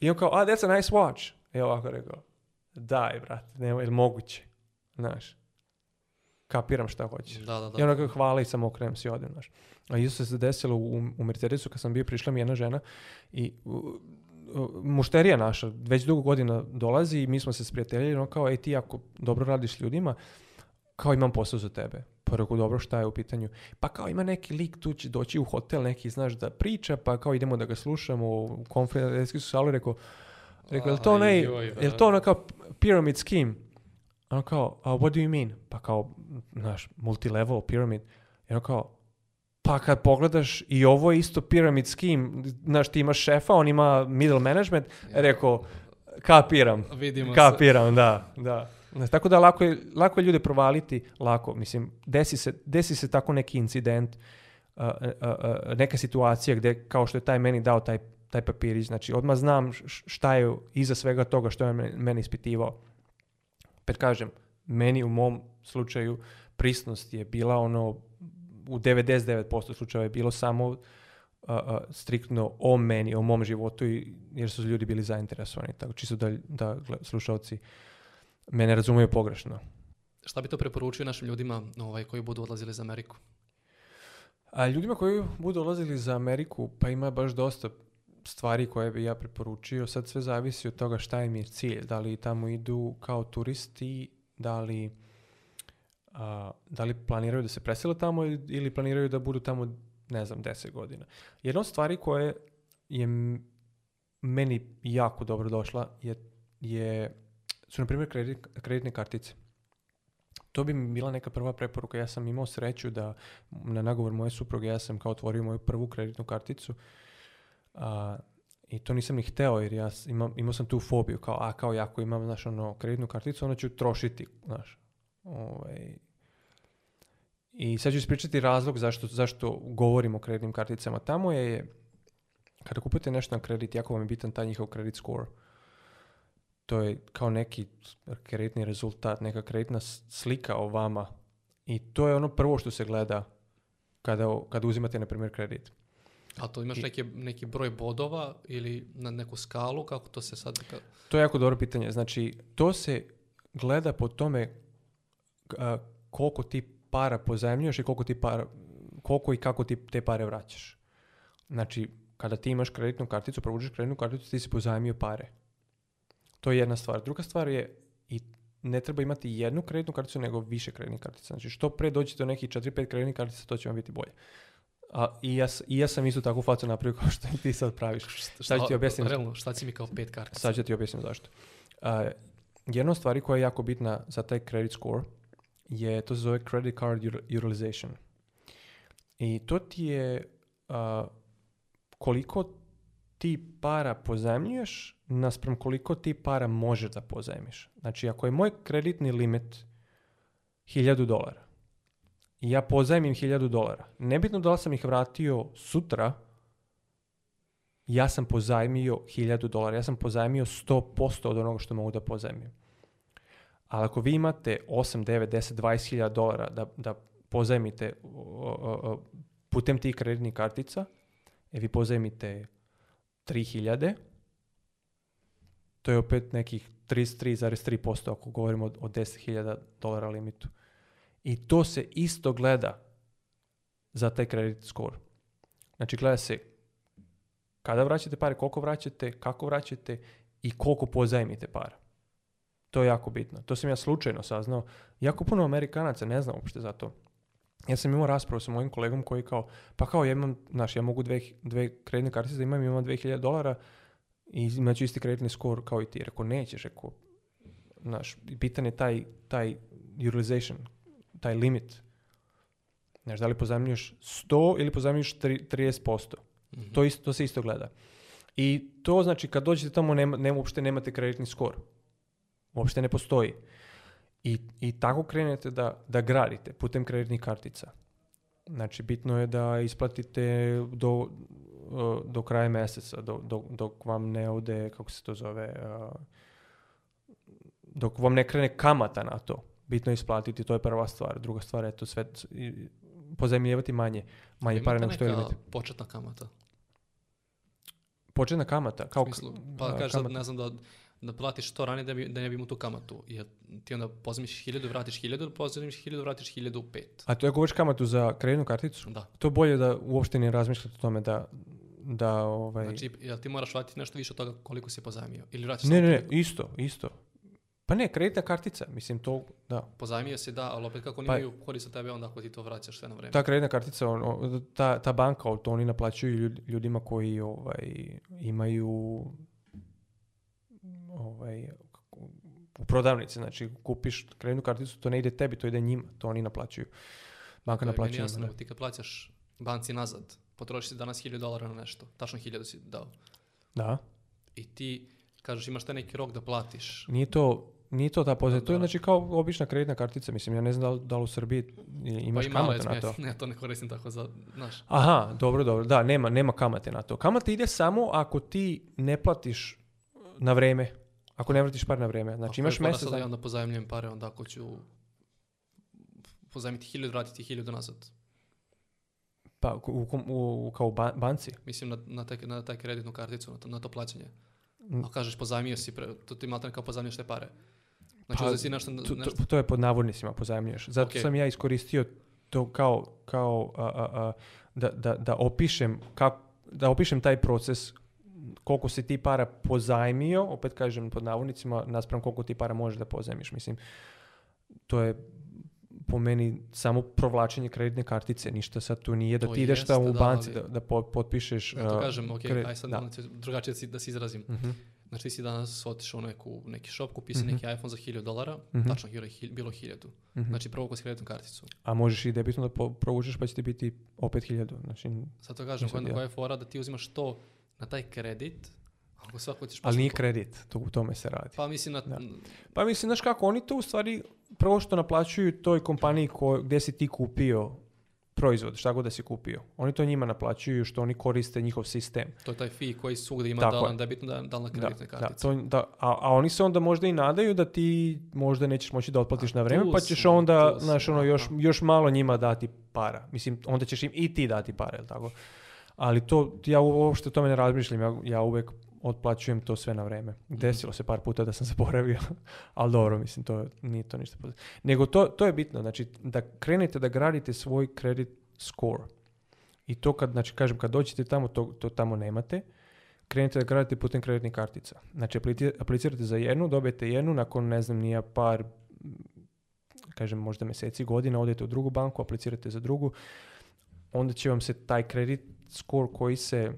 I on kao, a, that's a nice watch. I ovako rekao daj, brate, nema, moguće, znaš. Kapiram šta hoćeš. Da, da, da. I kao hvala i samo okrenem se odem, znaš. A isto se desilo u, u Mercedesu kad sam bio, prišla mi jedna žena i mušterija naša, već dugo godina dolazi i mi smo se sprijateljili, ono kao, ej ti ako dobro radiš ljudima, kao imam posao za tebe. Pa rekao, dobro, šta je u pitanju? Pa kao ima neki lik tu će doći u hotel, neki znaš da priča, pa kao idemo da ga slušamo u konferencijski su rekao, Rekao, je to onaj, je to ono kao pyramid scheme? Ono kao, a what do you mean? Pa kao, znaš, multilevel pyramid. I ono kao, pa kad pogledaš i ovo je isto pyramid scheme, znaš, ti imaš šefa, on ima middle management, rekao, kapiram, Vidimo kapiram, se. da, da. tako da lako je, lako je ljude provaliti, lako, mislim, desi se, desi se tako neki incident, uh, uh, uh, neka situacija gdje kao što je taj meni dao taj taj papirić, znači odmah znam šta je iza svega toga što je meni ispitivao. Pet kažem, meni u mom slučaju prisnost je bila ono, u 99% slučajeva je bilo samo striktno o meni, o mom životu, jer su ljudi bili zainteresovani. Tako čisto da, da slušalci mene razumiju pogrešno. Šta bi to preporučio našim ljudima ovaj, koji budu odlazili za Ameriku? A ljudima koji budu odlazili za Ameriku, pa ima baš dosta stvari koje bi ja preporučio, sad sve zavisi od toga šta im je cilj, da li tamo idu kao turisti, da li, da li planiraju da se presele tamo ili planiraju da budu tamo, ne znam, deset godina. Jedna od stvari koje je meni jako dobro došla je, je su na primjer kreditne kartice. To bi mi bila neka prva preporuka. Ja sam imao sreću da na nagovor moje supruge ja sam kao otvorio moju prvu kreditnu karticu i to nisam ni hteo jer ja imao sam tu fobiju kao, a kao ja ako imam znaš, ono, kreditnu karticu, onda ću trošiti, znaš. Ovaj. I sad ću ispričati razlog zašto, zašto govorim o kreditnim karticama. Tamo je, kada kupujete nešto na kredit, jako vam je bitan taj njihov kredit score. To je kao neki kreditni rezultat, neka kreditna slika o vama. I to je ono prvo što se gleda kada, kada uzimate, na primjer, kredit. A to imaš neki, neki broj bodova ili na neku skalu, kako to se sad... To je jako dobro pitanje. Znači, to se gleda po tome koliko ti para pozajemljuješ i koliko, ti para, koliko i kako ti te pare vraćaš. Znači, kada ti imaš kreditnu karticu, provučeš kreditnu karticu, ti si pozajmio pare. To je jedna stvar. Druga stvar je, i ne treba imati jednu kreditnu karticu, nego više kreditnih kartica. Znači, što pre dođete do nekih 4-5 kreditnih kartica, to će vam biti bolje. A, i, ja, ja sam isto takvu facu napravio kao što ti sad praviš. Šta, ti objasniti? Realno, šta mi kao pet Sad ću ti objasniti zašto. A, jedna od stvari koja je jako bitna za taj credit score je, to se zove credit card utilization. I to ti je koliko ti para pozajmljuješ naspram koliko ti para možeš da pozajmiš. Znači, ako je moj kreditni limit 1000 dolara, ja pozajmim 1000 dolara. Nebitno da li sam ih vratio sutra, ja sam pozajmio hiljadu dolara. Ja sam pozajmio 100% od onoga što mogu da pozajmim. Ali ako vi imate 8, 9, 10, 20.000 dolara da, da pozajmite putem tih kreditnih kartica, e, vi pozajmite 3000, to je opet nekih 33,3% ako govorimo o 10.000 dolara limitu. I to se isto gleda za taj kredit score. Znači gleda se kada vraćate pare, koliko vraćate, kako vraćate i koliko pozajmite para. To je jako bitno. To sam ja slučajno saznao. Jako puno Amerikanaca ne znam uopšte za to. Ja sam imao raspravu sa mojim kolegom koji kao, pa kao ja imam, znaš, ja mogu dve, dve kreditne kartice da imam, imam 2000 dolara i imat ću isti kreditni skor kao i ti. Rekao, nećeš, rekao, znaš, bitan je taj, taj utilization, taj limit. Znaš, da li pozajmljuješ 100 ili pozajmljuješ 30%. Mm to, isto, se isto gleda. I to znači kad dođete tamo nema, nema, uopšte nemate kreditni skor. Uopšte ne postoji. I, i tako krenete da, da gradite putem kreditnih kartica. Znači, bitno je da isplatite do, do kraja mjeseca, do, do, dok vam ne ode, kako se to zove, dok vam ne krene kamata na to bitno je isplatiti, to je prva stvar. Druga stvar je to sve pozajmljivati manje, manje pare nego što je početna kamata? Početna kamata? Kao, pa kažeš da, ne znam, da, da platiš to ranije da, bi, da ne bi imao tu kamatu. Jer ti onda pozmiš hiljadu, vratiš hiljadu, pozmiš hiljadu, vratiš hiljadu pet. A to je govoriš kamatu za kreditnu karticu? Da. To je bolje da uopšte ne razmišljate o tome da da ovaj... Znači, jel ti moraš vratiti nešto više od toga koliko si pozajmio? Ili ne, ne, ne, isto, isto. Pa ne, kreditna kartica, mislim to, da. Pozajmio se da, ali opet kako oni pa, korist od tebe onda ako ti to vraćaš sve na vrijeme. Ta kreditna kartica, on, ta, ta banka, to oni naplaćuju ljudima koji ovaj, imaju ovaj, u prodavnici, znači kupiš kreditnu karticu, to ne ide tebi, to ide njima, to oni naplaćuju. Banka naplaćuje. Meni ti kad plaćaš banci nazad, potrošiš si danas 1000 dolara na nešto, tačno 1000 si dao. Da. I ti Kažeš imaš taj neki rok da platiš. Nije to, nije to ta pozicija. To je znači kao obična kreditna kartica. Mislim, ja ne znam da li, da li u Srbiji imaš pa ima kamate na to. Ne, to ne koristim tako za, znaš. Aha, dobro, dobro. Da, nema, nema kamate na to. Kamate ide samo ako ti ne platiš na vreme. Ako ne vratiš par na vrijeme. Znači ako imaš mjesec... Ako ja onda pozajemljujem pare, onda ako ću pozajmiti hiljadu, vratiti hiljadu nazad. Pa u, u, u, kao banci? Mislim na, na, taj, na taj kreditnu karticu, na to plaćanje. A kažeš pozajmio si, pre, to ti malo kao pozajmioš te pare. Znači, pa, to, je pod navodnicima pozajmljuješ. Zato okay. sam ja iskoristio to kao, kao da, da, da, opišem da opišem taj proces koliko si ti para pozajmio, opet kažem pod navodnicima, naspram koliko ti para možeš da pozajmiš. Mislim, to je po meni samo provlačenje kreditne kartice, ništa sad tu nije da to ti ideš tamo u banci da, da, potpišeš. Ja to uh, kažem, ok, kre... aj sad da. drugačije da si, izrazim. Uh mhm. -huh. Znači ti si danas otišao u neku, neki shop, kupi si uh mhm. -huh. neki iPhone za 1000 dolara, uh mhm. -huh. tačno je 1000, bilo 1000. Znači prvo s kreditnu karticu. A možeš i debitno da provučeš pa će ti biti opet 1000. Znači, sad to kažem, koja je fora da ti uzimaš to na taj kredit, ako hoćeš Ali nije kredit, to, u tome se radi. Pa mislim, na... pa mislim, znaš kako, oni to u stvari, prvo što naplaćuju toj kompaniji ko, gdje si ti kupio proizvod, šta god da si kupio. Oni to njima naplaćuju što oni koriste njihov sistem. To je taj fee koji svugdje ima da je da, na kreditne kartice. Da, to, da, a, a, oni se onda možda i nadaju da ti možda nećeš moći da otplatiš na vrijeme, pa ćeš onda znaš, ono, još, još malo njima dati para. Mislim, onda ćeš im i ti dati para, tako? Ali to, ja uopšte tome ne razmišljam, ja, ja otplaćujem to sve na vrijeme. Mhm. Desilo se par puta da sam zaboravio, ali dobro, mislim, to nije to ništa. Pozitivno. Nego to, to je bitno, znači da krenete da gradite svoj kredit score. I to kad, znači kažem, kad dođete tamo, to, to tamo nemate, krenete da gradite putem kreditnih kartica. Znači aplicirate za jednu, dobijete jednu, nakon ne znam nije par, kažem možda mjeseci, godina, odete u drugu banku, aplicirate za drugu, onda će vam se taj kredit score koji se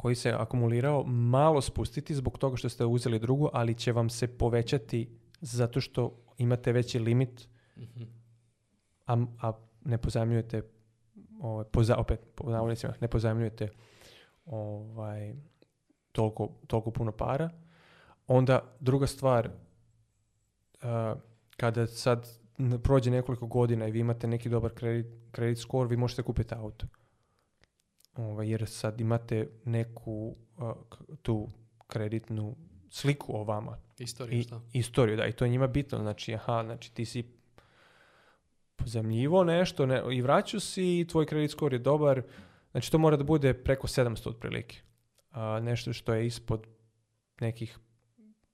koji se akumulirao malo spustiti zbog toga što ste uzeli drugu, ali će vam se povećati zato što imate veći limit, mhm. a, a ne pozajmljujete ovaj, opet ne pozajmljujete ovaj, toliko, puno para. Onda druga stvar, uh, kada sad prođe nekoliko godina i vi imate neki dobar kredit, kredit score, vi možete kupiti auto ovaj, jer sad imate neku tu kreditnu sliku o vama. Istoriju, I, šta? Istoriju, da, i to je njima bitno. Znači, aha, znači ti si pozemljivo nešto ne, i vraću si i tvoj kredit skor je dobar. Znači, to mora da bude preko 700 otprilike. nešto što je ispod nekih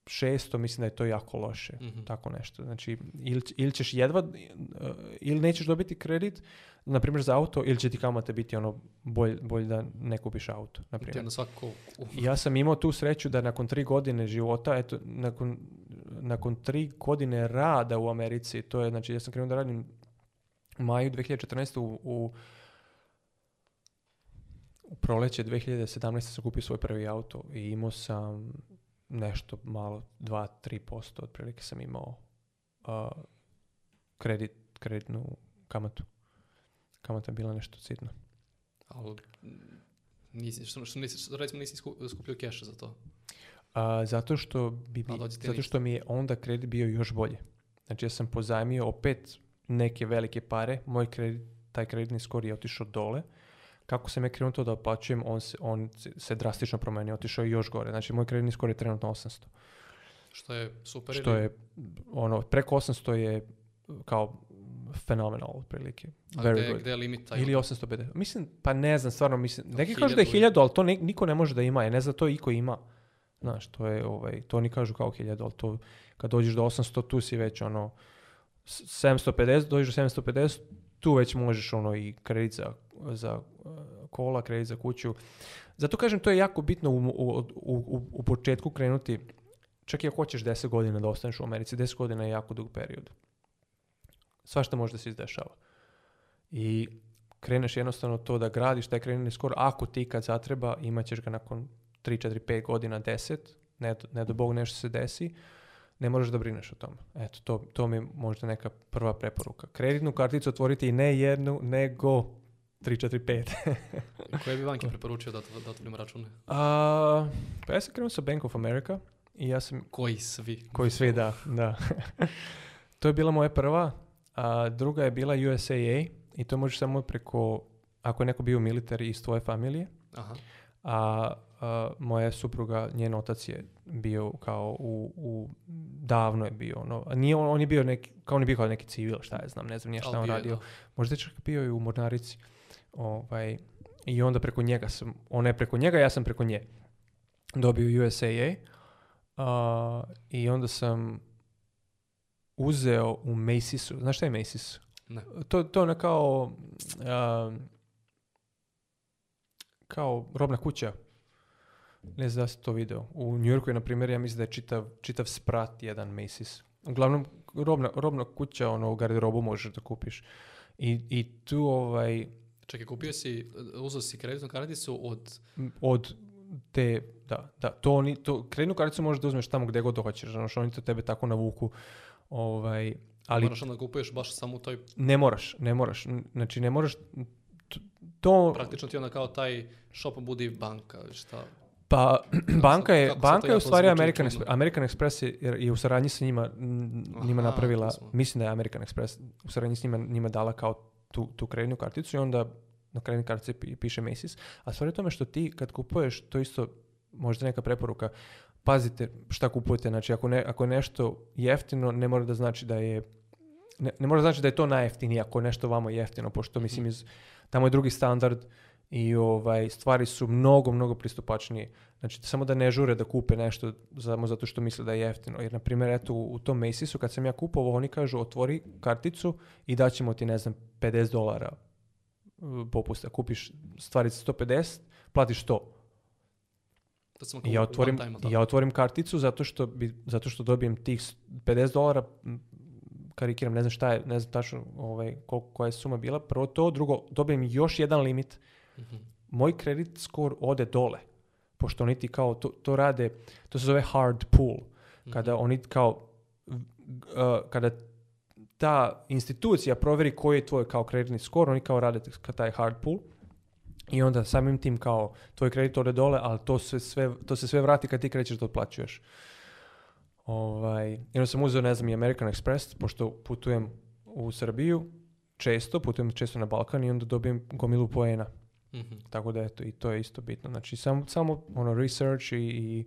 600, mislim da je to jako loše, mhm. tako nešto. Znači, ili, ili ćeš jedva, e, ili nećeš dobiti kredit, na primjer za auto, ili će ti kamate biti ono bolje bolj da ne kupiš auto, na ono, primjer. Na Ja sam imao tu sreću da nakon tri godine života, eto, nakon, nakon tri godine rada u Americi, to je, znači, ja sam krenuo da radim maju 2014. u, u u proleće 2017. sam kupio svoj prvi auto i imao sam nešto malo, 2-3% otprilike sam imao uh, kredit, kreditnu kamatu. Kamata je bila nešto sitna. Ali nisi, što, što nisi, što, recimo nisi skupio keša za to? zato, što bi, pa zato što mi je onda kredit bio još bolje. Znači ja sam pozajmio opet neke velike pare, moj kredit, taj kreditni skor je otišao dole, kako se me krenuo da opačujem, on se, on se drastično promenio, otišao je još gore. Znači, moj kreditni skor je trenutno 800. Što je super Što je, ono, preko 800 je e, kao fenomenal otprilike. A Very gde je limit taj? Ili 850. Mislim, pa ne znam, stvarno mislim. Neki kažu da je 1000, ali to ne, niko ne može da ima. Ja ne znam to iko ima. Znaš, to je, ovaj, to ni kažu kao 1000, ali to kad dođeš do 800, tu si već ono, 750, dođeš do 750, tu već možeš ono i kredit za za e, kola, kredit za kuću. Zato kažem, to je jako bitno u, u, u, početku krenuti, čak i ako hoćeš 10 godina da ostaneš u Americi, 10 godina je jako dug period. Svašta može da se izdešava. I kreneš jednostavno to da gradiš, taj kreneni skor, ako ti kad zatreba, imat ga nakon 3, 4, 5 godina, 10, ne, ne do Bog nešto se desi, ne moraš da brineš o tome. Eto, to, to mi je možda neka prva preporuka. Kreditnu karticu otvoriti i ne jednu, nego 3, 4, 5. Koje bi banke preporučio da, da otvorimo račune? pa ja sam krenuo sa Bank of America i ja sam... Koji svi? Koji svi, da. da. to je bila moja prva, a druga je bila USAA i to možeš samo preko, ako je neko bio militar iz tvoje familije, Aha. A, a moja supruga, njen otac je bio kao u, u davno je bio, ono, nije on, je bio neki, kao on je bio kao neki civil, šta je znam, ne znam nije šta on radio. Možda je čak bio i u Mornarici. Ovaj, I onda preko njega sam, ona je preko njega, ja sam preko nje dobio USAA i onda sam uzeo u Macysu. Znaš šta je Macy's? To, to je kao kao robna kuća. Ne znam da si to video. U New Yorku je, na primjer, ja mislim da je čitav, čitav sprat jedan Macy's. Uglavnom, robna, robna kuća, ono, u garderobu možeš da kupiš. I, i tu, ovaj, Čekaj, kupio si, uzeo si kreditnu karticu od... Od te, da, da, to oni, to, kreditnu karticu možeš da uzmeš tamo gdje god hoćeš, znaš, oni to tebe tako navuku, ovaj, ali... Moraš onda kupuješ baš samo u toj... Ne moraš, ne moraš, znači ne moraš, to... Praktično ti onda kao taj shop budi banka, šta... Pa, banka je, banka je u stvari American, Express, American Express je, je u saradnji sa njima, njima Aha, napravila, mislim da je American Express u saradnji s njima, njima dala kao tu, tu kreditnu karticu i onda na kreditnoj kartici piše Macy's. A stvar je tome što ti kad kupuješ, to isto možda neka preporuka, pazite šta kupujete. Znači, ako, ne, ako je nešto jeftino, ne mora da znači da je ne, ne mora znači da je to najjeftinije ako je nešto vamo jeftino, pošto mislim mhm. iz, tamo je drugi standard, i ovaj, stvari su mnogo, mnogo pristupačnije. Znači, samo da ne žure da kupe nešto samo zato što misle da je jeftino. Jer, na primjer, eto, u tom Macysu, kad sam ja kupovao, oni kažu otvori karticu i daćemo ti, ne znam, 50 dolara uh, popusta. Kupiš stvari za 150, platiš to. Da ja, otvorim, ja karticu zato što, bi, zato što dobijem tih 50 dolara, karikiram, ne znam šta je, ne znam tačno ovaj, koja je suma bila. Prvo to, drugo, dobijem još jedan limit Mhm. moj kredit skor ode dole. Pošto oni ti kao to, to rade, to se zove hard pull. Kada mhm. oni kao, kada ta institucija provjeri koji je tvoj kao kreditni skor, oni kao rade taj hard pull i onda samim tim kao tvoj kredit ode dole, ali to se sve, to se sve vrati kad ti krećeš da otplaćuješ. Ovaj, jedno sam uzeo, ne znam, i American Express, pošto putujem u Srbiju, često, putujem često na Balkan i onda dobijem gomilu poena mm Tako da eto, i to je isto bitno. Znači samo, ono research i, i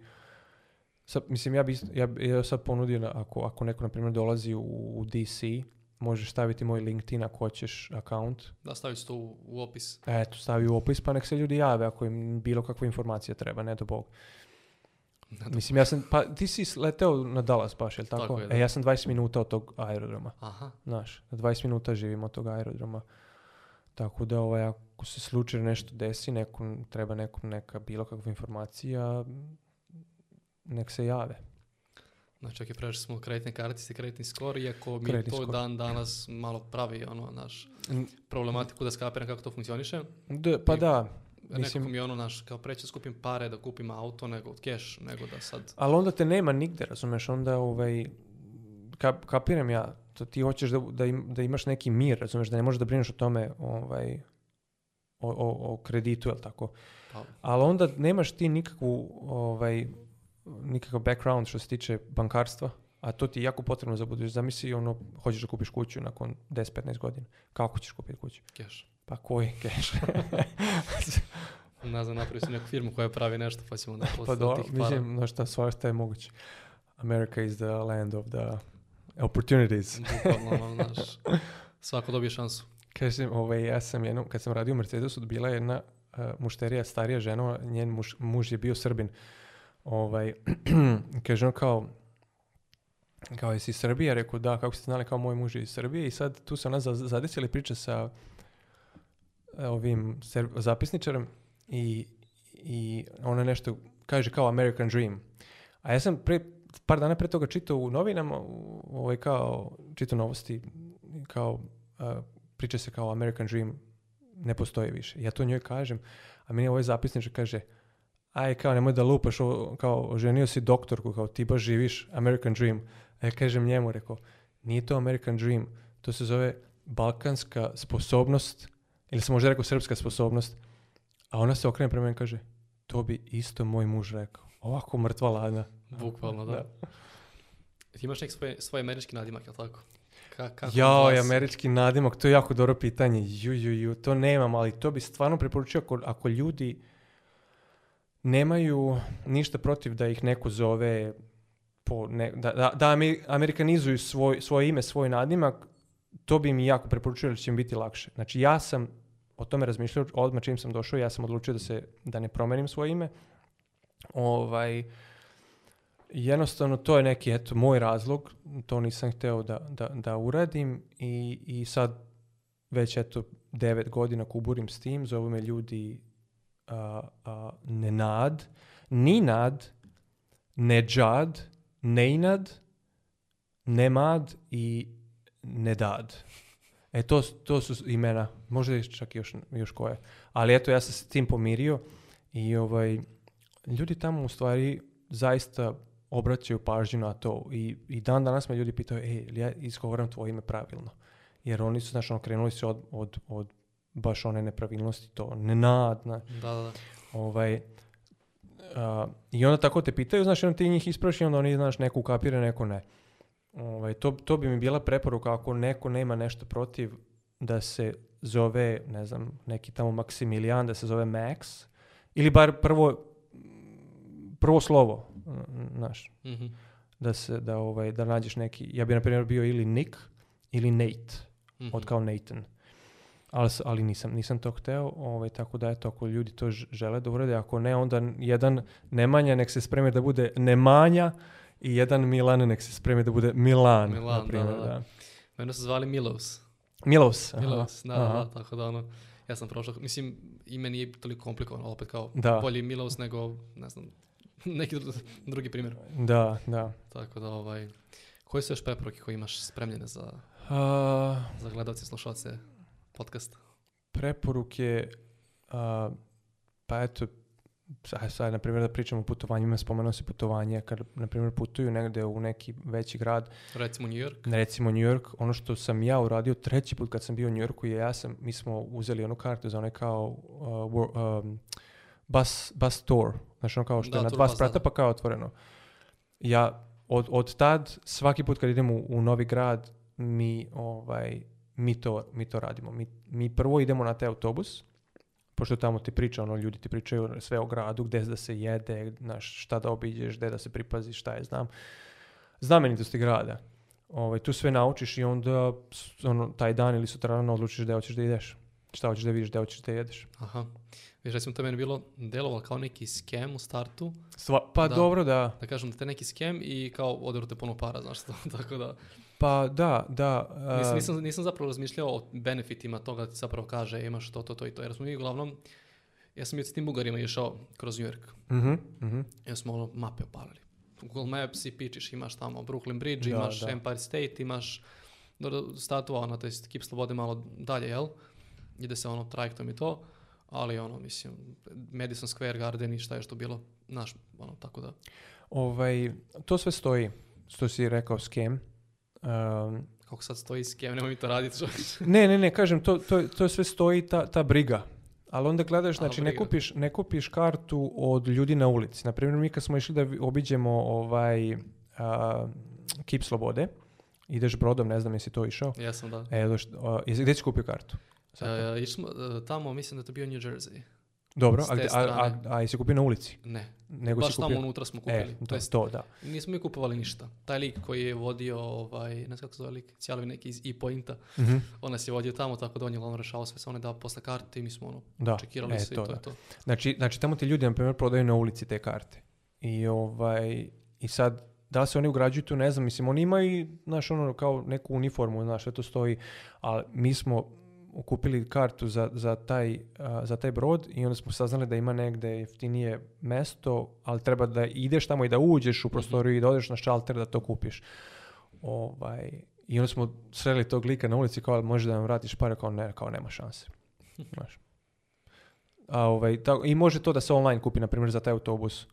mislim ja bi ja, ja sad ponudio ako, ako neko na primjer dolazi u, u DC, možeš staviti moj LinkedIn ako hoćeš account. Da, staviš to u, opis. Eto, stavi u opis pa nek se ljudi jave ako im bilo kakva informacija treba, ne do bog. Mislim, ja sam, pa ti si leteo na Dallas baš, jel tako? tako je, e, ja sam 20 minuta od tog aerodroma. Aha. Znaš, 20 minuta živim od tog aerodroma. Tako da, ovaj, ako ako se slučajno nešto desi, nekom, treba nekom neka bilo kakva informacija, nek se jave. Znači, ako prešli smo kreditne kartice, kreditni skor, iako mi to dan danas malo pravi ono, naš, problematiku da skapiram kako to funkcioniše. D pa da, Mislim, mi je ono, naš, kao preće skupim pare da kupim auto nego keš, nego da sad... Ali onda te nema nigde, razumeš, onda ovaj, kapiram ja, to ti hoćeš da, da, imaš neki mir, razumeš, da ne možeš da brineš o tome ovaj, o, o, o kreditu, jel tako? Pa. Ali onda nemaš ti nikakvu, ovaj, nikakav background što se tiče bankarstva, a to ti je jako potrebno za budućnost. Zamisli, ono, hoćeš da kupiš kuću nakon 10-15 godina. Kako ćeš kupiti kuću? Cash. Pa koji cash? ne znam, napravio si neku firmu koja pravi nešto, pa ćemo da Pa tih para. mislim, no šta, svašta je moguće. America is the land of the opportunities. Ono, svako dobije šansu. Kažem, ovaj, ja sam jednom, kad sam radio u Mercedesu, bila je jedna e, mušterija, starija žena, njen muž, je bio srbin. Ovaj, kaže ono kao, kao jesi iz Srbije? Rekao da, kako ste znali, kao moj muž je iz Srbije. I sad tu se ona zadesila priča sa e, ovim zapisničarem i, i ona nešto kaže kao American Dream. A ja sam pre, par dana pre toga čitao u novinama, ovaj, kao, čitao novosti, kao e, priča se kao American Dream ne postoji više. Ja to njoj kažem, a meni ovaj zapisnič kaže, aj kao nemoj da lupaš, o, kao oženio si doktorku, kao ti baš živiš American Dream. A ja kažem njemu, rekao, nije to American Dream, to se zove balkanska sposobnost, ili sam možda rekao srpska sposobnost, a ona se okrene prema meni i kaže, to bi isto moj muž rekao. Ovako mrtva ladna. Bukvalno, da. da. Ti imaš nek svoj, američki nadimak, jel tako? Ka, kako Ja, američki nadimak, to je jako dobro pitanje. Ju, ju, ju, to nemam, ali to bi stvarno preporučio ako, ljudi nemaju ništa protiv da ih neko zove po da, da, da amerikanizuju svoj, svoje ime, svoj nadimak, to bi mi jako preporučio jer će im biti lakše. Znači ja sam o tome razmišljao odmah čim sam došao, ja sam odlučio da se da ne promenim svoje ime. Ovaj jednostavno to je neki eto, moj razlog, to nisam htio da, da, da uradim i, i sad već eto devet godina kuburim s tim, zovu me ljudi a, a, Nenad, Ninad, Neđad, ne Nemad i Nedad. E, to, su imena, možda čak još, još koje. Ali eto, ja sam se s tim pomirio i ovaj, ljudi tamo u stvari zaista obraćaju pažnju na to. I, i dan danas me ljudi pitaju, ej, ja izgovaram tvoje ime pravilno? Jer oni su, znači, ono, krenuli od, od, od baš one nepravilnosti, to nenadna. Da, da, da. Ovaj, a, I onda tako te pitaju, znaš, onda ti njih ispraviš i onda oni, znaš, neko ukapira, neko ne. Ovaj, to, to bi mi bila preporuka ako neko nema nešto protiv da se zove, ne znam, neki tamo Maksimilijan, da se zove Max, ili bar prvo, prvo slovo, naš. Mm Da se, da ovaj, da nađeš neki, ja bi na primjer bio ili Nick ili Nate, mm -hmm. od kao Nathan. Ali, ali nisam, nisam to hteo, ovaj, tako da eto, ako ljudi to žele da ako ne, onda jedan Nemanja, nek se spremi da bude Nemanja i jedan Milan, nek se spremi da bude Milan, Milan na primjer, da, da. da. Mene su zvali Milos. Milos, Milos, da, da, tako da ono, ja sam prošao, mislim, ime nije toliko komplikovano, opet kao da. bolji Milos nego, ne znam, neki drugi primjer. Da, da. Tako da, ovaj, koje su još preporuke koje imaš spremljene za, uh, za gledalce i slušalce podcasta? Preporuke, uh, pa eto, sad, sad na primjer da pričamo o putovanjima, spomenuo se putovanje, kad na primjer putuju negde u neki veći grad. Recimo New York. Recimo New York, ono što sam ja uradio treći put kad sam bio u New Yorku je ja sam, mi smo uzeli onu kartu za onaj kao uh, um, bus, bus tour, znači ono kao što je na dva sprata pa kao otvoreno. Ja od, od tad svaki put kad idem u, novi grad mi ovaj mi to, radimo. Mi, mi, prvo idemo na taj autobus, pošto tamo ti priča, ono, ljudi ti pričaju sve o gradu, gdje da se jede, znaš, šta da obiđeš, gdje da se pripazi, šta je, znam. Znamenitosti grada. Ovaj, tu sve naučiš i onda ono, taj dan ili sutra odlučiš da hoćeš da ideš. Šta hoćeš da vidiš, gdje hoćeš da jedeš. Aha. Već recimo, to meni bilo delovalo kao neki skem u startu. pa dobro, da. Da kažem da te neki skem i kao oderu te puno para, znaš što, tako da... Pa da, da. Uh... Nisam, nisam, zapravo razmišljao o benefitima toga da ti zapravo kaže e, imaš to, to, to i to. Jer smo mi uglavnom, ja sam i s tim Bugarima išao kroz New York. Mhm, mhm. Ja smo ono mape opalili. Google Maps i pičiš, imaš tamo Brooklyn Bridge, imaš Empire State, imaš statua, ono, to je kip slobode malo dalje, jel? Ide se ono trajektom i to ali ono, mislim, Madison Square Garden i šta je što bilo, naš, ono, tako da. Ovaj, to sve stoji, što si rekao, skem. Um, Kako sad stoji skem, nemoj mi to raditi. ne, ne, ne, kažem, to, to, to sve stoji, ta, ta briga. Ali onda gledaš, znači, ne kupiš, ne kupiš kartu od ljudi na ulici. Naprimjer, mi kad smo išli da obiđemo ovaj, Kip Slobode, ideš brodom, ne znam jesi to išao. Jesam, da. E, doš, gdje si kupio kartu? išmo, e, e, tamo mislim da to bio New Jersey. Dobro, a, a, a, jesi kupio na ulici? Ne. Nego Baš tamo unutra smo kupili. E, to, to, da. Nismo mi kupovali ništa. Taj lik koji je vodio, ovaj, ne znam kako zove lik, cijeli neki iz e-pointa, mm on nas je vodio tamo, tako da on je rešao sve, samo ne da posle karte i mi smo ono, da. čekirali e, to, to da. to. Znači, znači tamo ti ljudi, na primjer, prodaju na ulici te karte. I, ovaj, i sad da se oni ugrađuju tu, ne znam, mislim, oni imaju, znaš, ono, kao neku uniformu, znaš, sve to stoji, ali mi smo, kupili kartu za, za, taj, za taj brod i onda smo saznali da ima negde jeftinije mesto, ali treba da ideš tamo i da uđeš u mhm. prostoriju i da odeš na šalter da to kupiš. Ovaj, I onda smo sreli tog lika na ulici kao može da nam vratiš pare, kao ne, kao nema šanse. Znaš. A, ovaj, I može to da se online kupi, na primjer, za taj autobus.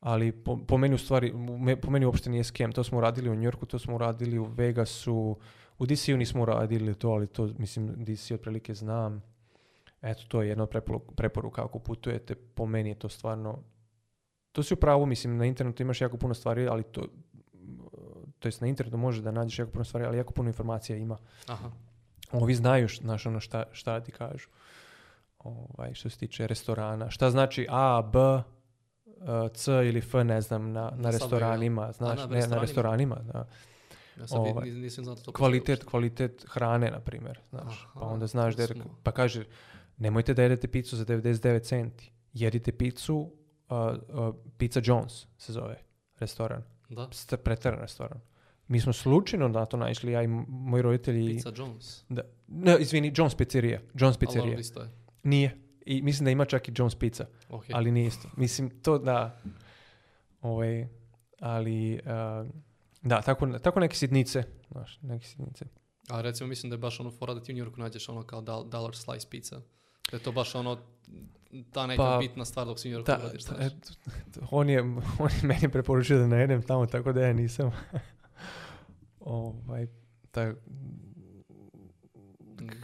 Ali po, po meni u stvari, po meni uopšte nije skem. To smo uradili u Njorku, to smo uradili u Vegasu, u DC-u nismo radili to, ali to, mislim, DC otprilike znam. Eto, to je jedna od preporuka ako putujete. Po meni je to stvarno... To si u pravu, mislim, na internetu imaš jako puno stvari, ali to... To jest na internetu možeš da nađeš jako puno stvari, ali jako puno informacija ima. Aha. Ovi znaju znaš, ono šta, šta ti kažu. Ovaj, što se tiče restorana. Šta znači A, B, e, C ili F, ne znam, na, na restoranima. Znaš, na, ne, restoranima. na restoranima, ja ovaj, nisam znao to kvalitet, kvalitet hrane, na primjer, znaš. pa onda znaš da je, pa kaže, nemojte da jedete picu za 99 centi. Jedite picu, Pizza Jones se zove, restoran. Da. Preteran restoran. Mi smo slučajno na to naišli, ja i moji roditelji... Pizza Jones? Da. Ne, izvini, Jones pizzerija. Jones pizzerija. isto je. Nije. I mislim da ima čak i Jones pizza. Ali nije isto. Mislim, to da... Ovaj, ali... Da, tako, tako neke sitnice. Znaš, neke sitnice. A recimo mislim da je baš ono fora da ti u New Yorku nađeš ono kao dollar slice pizza. Da je to baš ono ta neka pa, bitna stvar dok si u Yorku ta, radiš. on, je, on je meni preporučio da ne jedem tamo, tako da ja nisam. ovaj, ta, mm.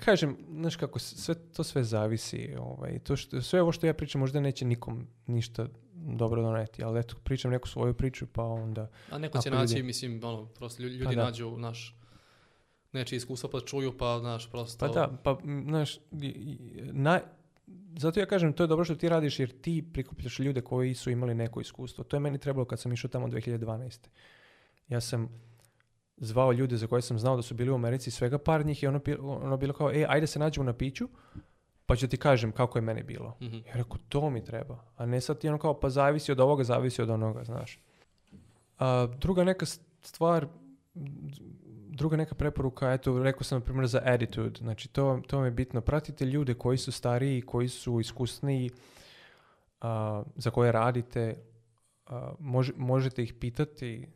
kažem, znaš kako, sve, to sve zavisi. Ovaj, to što, sve ovo što ja pričam možda neće nikom ništa dobro doneti. Ali eto, pričam neku svoju priču, pa onda... A neko će naći, ljudi... mislim, ono, prosto ljudi, pa nađu naš nečije iskustva pa čuju, pa, naš prosto... Pa da, pa, znaš, na, zato ja kažem, to je dobro što ti radiš jer ti prikupljaš ljude koji su imali neko iskustvo. To je meni trebalo kad sam išao tamo 2012. Ja sam zvao ljude za koje sam znao da su bili u Americi, svega par njih i ono, ono bilo kao, e, ajde se nađemo na piću, pa ću ti kažem kako je meni bilo. mm Ja rekao, to mi treba. A ne sad ti ono kao, pa zavisi od ovoga, zavisi od onoga, znaš. A, druga neka stvar, druga neka preporuka, eto, rekao sam na primjer za attitude. Znači, to, to vam je bitno. Pratite ljude koji su stariji, koji su iskusniji, a, za koje radite. možete ih pitati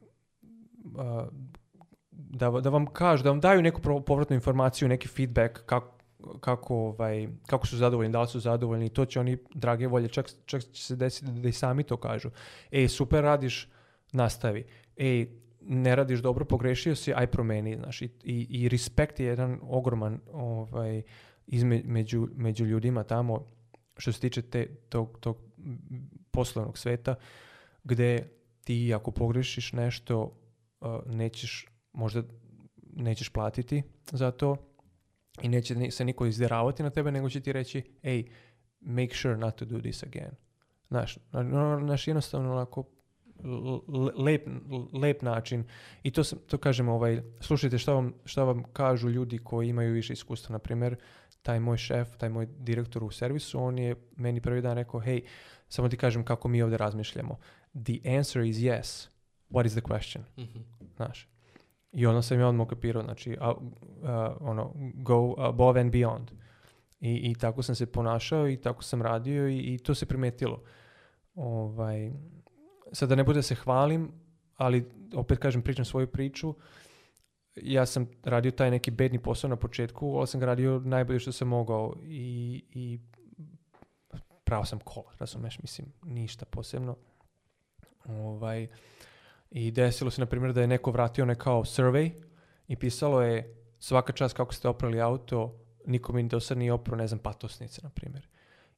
da, da vam kažu, da vam daju neku povratnu informaciju, neki feedback kako, kako, ovaj, kako su zadovoljni, da li su zadovoljni, to će oni drage volje, čak, čak će se desiti da i sami to kažu. e, super radiš, nastavi. e, ne radiš dobro, pogrešio si, aj promeni. Znaš, i, i, respekt je jedan ogroman ovaj, između među ljudima tamo što se tiče tog, tog poslovnog sveta gde ti ako pogrešiš nešto nećeš možda nećeš platiti za to i neće se niko izderavati na tebe, nego će ti reći, ej, make sure not to do this again. Znaš, naš jednostavno onako lep, način i to, to kažem, ovaj, slušajte šta vam, vam kažu ljudi koji imaju više iskustva, na primjer, taj moj šef, taj moj direktor u servisu, on je meni prvi dan rekao, hej, samo ti kažem kako mi ovdje razmišljamo. The answer is yes. What is the question? mm Znaš, i ono sam ja odmah kapirao, znači, a, ono, go above and beyond. I, I tako sam se ponašao i tako sam radio i, i to se primetilo. Ovaj, sad da ne bude se hvalim, ali opet kažem, pričam svoju priču. Ja sam radio taj neki bedni posao na početku, ali sam ga radio najbolje što sam mogao i, i pravo sam kola, razumeš, mislim, ništa posebno. Ovaj, i desilo se, na primjer, da je neko vratio onaj kao survey i pisalo je svaka čast kako ste oprali auto, niko mi do sad nije oprao, ne znam, patosnice, na primjer.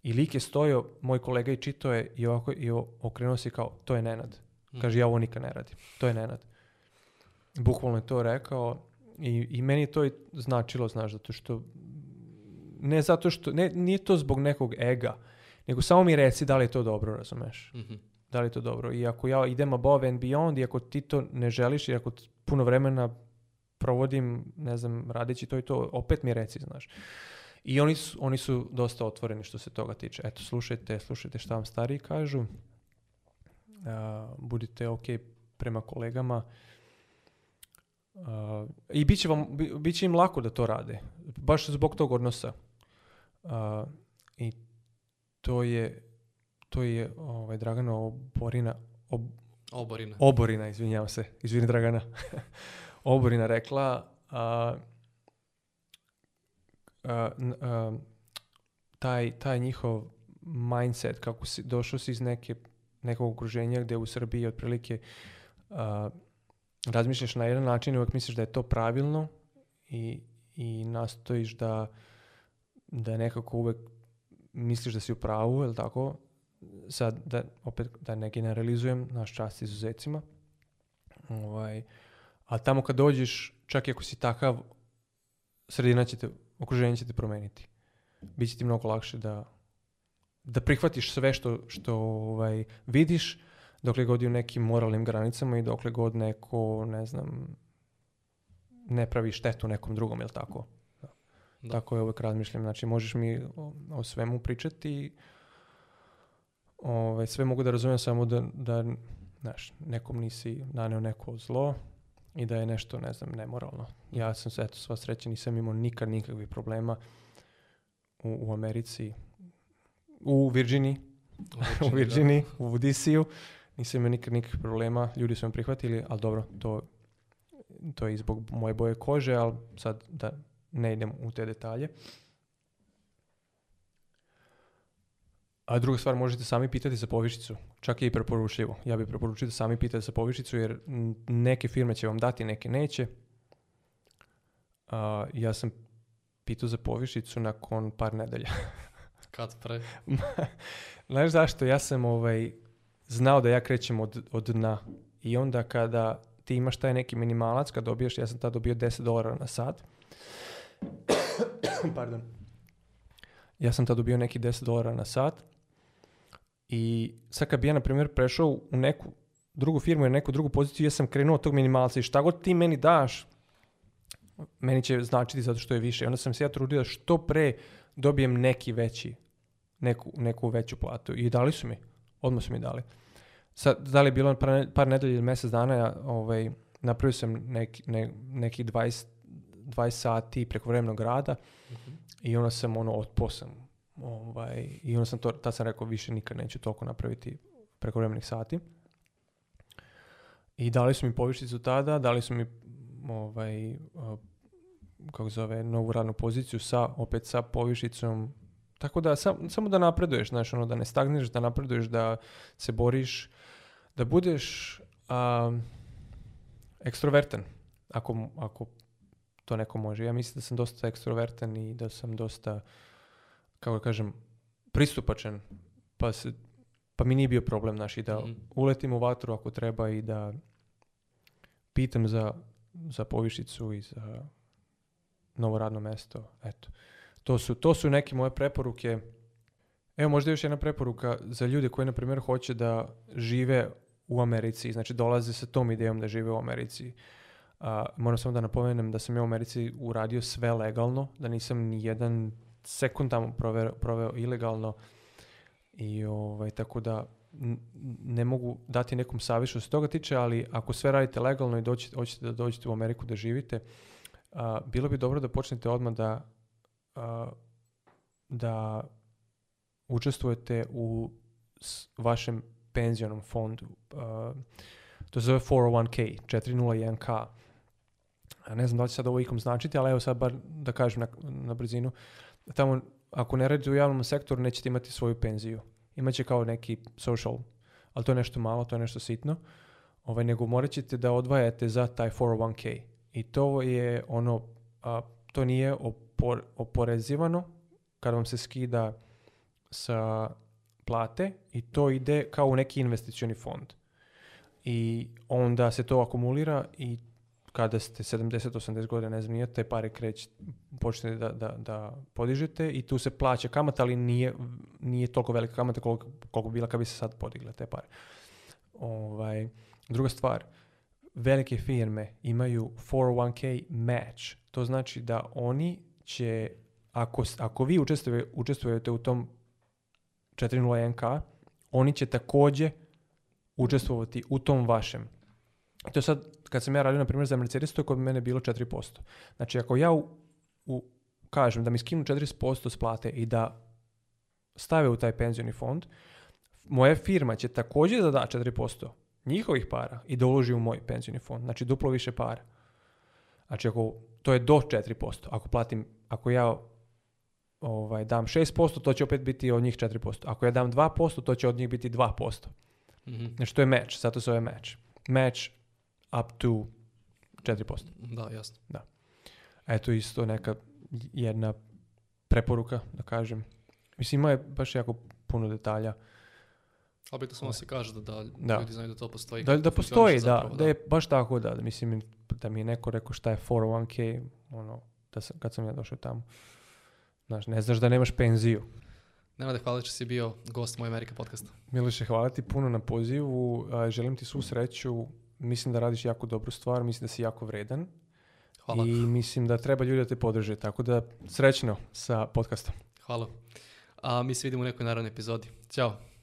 I lik je stojao, moj kolega i čito je i ovako i okrenuo se kao, to je Nenad. Mm. Kaže, ja ovo nikad ne radim. To je Nenad. Bukvalno je to rekao i, i meni to je značilo, znaš, zato što ne zato što, ne, nije to zbog nekog ega, nego samo mi reci da li je to dobro, razumeš. Mm da li je to dobro. I ako ja idem above and beyond i ako ti to ne želiš i ako puno vremena provodim, ne znam, radeći to i to, opet mi reci, znaš. I oni su, oni su dosta otvoreni što se toga tiče. Eto, slušajte, slušajte šta vam stariji kažu. budite ok prema kolegama. I bit će, vam, im lako da to rade. Baš zbog tog odnosa. I to je to je ovaj, Dragana Oborina, ob, Oborina. Oborina, izvinjavam se, izvini Dragana. Oborina rekla a, taj, taj njihov mindset, kako si, došao si iz neke, nekog okruženja gdje u Srbiji otprilike razmišljaš na jedan način i uvijek misliš da je to pravilno i, i nastojiš da, da nekako uvijek misliš da si u pravu, jel tako? sad da, opet da ne generalizujem, naš čast izuzecima, ovaj, a tamo kad dođeš, čak i ako si takav, sredina će te, okruženje će te promeniti. Biće ti mnogo lakše da, da prihvatiš sve što, što ovaj, vidiš, dokle god je u nekim moralnim granicama i dokle god neko, ne znam, ne pravi štetu nekom drugom, ili tako? Tako je uvek razmišljam. Znači, možeš mi o, o svemu pričati Ove, ovaj, sve mogu da razumijem samo da, da znaš, nekom nisi naneo neko zlo i da je nešto, ne znam, nemoralno. Ja sam se, eto, sva sreća, nisam imao nikad nikakvih problema u, Americi, u Virginiji, u Virginiji, u dc Nisam imao nikad nikakvih problema, ljudi su me prihvatili, ali dobro, to, to je i zbog moje boje kože, ali sad da ne idem u te detalje. A druga stvar, možete sami pitati za povišicu. Čak je i preporučljivo. Ja bih preporučio da sami pitati za povišicu jer neke firme će vam dati, neke neće. ja sam pitao za povišicu nakon par nedelja. Kad pre? Znaš zašto? Ja sam ovaj, znao da ja krećem od, od dna. I onda kada ti imaš taj neki minimalac, kad dobiješ, ja sam tad dobio 10 dolara na sat. Pardon. Ja sam tad dobio neki 10 dolara na sat i sad kad bi ja, na primjer, prešao u neku drugu firmu ili neku drugu poziciju, ja sam krenuo od tog minimalca i šta god ti meni daš, meni će značiti zato što je više. Onda sam se ja trudio da što pre dobijem neki veći, neku, neku veću platu. I dali su mi, odmah su mi dali. Sad, da li je bilo par, par ili mjesec dana, ja, ovaj, napravio sam neki, ne, neki 20, 20 sati preko rada mhm. i onda sam ono, otposam Ovaj, I onda sam to, tad sam rekao više nikad neću toliko napraviti prekovremenih sati. I dali su mi povišicu tada, dali su mi ovaj, kako zove, novu radnu poziciju sa, opet sa povišicom. Tako da, sam, samo da napreduješ, znaš, ono, da ne stagneš, da napreduješ, da se boriš, da budeš a, ekstrovertan, ako, ako to neko može. Ja mislim da sam dosta ekstrovertan i da sam dosta kako kažem, pristupačen pa, se, pa mi nije bio problem naš da mhm. uletim u vatru ako treba i da pitam za, za povišicu i za novo radno mesto. Eto. To su, to su neke moje preporuke. Evo možda još jedna preporuka za ljude koji, na primjer, hoće da žive u Americi, znači dolaze sa tom idejom da žive u Americi. moram samo da napomenem da sam ja u Americi uradio sve legalno, da nisam ni jedan sekund tamo proveo, ilegalno i ovaj, tako da ne mogu dati nekom savjet što se toga tiče, ali ako sve radite legalno i hoćete da dođete u Ameriku da živite, bilo bi dobro da počnete odmah da, a, da učestvujete u vašem penzionom fondu. to se zove 401k, 401k. A ne znam da li će sad ovo ikom značiti, ali evo sad bar da kažem na, na brzinu tamo ako ne radite u javnom sektoru nećete imati svoju penziju. Imaće kao neki social, ali to je nešto malo, to je nešto sitno. Ovaj, nego morat ćete da odvajate za taj 401k. I to je ono, to nije oporezivano kad vam se skida sa plate i to ide kao u neki investicioni fond. I onda se to akumulira i kada ste 70-80 godina, ne znam, te pare kreć, počnete da, da, da, podižete i tu se plaća kamata, ali nije, nije toliko velika kamata koliko, koliko bila kad bi se sad podigla te pare. Ovaj, druga stvar, velike firme imaju 401k match. To znači da oni će, ako, ako vi učestvuje, učestvujete u tom 401k, oni će također učestvovati u tom vašem. To je sad kad sam ja radio, na primjer, za Mercedes, to je kod mene bilo 4%. Znači, ako ja u, u, kažem da mi skinu 40% splate i da stave u taj penzioni fond, moja firma će također da da 4% njihovih para i da uloži u moj penzioni fond. Znači, duplo više para. Znači, ako, to je do 4%. Ako platim, ako ja ovaj, dam 6%, to će opet biti od njih 4%. Ako ja dam 2%, to će od njih biti 2%. Mm-hmm. Znači, to je meč, zato se je meč. Meč up to 4%. Da, jasno. Da. Eto isto neka jedna preporuka, da kažem. Mislim, ima je baš jako puno detalja. Ali to samo se kaže da, da, da, znaju da to postoji. Da, da postoji, zapravo, da, da, je baš tako da, mislim, da mi je neko rekao šta je 401k, ono, da sam, kad sam ja došao tamo. Znaš, ne znaš da nemaš penziju. da hvala što si bio gost moj Amerika podcasta. miloše hvala ti puno na pozivu. Želim ti svu sreću mislim da radiš jako dobru stvar, mislim da si jako vredan. Hvala. I mislim da treba ljudi da te podrže, tako da srećno sa podcastom. Hvala. A mi se vidimo u nekoj naravnoj epizodi. Ćao.